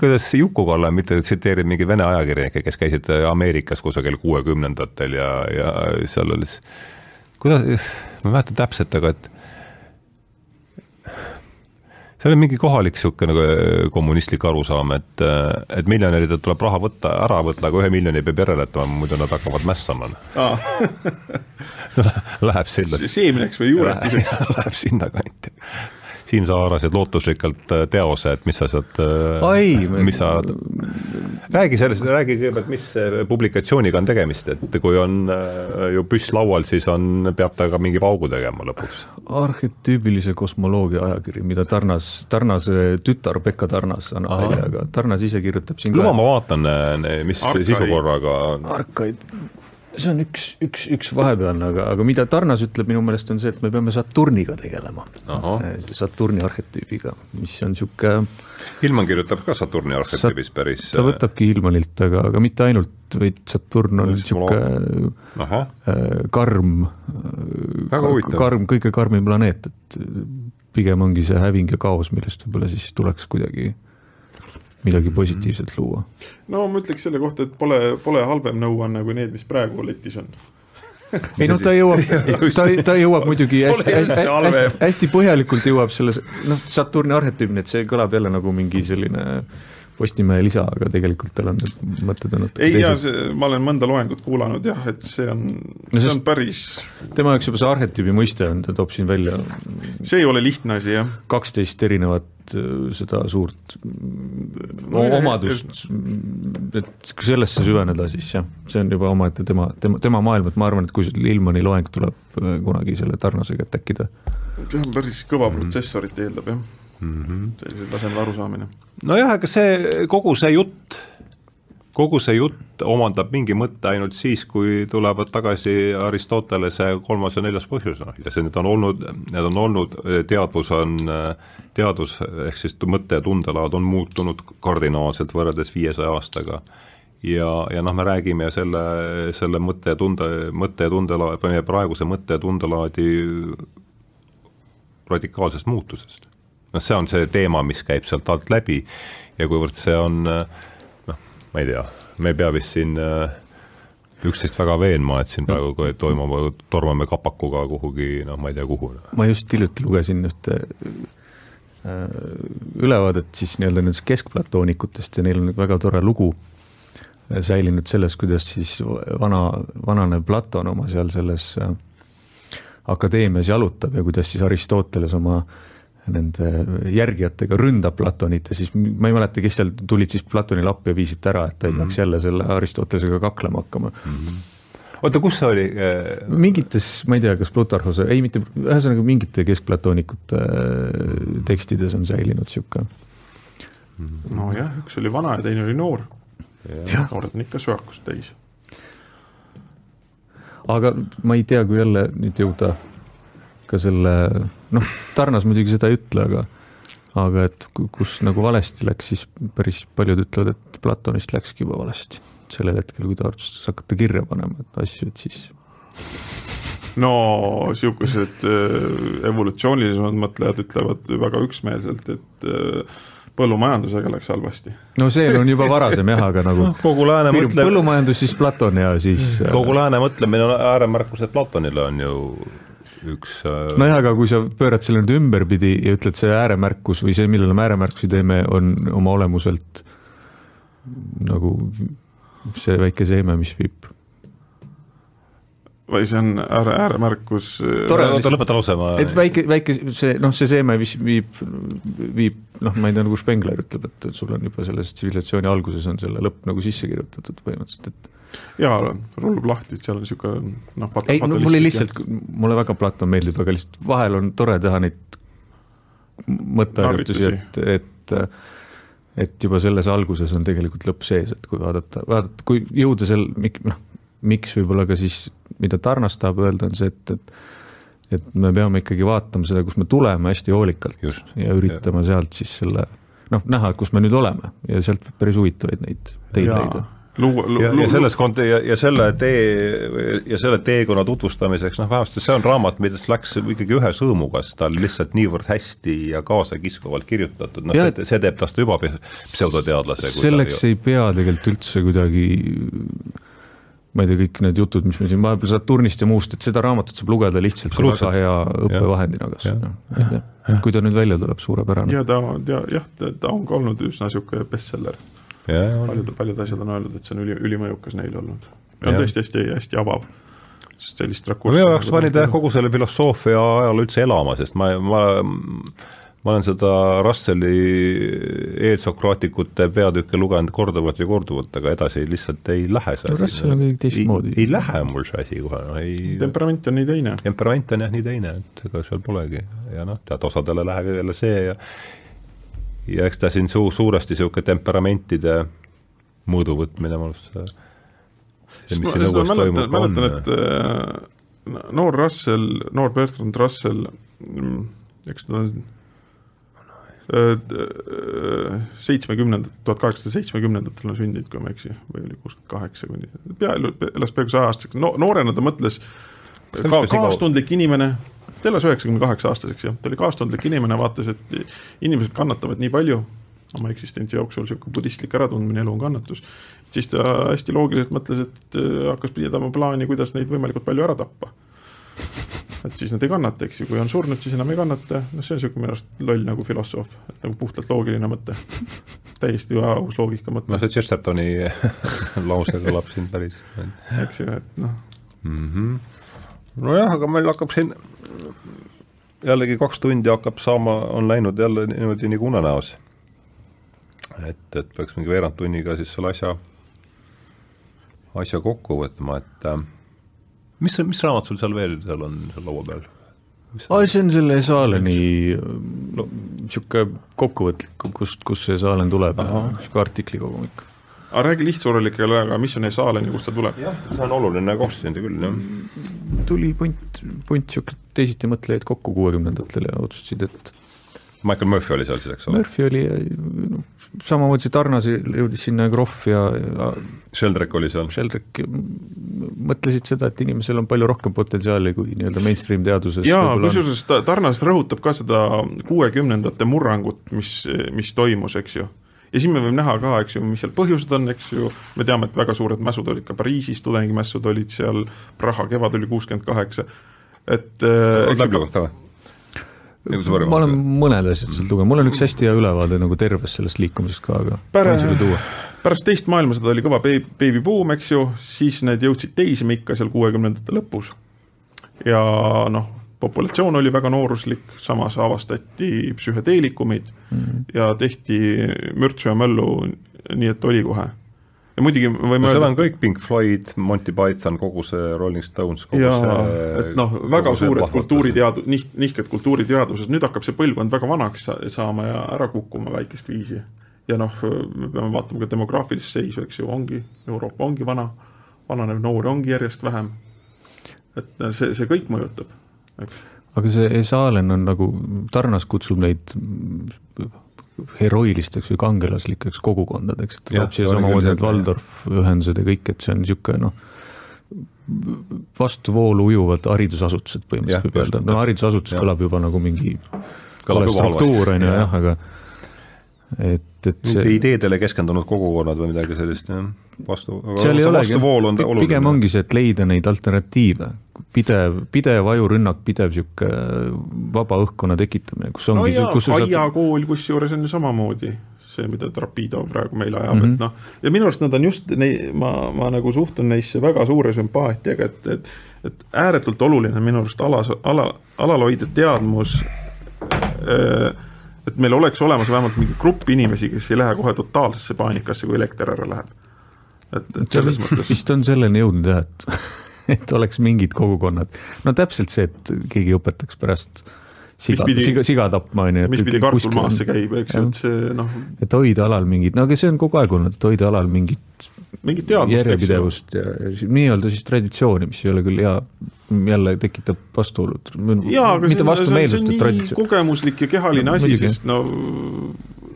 kuidas Juku Kalle, mitte tsiteerib mingeid vene ajakirjanikke, kes käisid Ameerikas kusagil kuuekümnendatel ja, ja seal oli, kuidas, ma ei mäleta täpselt, aga et see oli mingi kohalik niisugune nagu äh, kommunistlik arusaam, et, äh, et miljonäridelt tuleb raha võtta, ära võtta, aga ühe miljoni peab järele jätma, muidu nad hakkavad mässama. <laughs> Läheb sinna. seemneks või juuretuseks <laughs> Läheb sinnakanti Siim, sa haarasid lootusrikkalt äh, teose, et mis sa sealt, mis sa, räägi sellest, räägi kõigepealt, mis publikatsiooniga on tegemist, et kui on ju püss laual, siis on, peab ta ka mingi paugu tegema lõpuks. Arhetüübilise kosmoloogia ajakiri, mida Tarnas, Tarnase tütar Pekka Tarnas annab välja, aga Tarnas ise kirjutab siin luba, ma vaatan, mis Arkai. sisukorraga on. Arkaid, see on üks, üks, üks vahepealne, aga, aga mida Tarnas ütleb minu meelest on see, et me peame Saturniga tegelema. Saturni arhetüübiga, mis on niisugune Hillman kirjutab ka Saturni arhetüübis päris ta võtabki Hillmanilt, aga, aga mitte ainult, vaid Saturn on niisugune äh, karm, karm, kõige karmim planeet, et pigem ongi see häving ja kaos, millest võib-olla siis tuleks kuidagi midagi positiivset luua. no ma ütleks selle kohta, et pole, pole halvem nõuanne kui need, mis praegu letis on. <laughs> Ei noh, ta jõuab, <laughs> ta, ta jõuab muidugi hästi, hästi, hästi, hästi põhjalikult jõuab selles, noh, Saturni arhetüüp, nii et see kõlab jälle nagu mingi selline Postimehe lisa, aga tegelikult tal on need mõtted on natuke ei jaa, ma olen mõnda loengut kuulanud jah, et see on no, see on päris tema jaoks juba see arhetüübi mõiste on, ta toob siin välja see ei ole lihtne asi, jah. kaksteist erinevat äh, seda suurt no, omadust, et sellesse süveneda, siis jah, see on juba omaette tema, tema, tema maailm, et ma arvan, et kui Lillmani loeng tuleb äh, kunagi selle Tarnasega, et äkki ta see on päris kõva protsessorit eeldab, jah mm -hmm. sellisel tasemel arusaamine. nojah, aga see, kogu see jutt, kogu see jutt omandab mingi mõtte ainult siis, kui tulevad tagasi Aristotelese kolmas ja neljas põhjus, noh, ja see, need on olnud, need on olnud, teadvus on, teadus ehk siis mõtte ja tundelaad on muutunud kardinaalselt võrreldes viiesaja aastaga ja, ja noh, me räägime selle, selle mõtte ja tunde, mõtte ja tundela-, meie praeguse mõtte ja tundelaadi radikaalsest muutusest. Noh, see on see teema, mis käib sealt alt läbi ja kuivõrd see on noh, ma ei tea, me ei pea vist siin äh, üksteist väga veenma, et siin praegu toimuma, tormame kapakuga kuhugi, noh, ma ei tea, kuhu. ma just hiljuti lugesin ühte äh, ülevaadet siis nii-öelda nendest keskplatoonikutest ja neil on väga tore lugu säilinud sellest, kuidas siis vana, vanane Platon oma seal selles akadeemias jalutab ja kuidas siis Aristoteles oma äh, nende järgijatega ründab Platonit ja siis ma ei mäleta, kes seal tulid siis Platonile appi ja viisid ta ära, et ta ei mm -hmm. peaks jälle selle Aristotelesega kaklema hakkama mm. -hmm oota, kus see oli? mingites, ma ei tea, kas Plutarhose, ei mitte, ühesõnaga mingite keskplatoonikute äh, tekstides on säilinud niisugune. nojah, üks oli vana ja teine oli noor. noored on ikka söakust täis. aga ma ei tea, kui jälle nüüd jõuda ka selle, noh, Tarnas muidugi seda ei ütle, aga aga et kus nagu valesti läks, siis päris paljud ütlevad, et Platonist läkski juba valesti. sellel hetkel, kui ta otsustas hakata kirja panema asju, et siis. no sihukesed äh, evolutsioonilisemad mõtlejad ütlevad väga üksmeelselt, et äh, põllumajandusega läks halvasti. no see on juba varasem jah, aga nagu <laughs> kogu lääne mõtle... põllumajandus, siis Platon ja siis kogu lääne mõtlemine on ääremärkused Platonile on ju üks äh, nojah, aga kui sa pöörad selle nüüd ümberpidi ja ütled, see ääremärkus või see, millele me ääremärkusi teeme, on oma olemuselt nagu see väike seeme, mis viib. Või see on ääre, ääremärkus äh, tore, oota lõpeta lause, ma et väike, väike see noh, see seeme, mis viib, viib noh, ma ei tea, nagu Spengler ütleb, et sul on juba selles tsivilisatsiooni alguses on selle lõpp nagu sisse kirjutatud põhimõtteliselt, et jaa, rullub lahti, seal on niisugune noh, ei, no mulle lihtsalt, mulle väga Platon meeldib, aga lihtsalt vahel on tore teha neid mõtteharjutusi, et, et et juba selles alguses on tegelikult lõpp sees, et kui vaadata, vaadata, kui jõuda seal, noh, miks võib-olla ka siis, mida Tarnas tahab öelda, on see, et, et et me peame ikkagi vaatama seda, kust me tuleme hästi hoolikalt Just, ja üritama ja. sealt siis selle noh, näha, kus me nüüd oleme ja sealt päris huvitavaid neid teid leida luua lu, ja, ja selles kont- ja, ja selle tee ja selle teekonna tutvustamiseks, noh vähemasti see on raamat, millest läks ikkagi ühe sõõmuga, sest ta on lihtsalt niivõrd hästi ja kaasakiskuvalt kirjutatud, noh see, see teeb tast juba pseudoteadlase. selleks ei pea tegelikult üldse kuidagi ma ei tea, kõik need jutud, mis me siin vahepeal Saturnist ja muust, et seda raamatut saab lugeda lihtsalt väga hea õppevahendina kas, noh, kui ta nüüd välja tuleb, suurepärane. ja ta, ja jah, ta on ka olnud üsna niisugune bestseller paljud, paljud asjad on öeldud, et see on üli, ülimõjukas neile olnud. ja on tõesti hästi, hästi avav sest sellist rakurssi minu jaoks pani ta jah kogu selle filosoofia ajal üldse elama, sest ma, ma ma olen seda Russelli eelsokraatikute peatükke lugenud korduvalt ja korduvalt, aga edasi lihtsalt ei lähe see asi. Russell on kuidagi teistmoodi. ei lähe mul see asi kohe, no ei temperament on nii teine. temperament on jah nii teine, et ega seal polegi ja noh, tead, osadele läheb jälle see ja ja eks ta siin suu-, suuresti niisugune temperamentide mõõdu võtmine minu arust see, mis siin õues toimub, on. mäletan, et äh, noor Russell, noor Bertrand Russell, mm, eks ta on äh, äh, seitsmekümnendat, tuhat kaheksasada seitsmekümnendatel on sündinud, kui ma ei eksi, või oli kuuskümmend kaheksa kuni, peaaegu, elas peaaegu saja aastaseks, no noorena ta mõtles ka kaastundlik inimene ta elas üheksakümne kaheksa aastaseks jah, ta oli kaastundlik inimene, vaatas, et inimesed kannatavad nii palju oma eksistentsi jooksul, sihuke budistlik äratundmine, elu on kannatus. siis ta hästi loogiliselt mõtles, et äh, hakkas pidama plaani, kuidas neid võimalikult palju ära tappa. et siis nad ei kannata, eks ju, kui on surnud, siis enam ei kannata, noh, see on sihuke minu arust loll nagu filosoof, et nagu puhtalt loogiline mõte. täiesti aus loogika mõte. no see Chestertoni <laughs> lause kõlab siin päris. eks ju, et noh mm -hmm nojah, aga meil hakkab siin jällegi kaks tundi hakkab saama, on läinud jälle niimoodi nagu unenäos. et, et peaks mingi veerand tunniga siis selle asja, asja kokku võtma, et äh, mis, mis raamat sul seal veel seal on seal laua peal? aa, see on selle Saaleni niisugune no, kokkuvõtlik, kust, kust see Saalen tuleb, niisugune artiklikogumik aga räägi lihtsurlikele, aga mis on Esalen ja kust ta tuleb? jah, see on oluline koht siin küll, jah. tuli punt, punt niisugune teisiti mõtlejaid kokku kuuekümnendatel ja otsustasid, et Michael Murphy oli seal siis, eks ole? Murphy oli, noh, samamoodi see Tarnas jõudis sinna Groff ja, ja Sheldrak oli seal? Sheldrak mõtlesid seda, et inimesel on palju rohkem potentsiaali kui nii-öelda mainstream teaduses. jaa, kusjuures Tarnas rõhutab ka seda kuuekümnendate murrangut, mis, mis toimus, eks ju ja siis me võime näha ka, eks ju, mis seal põhjused on, eks ju, me teame, et väga suured mässud olid ka Pariisis, tudengimässud olid seal, Praha kevad oli kuuskümmend kaheksa, et oled läbi lugenud ka või? ma olen mõned asjad sealt lugenud, mul on üks hästi hea ülevaade nagu tervest sellest liikumisest ka, aga võin sulle tuua. pärast teist maailmasõda oli kõva beebibuum, eks ju, siis need jõudsid teismikka seal kuuekümnendate lõpus. ja noh, populatsioon oli väga nooruslik, samas avastati psühhedeelikumid mm -hmm. ja tehti mürtsu ja möllu, nii et oli kohe ja muidugi me võime no, öelda. seal on kõik Pink Floyd, Monty Python, kogu see Rolling Stones, kogu jaa, see. et noh, väga suured kultuuritead-, niht-, nihked kultuuriteaduses, nüüd hakkab see põlvkond väga vanaks saama ja ära kukkuma väikest viisi. ja noh, me peame vaatama ka demograafilist seisu, eks ju, ongi, Euroopa ongi vana, vananev noori ongi järjest vähem. et see, see kõik mõjutab. Aga see Esalen on nagu, Tarnas kutsub neid heroilisteks või kangelaslikeks kogukondadeks, et ta toob siia samamoodi need Waldorf ühendused ja kõik, et see on niisugune noh, vastuvoolu ujuvalt haridusasutused põhimõtteliselt võib öelda, no haridusasutus kõlab juba nagu mingi vale struktuur, on ju, jah, aga et, et see ideedele keskendunud kogukonnad või midagi sellist, jah, vastu, seal ei olegi, pigem ongi see, et leida neid alternatiive, pidev, pidev ajurünnak, pidev niisugune vaba õhkkonna tekitamine, kus ongi no jaa, Kaia saad... kool kusjuures on ju samamoodi see, mida Trapido praegu meile ajab mm, -hmm. et noh, ja minu arust nad on just, ma, ma nagu suhtun neisse väga suure sümpaatiaga, et, et et ääretult oluline on minu arust alas, ala, alal hoida teadmus äh, et meil oleks olemas vähemalt mingi grupp inimesi, kes ei lähe kohe totaalsesse paanikasse, kui elekter ära läheb. Et, et selles mõttes. vist on selleni jõudnud jah, et <laughs> et oleks mingid kogukonnad, no täpselt see, et keegi õpetaks pärast siga, siga, siga tapma, on ju. mis pidi kartul maasse käib, eks ju, et see noh. et hoida alal mingit, no aga see on kogu aeg olnud, et hoida alal mingit mingit teadmist, järjepidevust ja nii-öelda siis traditsiooni, mis ei ole küll hea, jälle tekitab vastuolud. jaa, aga see, see, see on nii traditsioon. kogemuslik ja kehaline no, asi, sest no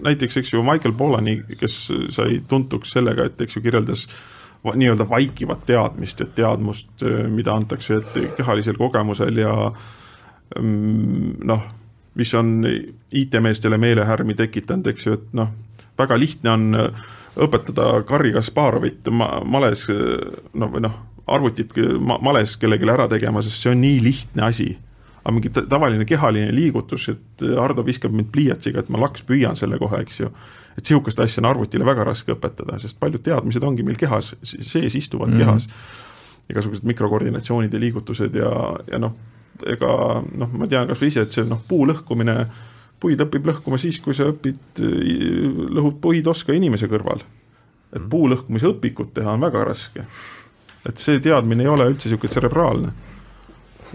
näiteks, eks ju, Michael Polani, kes sai tuntuks sellega, et eks ju, kirjeldas nii-öelda vaikivat teadmist, et teadmust, mida antakse ette kehalisel kogemusel ja mm, noh, mis on IT-meestele meelehärmi tekitanud, eks ju, et noh, väga lihtne on õpetada Garri Kasparovit ma-, males no või noh, arvutit ma-, males kellelegi ära tegema, sest see on nii lihtne asi. Aga mingi tavaline kehaline liigutus, et Hardo viskab mind pliiatsiga, et ma laks püüan selle kohe, eks ju et sihukest asja on arvutile väga raske õpetada, sest paljud teadmised ongi meil kehas, sees istuvad mm kehas. igasugused mikrokoordinatsioonid ja liigutused ja, ja noh, ega noh, ma tean kasvõi ise, et see noh, puu lõhkumine, puid õpib lõhkuma siis, kui sa õpid, lõhud puid oska inimese kõrval. et mhm. puu lõhkumise õpikut teha on väga raske. et see teadmine ei ole üldse niisugune tserebraalne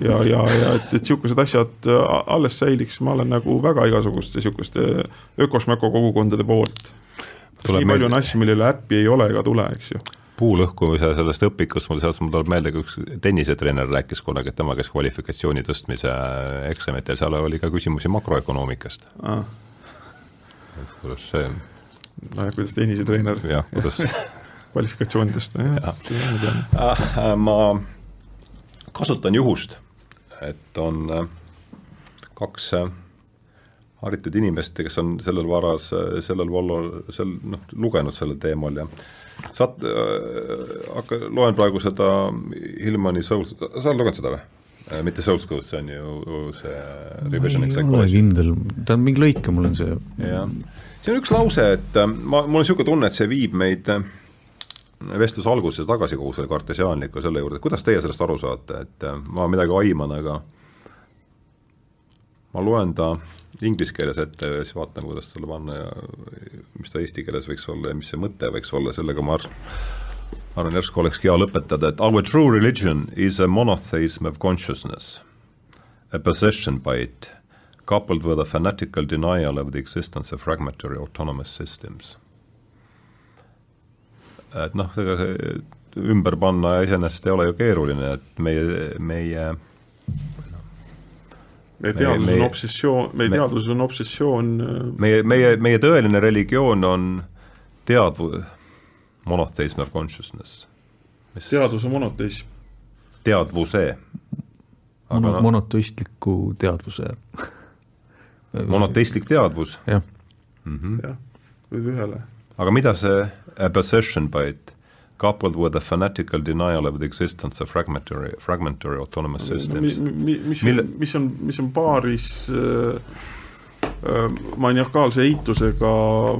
ja, ja, ja et, et niisugused asjad äh, alles säiliks, ma olen nagu väga igasuguste niisuguste ökosmäko kogukondade poolt. nii palju on asju, millele äppi ei ole ega tule, eks ju. Puu lõhkumise sellest õpikust mul sealt, mul tuleb meelde, kui üks tennisetreener rääkis kunagi, et tema käis kvalifikatsiooni tõstmise eksamitel, seal oli ka küsimusi makroökonoomikast. Ah.. et kuidas see nojah, kuidas tennisetreener jah, kuidas <laughs> kvalifikatsiooni tõsta, jah. Ja., seda ma tean. Ah,. ma kasutan juhust et on äh, kaks äh, haritud inimest, kes on sellel varas, äh, sellel vallal, sel noh, lugenud sellel teemal ja saad äh,, hakka, loen praegu seda Hillmani Soul, sa oled lugenud seda või? mitte Soul Schools, see on ju see psychology. ma ei ole kindel, ta on mingi lõike, mul on see. jah, siin on üks lause, et ma, mul on niisugune tunne, et see viib meid vestluse alguses tagasi kogu selle kartesiaanliku selle juurde, kuidas teie sellest aru saate, et äh, ma midagi aiman, aga ma loen ta inglise keeles ette ja siis vaatan, kuidas talle panna ja mis ta eesti keeles võiks olla ja mis see mõte võiks olla, sellega ma arvan, järsku olekski hea lõpetada, et our true religion is a monotheism of consciousness, a possession by it, coupled with a fanatical denial of the existence of fragmentary autonomous systems et noh, ega see ümber panna iseenesest ei ole ju keeruline, et meie, meie meie teadus on obsessioon, meie me, teadus on obsessioon äh, meie, meie, meie tõeline religioon on teadvu-, monotheism of consciousness. teadvuse monoteism. teadvuse. Mono, no, monoteistliku teadvuse monoteistlik teadvus? jah -hmm.. jah, võib ühele. aga mida see possession byte coupled with a fanatical denial of the existence of fragmentary, fragmentary autonomous systems no,. Mi, mis Mille..., mis on, mis on paaris äh, äh, maniakaalse eitusega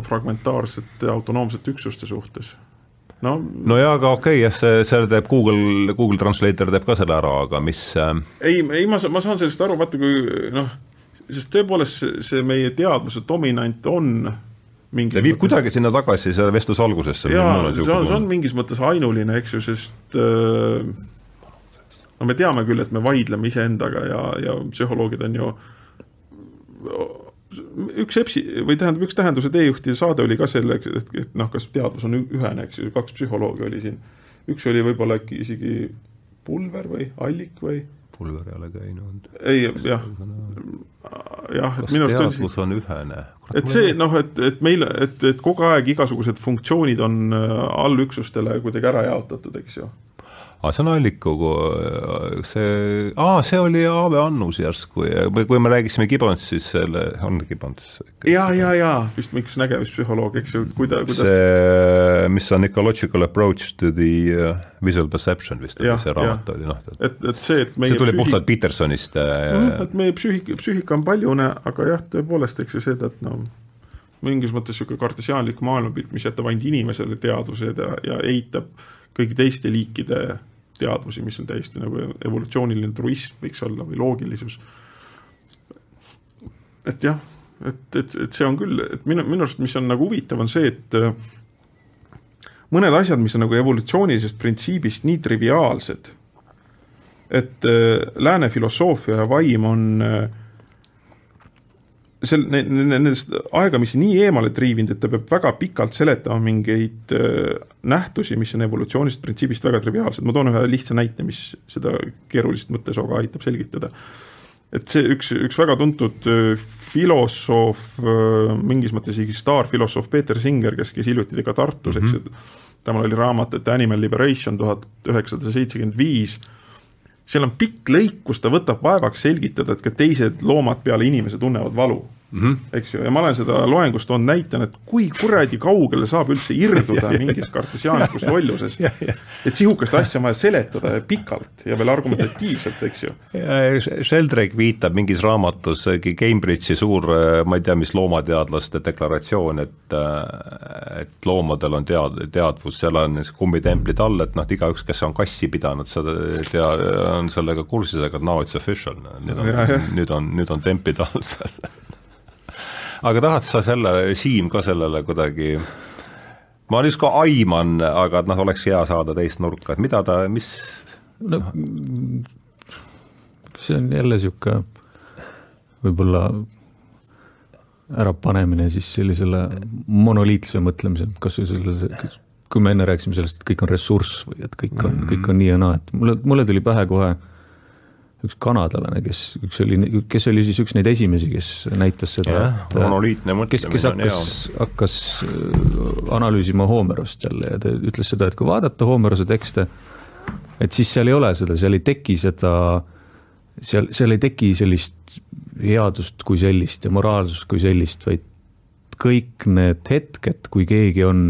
fragmentaarsete autonoomsete üksuste suhtes no, no jaa, aga okei okay,, jah, see, selle teeb Google, Google Translator teeb ka selle ära, aga mis äh... ei, ei ma, ma saan sellest aru, vaata kui noh, sest tõepoolest see, see meie teadvuse dominant on ta viib mõttes... kuidagi sinna tagasi selle vestluse algusesse. jaa, see on, see on mingis mõttes ainuline, eks ju, sest äh, no me teame küll, et me vaidleme iseendaga ja, ja psühholoogid on ju üks EPS-i või tähendab, üks Tähenduse teejuhtide saade oli ka selleks, et, et noh, kas teadvus on ühene, eks ju, kaks psühholoogi oli siin. üks oli võib-olla äkki isegi Pulver või Allik või Pulver ei ole käinud. ei, jah, jah, et minu arust teadvus on ühene? et see noh, et, et meil, et, et kogu aeg igasugused funktsioonid on äh, allüksustele kuidagi ära jaotatud, eks ju aa, see on Allikugu, see, aa, see oli Aave Annus järsku ja või kui me rääkisime Gibbons, siis selle, on Gibbons? ja, ja, ja vist üks nägemispsühholoog, eks ju, kuida-, kuidas see, mis on ecological approach to the uh, visual perception vist oli see raamat oli, noh. et, et see, et meie see tuli psüühik... puhtalt Petersonist äh.... et meie psüühik, psüühika on paljune, aga jah, tõepoolest, eks ju seda, et noh, mingis mõttes niisugune kartesiaanlik maailmapilt, mis jätab ainult inimesele teadvused ja, ja eitab kõigi teiste liikide teadvusi, mis on täiesti nagu evolutsiooniline truism võiks olla või loogilisus. et jah, et, et, et see on küll, et minu, minu arust, mis on nagu huvitav, on see, et äh, mõned asjad, mis on nagu evolutsioonilisest printsiibist nii triviaalsed, et äh, lääne filosoofia ja vaim on äh, sel-, nendest aegamisi nii eemale triivinud, et ta peab väga pikalt seletama mingeid äh, nähtusi, mis on evolutsioonist printsiibist väga triviaalsed, ma toon ühe lihtsa näite, mis seda keerulist mõttesooga aitab selgitada. et see üks, üks väga tuntud äh, filosoof, äh, mingis mõttes isegi staarfilosoof Peeter Singer, kes käis hiljuti ka Tartus mm, -hmm. eks ju, temal oli raamat, et Animal Liberation tuhat üheksasada seitsekümmend viis seal on pikk lõik, kus ta võtab vaevaks selgitada, et ka teised loomad peale inimese tunnevad valu mm. -hmm. eks ju, ja ma olen seda loengus toonud näitena, et kui kuradi kaugele saab üldse irduda <laughs> mingist kartesiaanlikust <laughs> lollusest. et sihukest asja on vaja seletada pikalt ja veel argumentatiivselt, eks ju. Sheldrake viitab mingis raamatus Cambridge'i suur, ma ei tea, mis loomateadlaste deklaratsioon, et et loomadel on tead-, teadvus, seal on kummitemplid all, et noh, igaüks, kes on kassi pidanud, seda tea-, on sellega kursis, aga now it's official, nüüd on, nüüd on, nüüd on templid all seal <laughs> aga tahad sa selle, Siim, ka sellele kuidagi ma ka aiman, aga noh, oleks hea saada teist nurka, et mida ta, mis no see on jälle niisugune võib-olla ärapanemine siis sellisele monoliitlusele mõtlemisele, kas või selle, kui me enne rääkisime sellest, et kõik on ressurss või et kõik on mm, -hmm. kõik on nii ja naa, et mulle, mulle tuli pähe kohe äh, üks kanadalane, kes, üks oli, kes oli siis üks neid esimesi, kes näitas seda, et monoliitne kes, kes hakkas, hakkas äh, analüüsima Homerost jälle ja ta ütles seda, et kui vaadata Homerose tekste, et siis seal ei ole seda, seal ei teki seda, seal, seal ei teki sellist headust kui sellist ja moraalsust kui sellist, vaid kõik need hetked, kui keegi on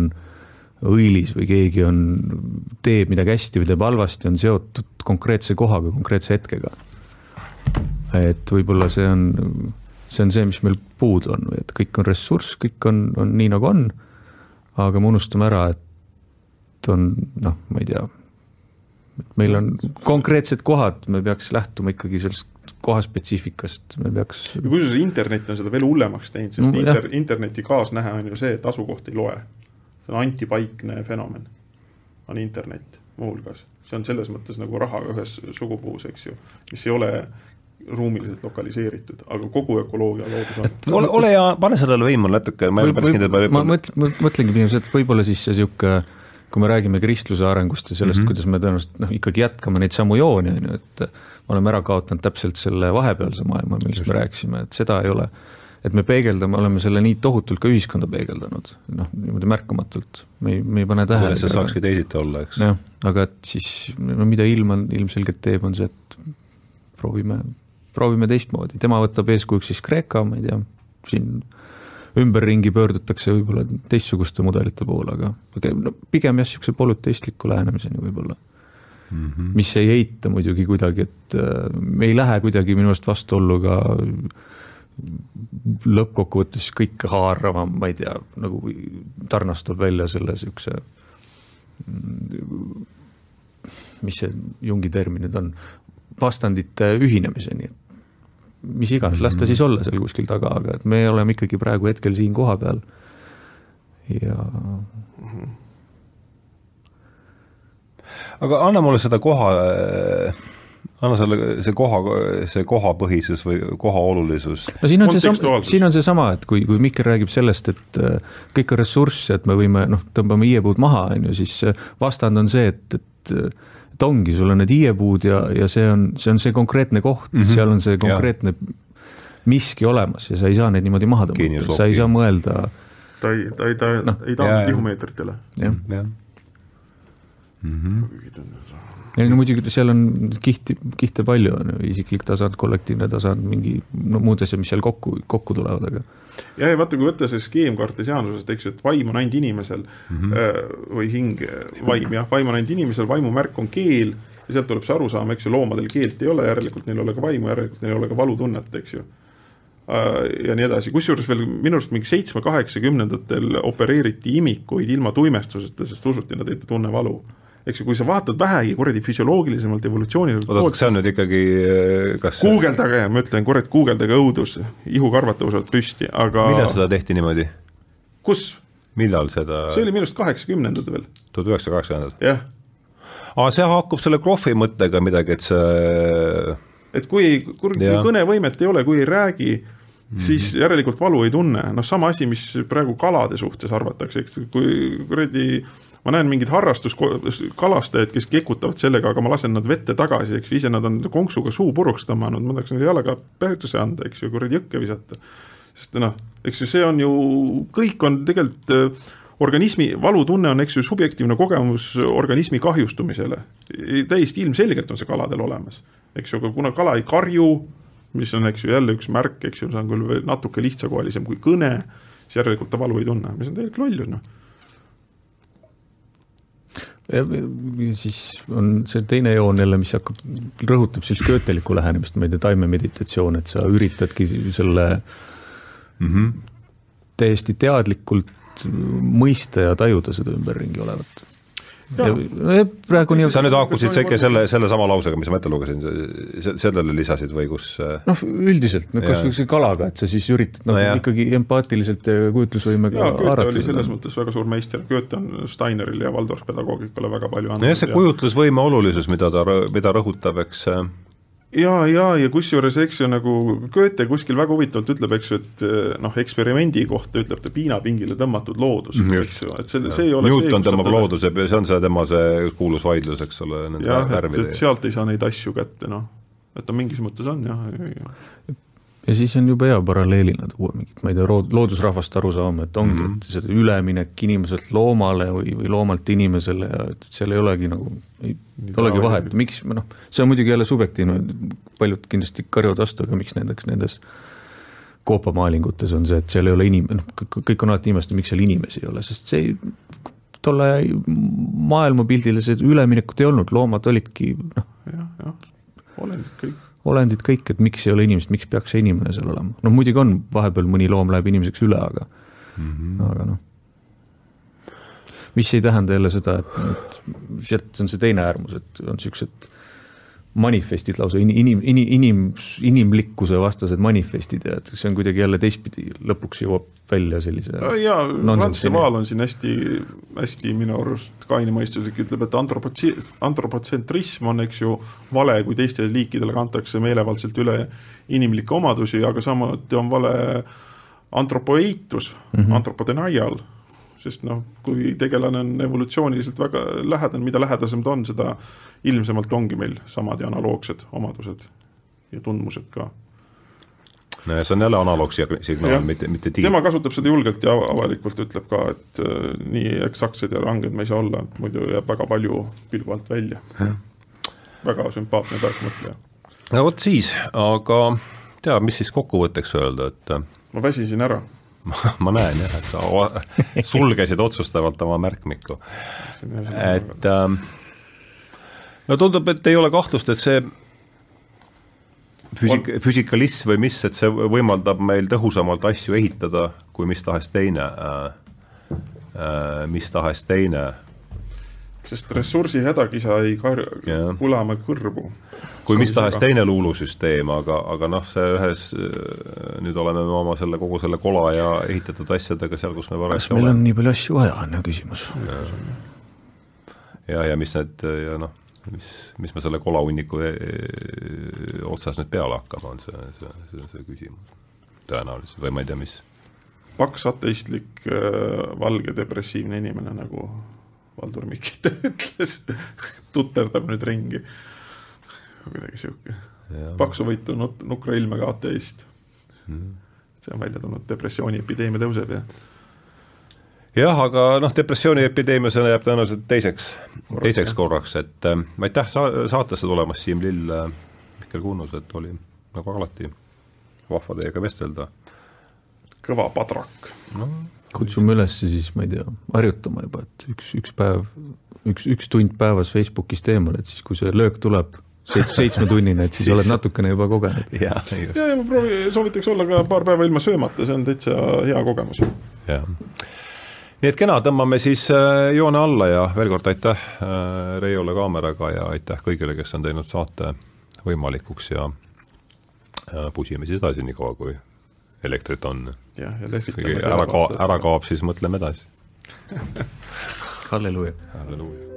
õilis või keegi on, teeb midagi hästi või teeb halvasti, on seotud konkreetse kohaga, konkreetse hetkega. et võib-olla see on, see on see, mis meil puudu on või et kõik on ressurss, kõik on, on nii nagu on. aga me unustame ära, et on noh, ma ei tea. meil on konkreetsed kohad, me peaks lähtuma ikkagi sellest kohaspetsiifikast, me peaks. kusjuures internet on seda veel hullemaks teinud, sest no, inter, interneti kaasnähe on ju see, et asukoht ei loe see on antipaikne fenomen, on internet muuhulgas. see on selles mõttes nagu rahaga ühes sugupuus, eks ju, mis ei ole ruumiliselt lokaliseeritud, aga kogu ökoloogia loodus on. ole, ole ja pane sellele võimu natuke, ma ei ole päris kindel. ma mõtlen, mõtlengi pigem seda, et võib-olla siis see niisugune kui me räägime kristluse arengust ja sellest mm, -hmm. kuidas me tõenäoliselt noh, ikkagi jätkame neid samu jooni, on ju, et me oleme ära kaotanud täpselt selle vahepealse maailma, millest me rääkisime, et seda ei ole et me peegeldame, oleme selle nii tohutult ka ühiskonda peegeldanud, noh, niimoodi märkamatult, me ei, me ei pane tähele. see saakski teisiti olla, eks. jah, aga et siis, no mida ilm on, ilmselgelt teeb, on see, et proovime, proovime teistmoodi, tema võtab eeskujuks siis Kreeka, ma ei tea, siin ümberringi pöördutakse võib-olla teistsuguste mudelite poole, aga no, pigem jah, niisuguse polüteistliku lähenemiseni võib-olla mm. -hmm. mis ei eita muidugi kuidagi, et äh, me ei lähe kuidagi minu arust vastuollu ka äh, lõppkokkuvõttes kõik haaravam, ma ei tea, nagu tarnastub välja selle siukse, mis see Jungi termin nüüd on, vastandite ühinemiseni, et mis iganes, las ta siis olla seal kuskil taga, aga et me oleme ikkagi praegu hetkel siin kohapeal. Ja aga anna mulle seda koha äh anna selle, see koha, see kohapõhisus või koha olulisus. no siin on seesama, siin on seesama, et kui, kui Mihkel räägib sellest, et äh, kõik on ressurss, et me võime noh, tõmbame hiiepuud maha, on ju, siis äh, vastand on see, et, et et ongi, sul on need hiiepuud ja, ja see on, see on see konkreetne koht mm, -hmm. seal on see konkreetne ja. miski olemas ja sa ei saa neid niimoodi maha tõmmata, sa ei saa mõelda. ta ei, ta ei, ta no. ei taha tihumeetritele. jah ja. Mm -hmm ei no muidugi seal on kihti, kihte palju, on ju, isiklik tasand, kollektiivne tasand, mingi no muud asjad, mis seal kokku, kokku tulevad, aga. ja, ja vaata, kui võtta see skeem kartesiaanlusest, eks ju, et vaim on ainult inimesel mm -hmm. või hing, vaim jah, vaim on ainult inimesel, vaimu märk on keel ja sealt tuleb see arusaam, eks ju, loomadel keelt ei ole, järelikult neil ei ole ka vaimu, järelikult neil ei ole ka valutunnet, eks ju äh, ja nii edasi, kusjuures veel minu arust mingi seitsme-kaheksakümnendatel opereeriti imikuid ilma tuimestuseta, sest usuti, nad ei tunne valu eks ju, kui sa vaatad vähegi kuradi füsioloogilisemalt, evolutsiooniliselt oota, kas see on nüüd ikkagi eh, kas guugeldage, ma ütlen, kurat, guugeldage õudus, ihukarvad tõusevad püsti, aga millal seda tehti niimoodi? kus? millal seda see oli minu arust kaheksakümnendad veel. tuhat üheksasada kaheksakümnendad? jah. aa, see haakub selle krohvi mõttega midagi, et see et kui kui kõnevõimet ei ole, kui ei räägi, Mm -hmm. siis järelikult valu ei tunne, noh sama asi, mis praegu kalade suhtes arvatakse, eks, kui kuradi ma näen mingeid harrastuskalastajaid, kes kekutavad sellega, aga ma lasen nad vette tagasi, eks ju, ise nad on konksuga suu puruks tõmmanud, ma tahaks neile jalaga perse anda, eks ju, kuradi jõkke visata. sest noh, eks ju, see on ju, kõik on tegelikult äh, organismi, valutunne on, eks ju, subjektiivne kogemus organismi kahjustumisele. täiesti ilmselgelt on see kaladel olemas, eks ju, aga kuna kala ei karju, mis on, eks ju, jälle üks märk, eks ju, see on küll veel natuke lihtsakoelisem kui kõne, siis järelikult ta valu ei tunne, mis on tegelikult lollus, noh siis on see teine joon jälle, mis hakkab, rõhutab siis köötelikku lähenemist, ma ei tea, taimemeditatsioon, et sa üritadki selle mm -hmm. täiesti teadlikult mõista ja tajuda seda ümberringi olevat praegu nii. sa nüüd haakusid sekka selle, sellesama lausega, mis ma ette lugesin, sellele lisasid või kus? Äh? noh, üldiselt, no kas või see kalaga, et sa siis üritad nagu no, ikkagi empaatiliselt ja kujutlusvõimega haarata. oli selles mõttes väga suur meister, Goethe on Steinerile ja Waldorf-pedagoogikale väga palju andnud. nojah, see kujutlusvõime olulisus, mida ta, mida rõhutab, eks äh, ja, ja, ja kusjuures, eks ju, nagu Goethe kuskil väga huvitavalt ütleb, eks ju, et eh, noh, eksperimendi kohta ütleb ta piinapingile tõmmatud loodus mm, -hmm. eks ju, et see, see ei ole Newton tõmbab looduse, see on see tema see kuulus vaidlus, eks ole, nende värvide. sealt ei saa neid asju kätte, noh, et ta mingis mõttes on jah ja ja siis on jube hea paralleelina tuua mingit, ma ei tea, loodusrahvast arusaama, et ongi mm, -hmm. et see üleminek inimeselt loomale või, või loomalt inimesele ja et seal ei olegi nagu, ei Nii olegi vahet, miks, noh, see on muidugi jälle subjektiivne, paljud kindlasti karjuvad vastu, aga miks näiteks nendes koopamaalingutes on see, et seal ei ole inim-, noh, kõik on alati imestanud, miks seal inimesi ei ole, sest see ei, tolle maailmapildile see üleminekut ei olnud, loomad olidki noh. jah, jah, olendid kõik olendid kõik, et miks ei ole inimest, miks peaks see inimene seal olema, noh muidugi on, vahepeal mõni loom läheb inimeseks üle, aga mm, -hmm. aga noh. mis ei tähenda jälle seda, et, et sealt on see teine äärmus, et on siuksed manifestid lausa inim, inim, inim, inim, inimlikkuse vastased manifestid ja et see on kuidagi jälle teistpidi, lõpuks jõuab välja sellise jaa, Franz de Waal on siin hästi, hästi minu arust kainemõistuslik, ütleb, et antropotsi-, antropotsentrism on, eks ju, vale, kui teistele liikidele kantakse meelevaldselt üle inimlikke omadusi, aga samuti on vale antropoeitus mm, -hmm. antropodenial, sest noh, kui tegelane on evolutsiooniliselt väga lähedane, mida lähedasem ta on, seda ilmsemalt ongi meil samad ja analoogsed omadused ja tundmused ka no ja see on jälle analoogsignaal, mitte, mitte tiim. tema kasutab seda julgelt ja avalikult ütleb ka, et äh, nii eksaktsed ja ranged me ei saa olla, muidu jääb väga palju pilgu alt välja. väga sümpaatne tark mõtleja. no vot siis, aga tea, mis siis kokkuvõtteks öelda, et äh, ma väsisin ära ma näen jah, et sa sulgesid otsustavalt oma märkmiku. et ähm, no tundub, et ei ole kahtlust, et see füüsik-, füsikalism või mis, et see võimaldab meil tõhusamalt asju ehitada kui mis tahes teine äh,, äh, mis tahes teine. sest ressursi hädakisa ei kar-, kulama kõrvu. Kui mis tahes teine luulusüsteem, aga, aga noh, see ühes, äh, nüüd oleme me oma selle, kogu selle kola ja ehitatud asjadega seal, kus me parajasti oleme. kas meil on nii palju asju vaja, on ju küsimus. ja, ja mis need ja noh mis, mis me selle kolahunniku e, e, otsas nüüd peale hakkame, on see, see, see, see küsimus. tõenäoliselt või ma ei tea, mis. paks ateistlik äh, valge depressiivne inimene, nagu Valdur Mikit <laughs> ütles tuterdab nüüd ringi. Kuidagi sihuke, paksuvõitu nuk-, nukra ilmega ateist. Mm.. see on välja tulnud, depressiooni epideemia tõuseb ja jah, aga noh, depressiooniepideemia, see jääb tõenäoliselt teiseks, teiseks korraks, et äh, aitäh sa-, saatesse tulemast, Siim Lill äh,, Mihkel Kunnus, et oli nagu alati vahva teiega vestelda. kõva padrak. No.. kutsume üles siis, ma ei tea, harjutama juba, et üks, üks päev, üks, üks tund päevas Facebookist eemal, et siis, kui see löök tuleb, seitsmetunnine, et siis oled natukene juba kogenud. ja, ja, ja ma proovi, soovitaks olla ka paar päeva ilma söömata, see on täitsa hea kogemus. jah nii et kena, tõmbame siis äh, joone alla ja veel kord aitäh äh, Reiole kaameraga ja aitäh kõigile, kes on teinud saate võimalikuks ja pusime siis edasi, niikaua kui elektrit on. jah, ja lehvitame. ära ka-, ära kaob, siis mõtleme edasi halleluuja. halleluuja.